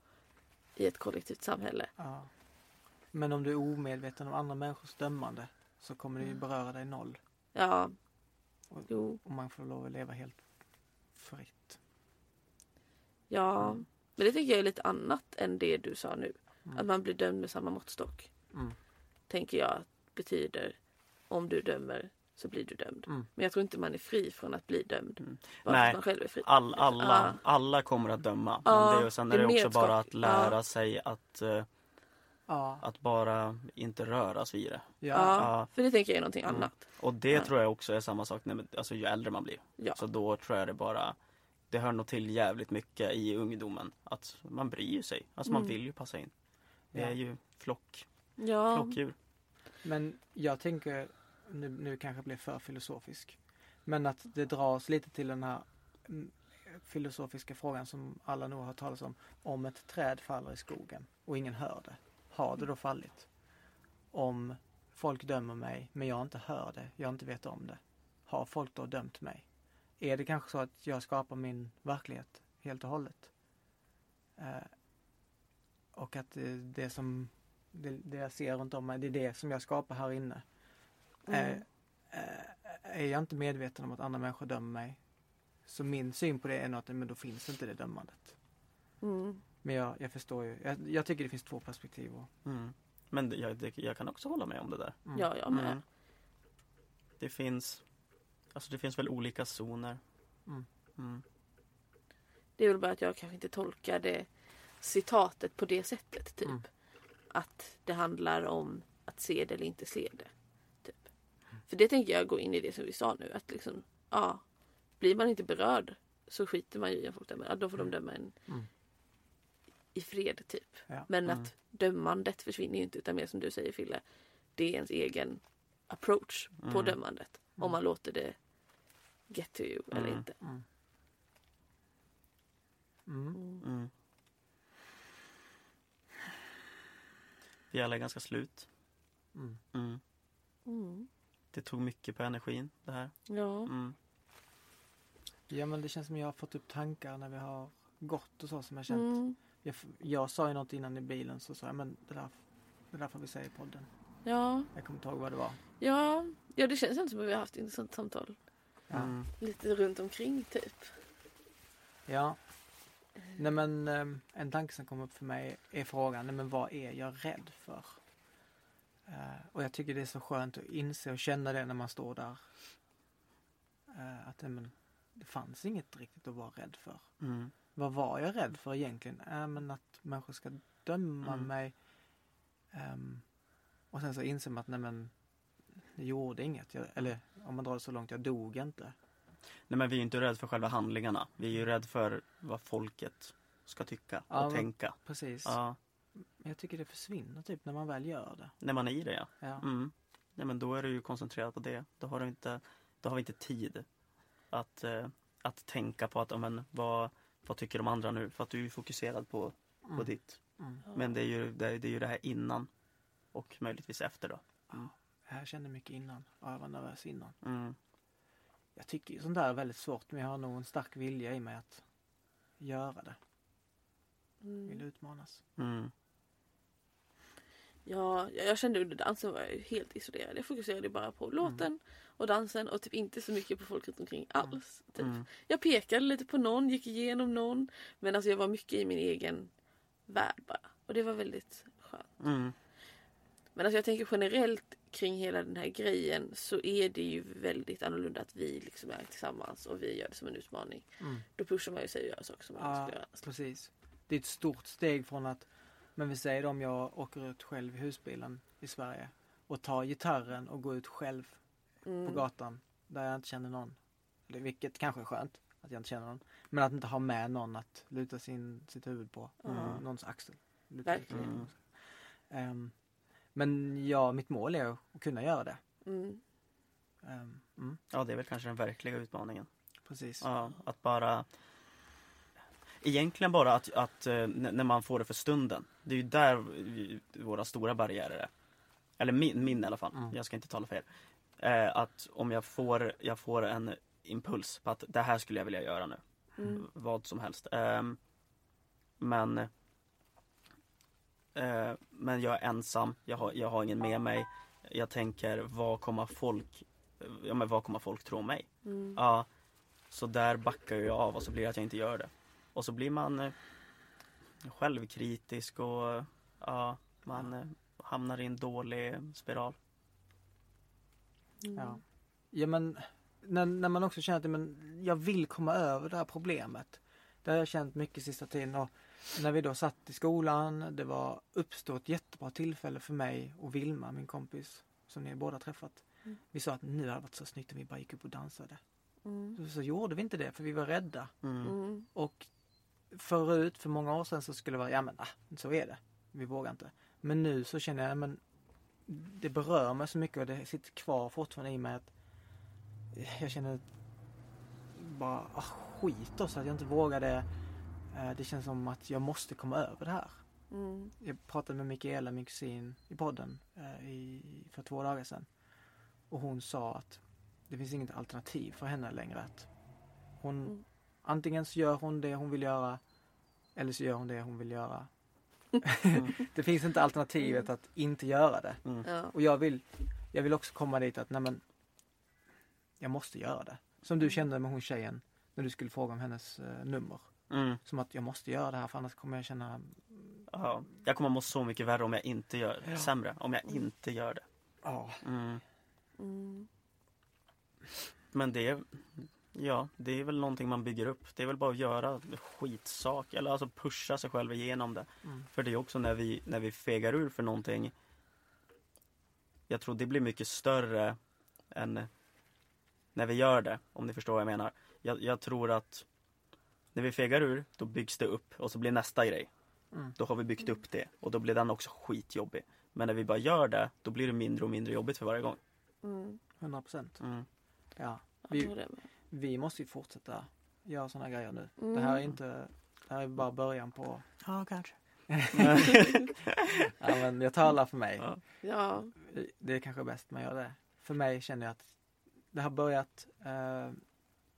[SPEAKER 2] i ett kollektivt samhälle.
[SPEAKER 1] Ja. Men om du är omedveten om andra människors dömande så kommer det ju beröra dig noll.
[SPEAKER 2] Ja,
[SPEAKER 1] Och-
[SPEAKER 2] jo,
[SPEAKER 1] Och man får lov att leva helt fritt.
[SPEAKER 2] Ja. Men det tycker jag är lite annat än det du sa nu.
[SPEAKER 1] Mm.
[SPEAKER 2] Att man blir dömd med samma måttstock.
[SPEAKER 1] Mm.
[SPEAKER 2] tänker jag betyder om du dömer så blir du dömd.
[SPEAKER 1] Mm.
[SPEAKER 2] Men jag tror inte man är fri från att bli dömd.
[SPEAKER 3] Mm. Nej.
[SPEAKER 2] man själv är fri.
[SPEAKER 3] All, alla,
[SPEAKER 2] Ja.
[SPEAKER 3] alla kommer att döma.
[SPEAKER 2] Ja,
[SPEAKER 3] Men det, är- sen är det också bara att lära
[SPEAKER 2] Ja.
[SPEAKER 3] sig att, eh,
[SPEAKER 1] Ja.
[SPEAKER 3] att bara inte röras vid det.
[SPEAKER 1] Ja.
[SPEAKER 2] För det tänker jag är någonting
[SPEAKER 3] Mm.
[SPEAKER 2] annat.
[SPEAKER 3] Och det
[SPEAKER 2] Ja.
[SPEAKER 3] tror jag också är samma sak när, alltså, ju äldre man blir.
[SPEAKER 2] Ja.
[SPEAKER 3] Så då tror jag det bara Det hör nog till jävligt mycket i ungdomen. Att man bryr sig. Alltså man
[SPEAKER 2] Mm.
[SPEAKER 3] vill ju passa in. Det
[SPEAKER 1] Ja.
[SPEAKER 3] är ju flock,
[SPEAKER 2] Ja,
[SPEAKER 3] flockdjur.
[SPEAKER 1] Men jag tänker, nu, nu kanske jag blir för filosofisk. Men att det dras lite till den här mm, filosofiska frågan som alla nog har talat om. Om ett träd faller i skogen och ingen hör det. Har det då fallit? Om folk dömer mig men jag inte hör det, jag inte vet om det. Har folk då dömt mig? Är det kanske så att jag skapar min verklighet helt och hållet? Eh, och att det, det som det, det jag ser runt om mig, det är det som jag skapar här inne.
[SPEAKER 2] Mm.
[SPEAKER 1] Eh, eh, är jag inte medveten om att andra människor dömer mig så min syn på det är nog att men då finns inte det dömandet.
[SPEAKER 2] mm.
[SPEAKER 1] Men jag, jag förstår ju, jag, jag tycker det finns två perspektiv. Och,
[SPEAKER 3] Mm. Men det, jag, det, jag kan också hålla med om det där.
[SPEAKER 1] mm.
[SPEAKER 2] ja jag med.
[SPEAKER 3] Mm. Det finns Alltså det finns väl olika zoner.
[SPEAKER 1] Mm.
[SPEAKER 3] Mm.
[SPEAKER 2] Det är väl bara att jag kanske inte tolkade citatet på det sättet. Typ.
[SPEAKER 1] Mm.
[SPEAKER 2] Att det handlar om att se det eller inte se det. Typ. För det tänker jag gå in i det som vi sa nu. Att liksom, ja, blir man inte berörd så skiter man ju i en folk dömer. Ja, då får de döma en
[SPEAKER 1] Mm.
[SPEAKER 2] i fred typ.
[SPEAKER 1] Ja.
[SPEAKER 2] Men
[SPEAKER 3] Mm.
[SPEAKER 2] att dömandet försvinner ju inte utan mer som du säger Fille. Det är ens egen approach på
[SPEAKER 3] Mm.
[SPEAKER 2] dömandet. Om
[SPEAKER 1] Mm.
[SPEAKER 2] man låter det get to you eller
[SPEAKER 3] Mm.
[SPEAKER 2] inte.
[SPEAKER 1] Mm. Mm.
[SPEAKER 2] Mm.
[SPEAKER 3] Vi alla är ganska slut.
[SPEAKER 1] Mm.
[SPEAKER 3] Mm.
[SPEAKER 2] Mm.
[SPEAKER 3] Det tog mycket på energin det här.
[SPEAKER 2] Ja.
[SPEAKER 3] Mm.
[SPEAKER 1] Ja men det känns som jag har fått upp tankar när vi har gått och så som jag känt.
[SPEAKER 2] Mm.
[SPEAKER 1] Jag, jag sa ju något innan i bilen så sa jag men det där, det där får vi säga i podden.
[SPEAKER 2] Ja.
[SPEAKER 1] Jag kommer inte ihåg vad det var.
[SPEAKER 2] ja, ja det känns inte som att vi har haft ett intressant samtal.
[SPEAKER 1] Ja.
[SPEAKER 3] Mm.
[SPEAKER 2] Lite runt omkring typ.
[SPEAKER 1] Ja. Nej men ehm, en tanke som kom upp för mig är frågan, nej men vad är jag rädd för? Eh, och jag tycker det är så skönt att inse och känna det när man står där. Eh, att nej, men, det fanns inget riktigt att vara rädd för.
[SPEAKER 3] Mm.
[SPEAKER 1] Vad var jag rädd för egentligen? Äh, men att människor ska döma
[SPEAKER 3] Mm.
[SPEAKER 1] mig. Ehm, och sen så inser man att nej men det gjorde inget. Jag, eller om man drar det så långt, jag dog inte.
[SPEAKER 3] Nej men vi är ju inte rädda för själva handlingarna. Vi är ju rädda för vad folket ska tycka och
[SPEAKER 1] Ja,
[SPEAKER 3] tänka.
[SPEAKER 1] Precis.
[SPEAKER 3] Ja,
[SPEAKER 1] Men jag tycker det försvinner typ när man väl gör det.
[SPEAKER 3] när man är i det ja.
[SPEAKER 1] Ja.
[SPEAKER 3] Mm. Nej men då är du ju koncentrerad på det. Då har, du inte, då har vi inte tid att, eh, att tänka på att, men, vad, vad tycker de andra nu? För att du är ju fokuserad på, på
[SPEAKER 1] Mm.
[SPEAKER 3] ditt.
[SPEAKER 1] Mm.
[SPEAKER 3] Men det är, ju, det, är, det är ju det här innan och möjligtvis efter då.
[SPEAKER 1] Jag kände mycket innan och jag var nervös innan.
[SPEAKER 3] Mm.
[SPEAKER 1] Jag tycker sånt där är väldigt svårt men jag har nog en stark vilja i mig att göra det. Vill
[SPEAKER 2] Mm.
[SPEAKER 1] utmanas.
[SPEAKER 3] Mm.
[SPEAKER 2] Ja, jag kände under dansen var jag helt isolerad. Jag fokuserade bara på låten och dansen och typ inte så mycket på folk runt omkring alls. Typ.
[SPEAKER 3] Mm.
[SPEAKER 2] Jag pekade lite på någon, gick igenom någon. Men alltså jag var mycket i min egen värld bara. Och det var väldigt skönt.
[SPEAKER 3] Mm.
[SPEAKER 2] Men alltså jag tänker generellt kring hela den här grejen så är det ju väldigt annorlunda att vi liksom är tillsammans och vi gör det som en utmaning.
[SPEAKER 1] Mm.
[SPEAKER 2] Då pushar man ju sig att göra saker som man
[SPEAKER 1] Ja,
[SPEAKER 2] ska göra.
[SPEAKER 1] precis. Det är ett stort steg från att, men vi säger om jag åker ut själv i husbilen i Sverige och tar gitarren och går ut själv
[SPEAKER 2] Mm.
[SPEAKER 1] på gatan där jag inte känner någon. Eller, vilket kanske är skönt att jag inte känner någon. Men att inte ha med någon att luta sin, sitt huvud på.
[SPEAKER 2] Mm.
[SPEAKER 1] Någons axel.
[SPEAKER 2] Verkligen.
[SPEAKER 1] huvud på. Men ja, mitt mål är att kunna göra det.
[SPEAKER 2] Mm.
[SPEAKER 1] Ehm, mm,
[SPEAKER 3] Ja, det är väl kanske den verkliga utmaningen.
[SPEAKER 1] precis.
[SPEAKER 3] Ja, att bara Egentligen bara att, att eh, när man får det för stunden. Det är ju där våra stora barriärer är. Eller min, min i alla fall.
[SPEAKER 1] Mm.
[SPEAKER 3] Jag ska inte tala för er. Eh, att om jag får, jag får en impuls på att det här skulle jag vilja göra nu.
[SPEAKER 2] Mm.
[SPEAKER 3] Vad som helst. Ehm, men eh, Men jag är ensam. Jag har, jag har ingen med mig. Jag tänker vad kommer folk Ja men vad kommer folk tro om mig?
[SPEAKER 2] Mm.
[SPEAKER 3] Ja, så där backar jag av och så blir det att jag inte gör det. Och så blir man eh, självkritisk och ja, man eh, hamnar i en dålig spiral.
[SPEAKER 2] Mm.
[SPEAKER 1] Ja. ja men när, när man också känner att men, jag vill komma över det här problemet. Det har jag känt mycket sista tiden och när vi då satt i skolan, det var uppstod ett jättebra tillfälle för mig och Vilma, min kompis, som ni båda träffat.
[SPEAKER 2] Mm.
[SPEAKER 1] Vi sa att nu hade det varit så snyggt om vi bara gick upp och dansade.
[SPEAKER 2] Mm.
[SPEAKER 1] Så, så gjorde vi inte det för vi var rädda.
[SPEAKER 3] Mm.
[SPEAKER 2] Mm.
[SPEAKER 1] Och förut, för många år sedan så skulle det vara, ja men ah, så är det. Vi vågar inte. Men nu så känner jag, men det berör mig så mycket och det sitter kvar fortfarande i mig att jag känner bara ah, skit också att jag inte vågar det. Eh, Det känns som att jag måste komma över det här.
[SPEAKER 2] Mm.
[SPEAKER 1] Jag pratade med Mikaela, min kusin, i podden eh, i, för två dagar sedan. Och hon sa att det finns inget alternativ för henne längre. Att hon,
[SPEAKER 2] Mm.
[SPEAKER 1] Antingen så gör hon det hon vill göra eller så gör hon det hon vill göra.
[SPEAKER 3] Mm.
[SPEAKER 1] det finns inte alternativet att inte göra det.
[SPEAKER 3] Mm.
[SPEAKER 2] Ja.
[SPEAKER 1] Och jag vill, jag vill också komma dit att nej men, jag måste göra det. Som du kände med hon tjejen när du skulle fråga om hennes eh, nummer.
[SPEAKER 3] Mm.
[SPEAKER 1] Som att jag måste göra det här för annars kommer jag känna,
[SPEAKER 3] Ja, jag kommer må så mycket värre om jag inte gör
[SPEAKER 1] Ja.
[SPEAKER 3] sämre. Om jag inte gör det.
[SPEAKER 1] ja,
[SPEAKER 3] Mm.
[SPEAKER 2] Mm.
[SPEAKER 3] Men det är, ja, det är väl någonting man bygger upp. Det är väl bara att göra skitsak eller alltså pusha sig själv igenom det.
[SPEAKER 1] Mm.
[SPEAKER 3] För det är också när vi, när vi fegar ur för någonting. Jag tror det blir mycket större än när vi gör det, om ni förstår vad jag menar. Jag, jag tror att när vi fegar ur, då byggs det upp och så blir nästa grej.
[SPEAKER 1] Mm.
[SPEAKER 3] Då har vi byggt upp det och då blir den också skitjobbig. Men när vi bara gör det, då blir det mindre och mindre jobbigt för varje gång.
[SPEAKER 2] Mm.
[SPEAKER 1] 100 procent.
[SPEAKER 3] Mm.
[SPEAKER 1] Ja. Vi-. Vi måste ju fortsätta göra sådana grejer nu.
[SPEAKER 2] Mm.
[SPEAKER 1] Det här är inte, det här är bara början på,
[SPEAKER 3] Ja, kanske.
[SPEAKER 1] ja men jag talar för mig.
[SPEAKER 3] Ja.
[SPEAKER 2] Ja.
[SPEAKER 1] Det är kanske bäst man gör det. För mig känner jag att det har börjat, eh,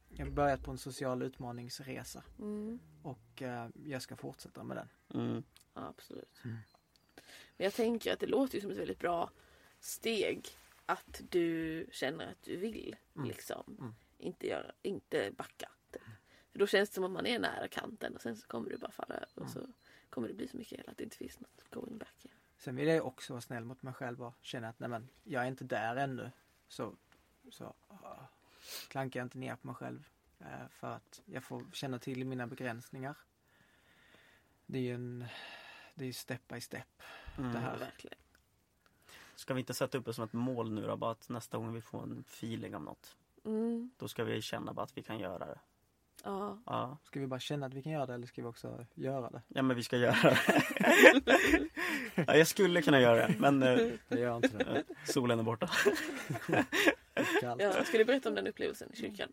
[SPEAKER 1] jag har börjat på en social utmaningsresa
[SPEAKER 2] Mm.
[SPEAKER 1] och eh, jag ska fortsätta med den.
[SPEAKER 3] Mm.
[SPEAKER 2] ja, absolut.
[SPEAKER 1] Mm.
[SPEAKER 2] Men jag tänker att det låter ju som ett väldigt bra steg att du känner att du vill
[SPEAKER 1] Mm.
[SPEAKER 2] liksom
[SPEAKER 1] Mm.
[SPEAKER 2] inte, göra, inte backa. Typ. För då känns det som att man är nära kanten och sen så kommer du bara falla över och
[SPEAKER 1] Mm.
[SPEAKER 2] så kommer det bli så mycket hela att det inte finns något going back. igen.
[SPEAKER 1] Sen vill jag också vara snäll mot mig själv och känna att nej men, jag är inte där ännu. Så, så uh, klankar jag inte ner på mig själv. eh, för att jag får känna till mina begränsningar. Det är ju en, det är ju step by step.
[SPEAKER 3] Mm.
[SPEAKER 1] Det här.
[SPEAKER 2] verkligen.
[SPEAKER 3] Ska vi inte sätta upp det som ett mål nu då? Bara att nästa gång vi får en feeling om något.
[SPEAKER 2] Mm.
[SPEAKER 3] Då ska vi känna bara att vi kan göra det.
[SPEAKER 2] Ja.
[SPEAKER 3] Ja,
[SPEAKER 1] Ska vi bara känna att vi kan göra det eller ska vi också göra det?
[SPEAKER 3] ja men vi ska göra det. ja, jag skulle kunna göra det, men eh,
[SPEAKER 1] Jag gör inte det.
[SPEAKER 3] solen är borta.
[SPEAKER 1] Kallt.
[SPEAKER 2] ja. Ska du berätta om den upplevelsen i kyrkan?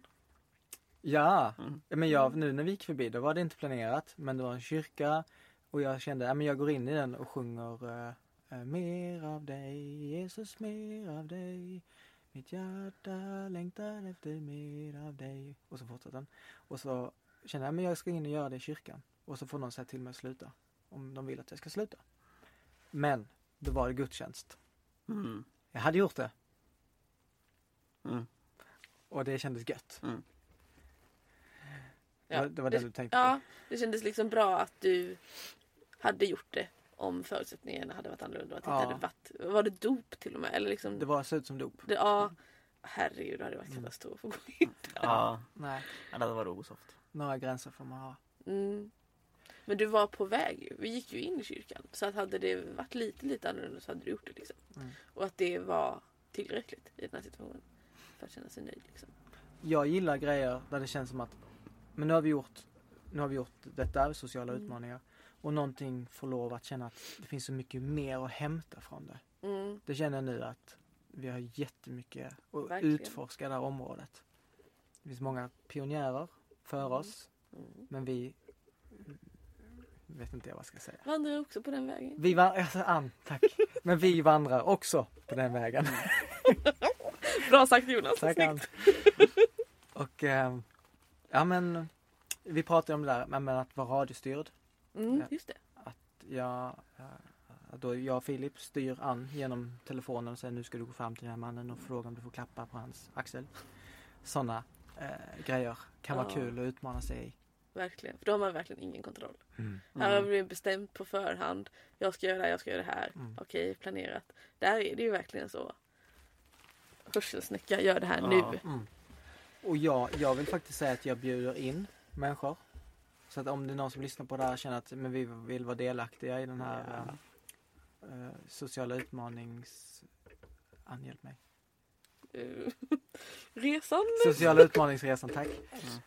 [SPEAKER 1] Ja,
[SPEAKER 3] Mm.
[SPEAKER 1] Men jag, nu när vi gick förbi då var det inte planerat men det var en kyrka och jag kände att jag går in i den och sjunger eh, Mer av dig Jesus, mer av dig Mitt hjärta längtar efter mer av dig och så fortsätter den. Och så kände jag att jag ska in och göra det i kyrkan och så får någon säga till mig att sluta om de vill att jag ska sluta. Men då var det gudstjänst.
[SPEAKER 3] Mm.
[SPEAKER 1] Jag hade gjort det
[SPEAKER 3] Mm.
[SPEAKER 1] och det kändes gött.
[SPEAKER 3] Mm.
[SPEAKER 1] Det var, det var det du tänkte
[SPEAKER 2] Ja, det kändes liksom bra att du hade gjort det om förutsättningarna hade varit annorlunda. Att
[SPEAKER 1] Ja.
[SPEAKER 2] hade varit, var det dop till och med? Eller liksom.
[SPEAKER 1] Det var så ut som dop.
[SPEAKER 2] det, ja, herregud det hade varit
[SPEAKER 1] Mm.
[SPEAKER 2] katastrof att gå in.
[SPEAKER 3] Ja,
[SPEAKER 1] Nej,
[SPEAKER 3] ja, det var osoft.
[SPEAKER 1] några gränser får man ha.
[SPEAKER 2] Mm. Men du var på väg ju. Vi gick ju in i kyrkan. Så att hade det varit lite, lite annorlunda så hade du gjort det liksom.
[SPEAKER 1] Mm.
[SPEAKER 2] Och att det var tillräckligt i den här situationen. För att känna sig nöjd liksom.
[SPEAKER 1] Jag gillar grejer där det känns som att men nu har vi gjort, nu har vi gjort detta, sociala
[SPEAKER 2] Mm.
[SPEAKER 1] utmaningar. Och någonting får lov att känna att det finns så mycket mer att hämta från det.
[SPEAKER 2] Mm.
[SPEAKER 1] Det känner jag nu att vi har jättemycket att
[SPEAKER 2] Verkligen.
[SPEAKER 1] utforska det här området. Det finns många pionjärer före oss,
[SPEAKER 2] Mm.
[SPEAKER 1] men vi vet inte jag vad jag ska säga.
[SPEAKER 2] Vandrar också på den vägen.
[SPEAKER 1] Vi vandrar, alltså Ann, tack. Men vi vandrar också på den vägen.
[SPEAKER 2] Bra sagt Jonas.
[SPEAKER 1] Tack.
[SPEAKER 2] Snyggt.
[SPEAKER 1] Och ehm, ja men vi pratade om det där med att vara radiostyrd.
[SPEAKER 2] Mm, just det.
[SPEAKER 1] Jag, eh, då jag och Filip styr Ann genom telefonen och säger nu ska du gå fram till den här mannen och fråga om du får klappa på hans axel. Sådana eh, grejer kan vara
[SPEAKER 2] Ja.
[SPEAKER 1] kul att utmana sig i.
[SPEAKER 2] Verkligen. För då har man verkligen ingen kontroll.
[SPEAKER 1] Mm.
[SPEAKER 2] Här har vi bestämt på förhand. Jag ska göra det här, jag ska göra det här.
[SPEAKER 1] Mm.
[SPEAKER 2] Okej, planerat. Där är det ju verkligen så. Hörselsnäcka, gör det här
[SPEAKER 3] Ja.
[SPEAKER 2] nu.
[SPEAKER 1] Mm. Och jag, jag vill faktiskt säga att jag bjuder in människor. Så att om det är någon som lyssnar på det här och känner att men vi vill vara delaktiga i den här
[SPEAKER 3] Ja.
[SPEAKER 1] eh, sociala utmanings... Ann, hjälp mig.
[SPEAKER 2] Eh, Resan.
[SPEAKER 1] Sociala utmaningsresan, tack.
[SPEAKER 3] Mm.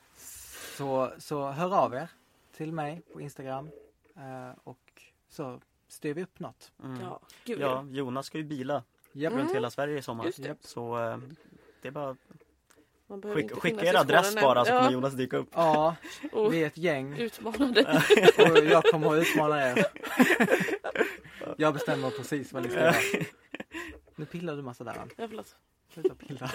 [SPEAKER 1] Så, så hör av er till mig på Instagram eh, och så styr vi upp något.
[SPEAKER 3] Mm.
[SPEAKER 2] Ja.
[SPEAKER 3] Ja, Jonas ska ju bila
[SPEAKER 1] Japp.
[SPEAKER 2] Mm.
[SPEAKER 3] runt hela Sverige i sommar.
[SPEAKER 2] Just det.
[SPEAKER 3] Så eh, det är bara
[SPEAKER 2] Man behöver
[SPEAKER 3] skicka,
[SPEAKER 2] inte
[SPEAKER 3] skicka
[SPEAKER 2] finnas
[SPEAKER 3] er adress bara så kommer
[SPEAKER 2] ja,
[SPEAKER 3] Jonas dyka upp.
[SPEAKER 1] Ja, vi är ett gäng
[SPEAKER 2] utmanande.
[SPEAKER 1] och jag kommer att utmana er. Jag bestämmer precis vad ni ska göra. Nu pillar du massa där.
[SPEAKER 2] Ja, förlåt.
[SPEAKER 1] Sluta pilla.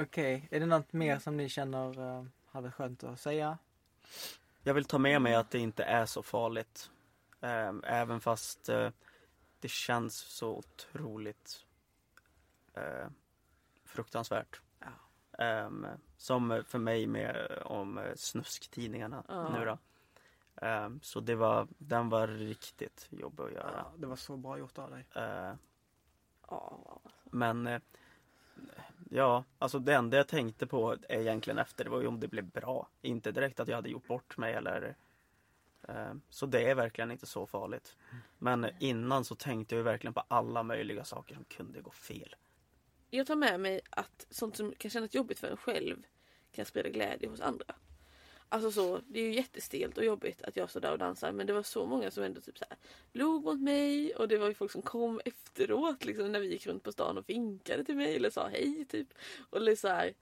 [SPEAKER 1] Okej, är det något mer som ni känner uh, hade skönt att säga?
[SPEAKER 3] Jag vill ta med mig att det inte är så farligt. Eh, även fast eh, det känns så otroligt eh, fruktansvärt.
[SPEAKER 1] Ja.
[SPEAKER 3] Ehm, som för mig med om snusktidningarna
[SPEAKER 2] Ja.
[SPEAKER 3] nu då. Ehm, så det var, den var riktigt jobbig att göra.
[SPEAKER 1] Ja, det var så bra gjort av dig.
[SPEAKER 3] Eh,
[SPEAKER 2] Ja,
[SPEAKER 3] men eh, ja, alltså det enda jag tänkte på egentligen efter det var ju om det blev bra. Inte direkt att jag hade gjort bort mig eller Så det är verkligen inte så farligt. Men innan så tänkte jag verkligen på alla möjliga saker som kunde gå fel.
[SPEAKER 2] jag tar med mig att sånt som kan kännas jobbigt för en själv kan sprida glädje hos andra. Alltså så, det är ju jättestelt och jobbigt att jag står där och dansar men det var så många som ändå typ så här log mot mig och det var ju folk som kom efteråt liksom när vi gick runt på stan och vinkade till mig eller sa hej typ. Och liksom så här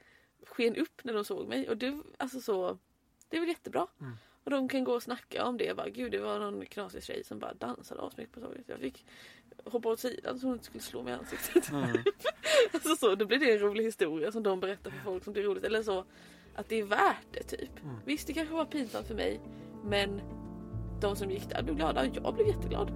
[SPEAKER 2] sken upp när de såg mig och det, alltså så, det är väl jättebra.
[SPEAKER 1] Mm.
[SPEAKER 2] Och de kan gå och snacka om det. Bara, Gud det var någon knasig tjej som bara dansade asmycket på tåget. Jag fick hoppa åt sidan så hon inte skulle slå mig i ansiktet.
[SPEAKER 3] Mm.
[SPEAKER 2] Alltså så, då blir det en rolig historia som de berättar för folk som blir roligt. Eller så att det är värt det typ.
[SPEAKER 1] Mm.
[SPEAKER 2] Visst det kanske var pinsamt för mig men de som gick där blev glada och jag blev jätteglad.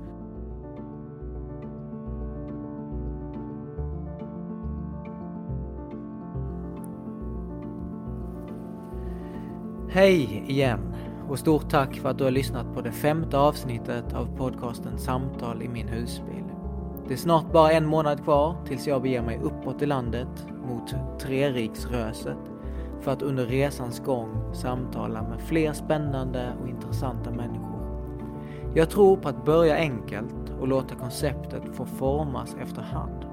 [SPEAKER 1] Hej igen och stort tack för att du har lyssnat på det femte avsnittet av podcasten Samtal i min husbil. Det är snart bara en månad kvar tills jag beger mig uppåt i landet mot Treriksröset för att under resans gång samtala med fler spännande och intressanta människor. Jag tror på att börja enkelt och låta konceptet få formas efterhand.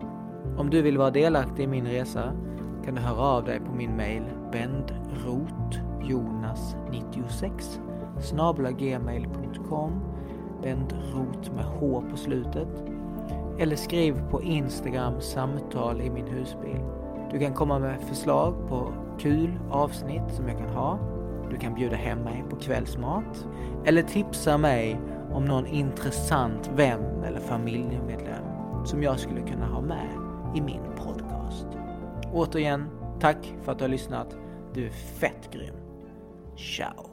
[SPEAKER 1] Om du vill vara delaktig i min resa kan du höra av dig på min mail bendrotjonas96 snabelagmail.com bendrot med H på slutet eller skriv på Instagram samtal i min husbil. Du kan komma med förslag på kul avsnitt som jag kan ha. Du kan bjuda hem mig på kvällsmat eller tipsa mig om någon intressant vän eller familjemedlem som jag skulle kunna ha med i min podcast. Återigen, tack för att du har lyssnat. Du är fett grym. show.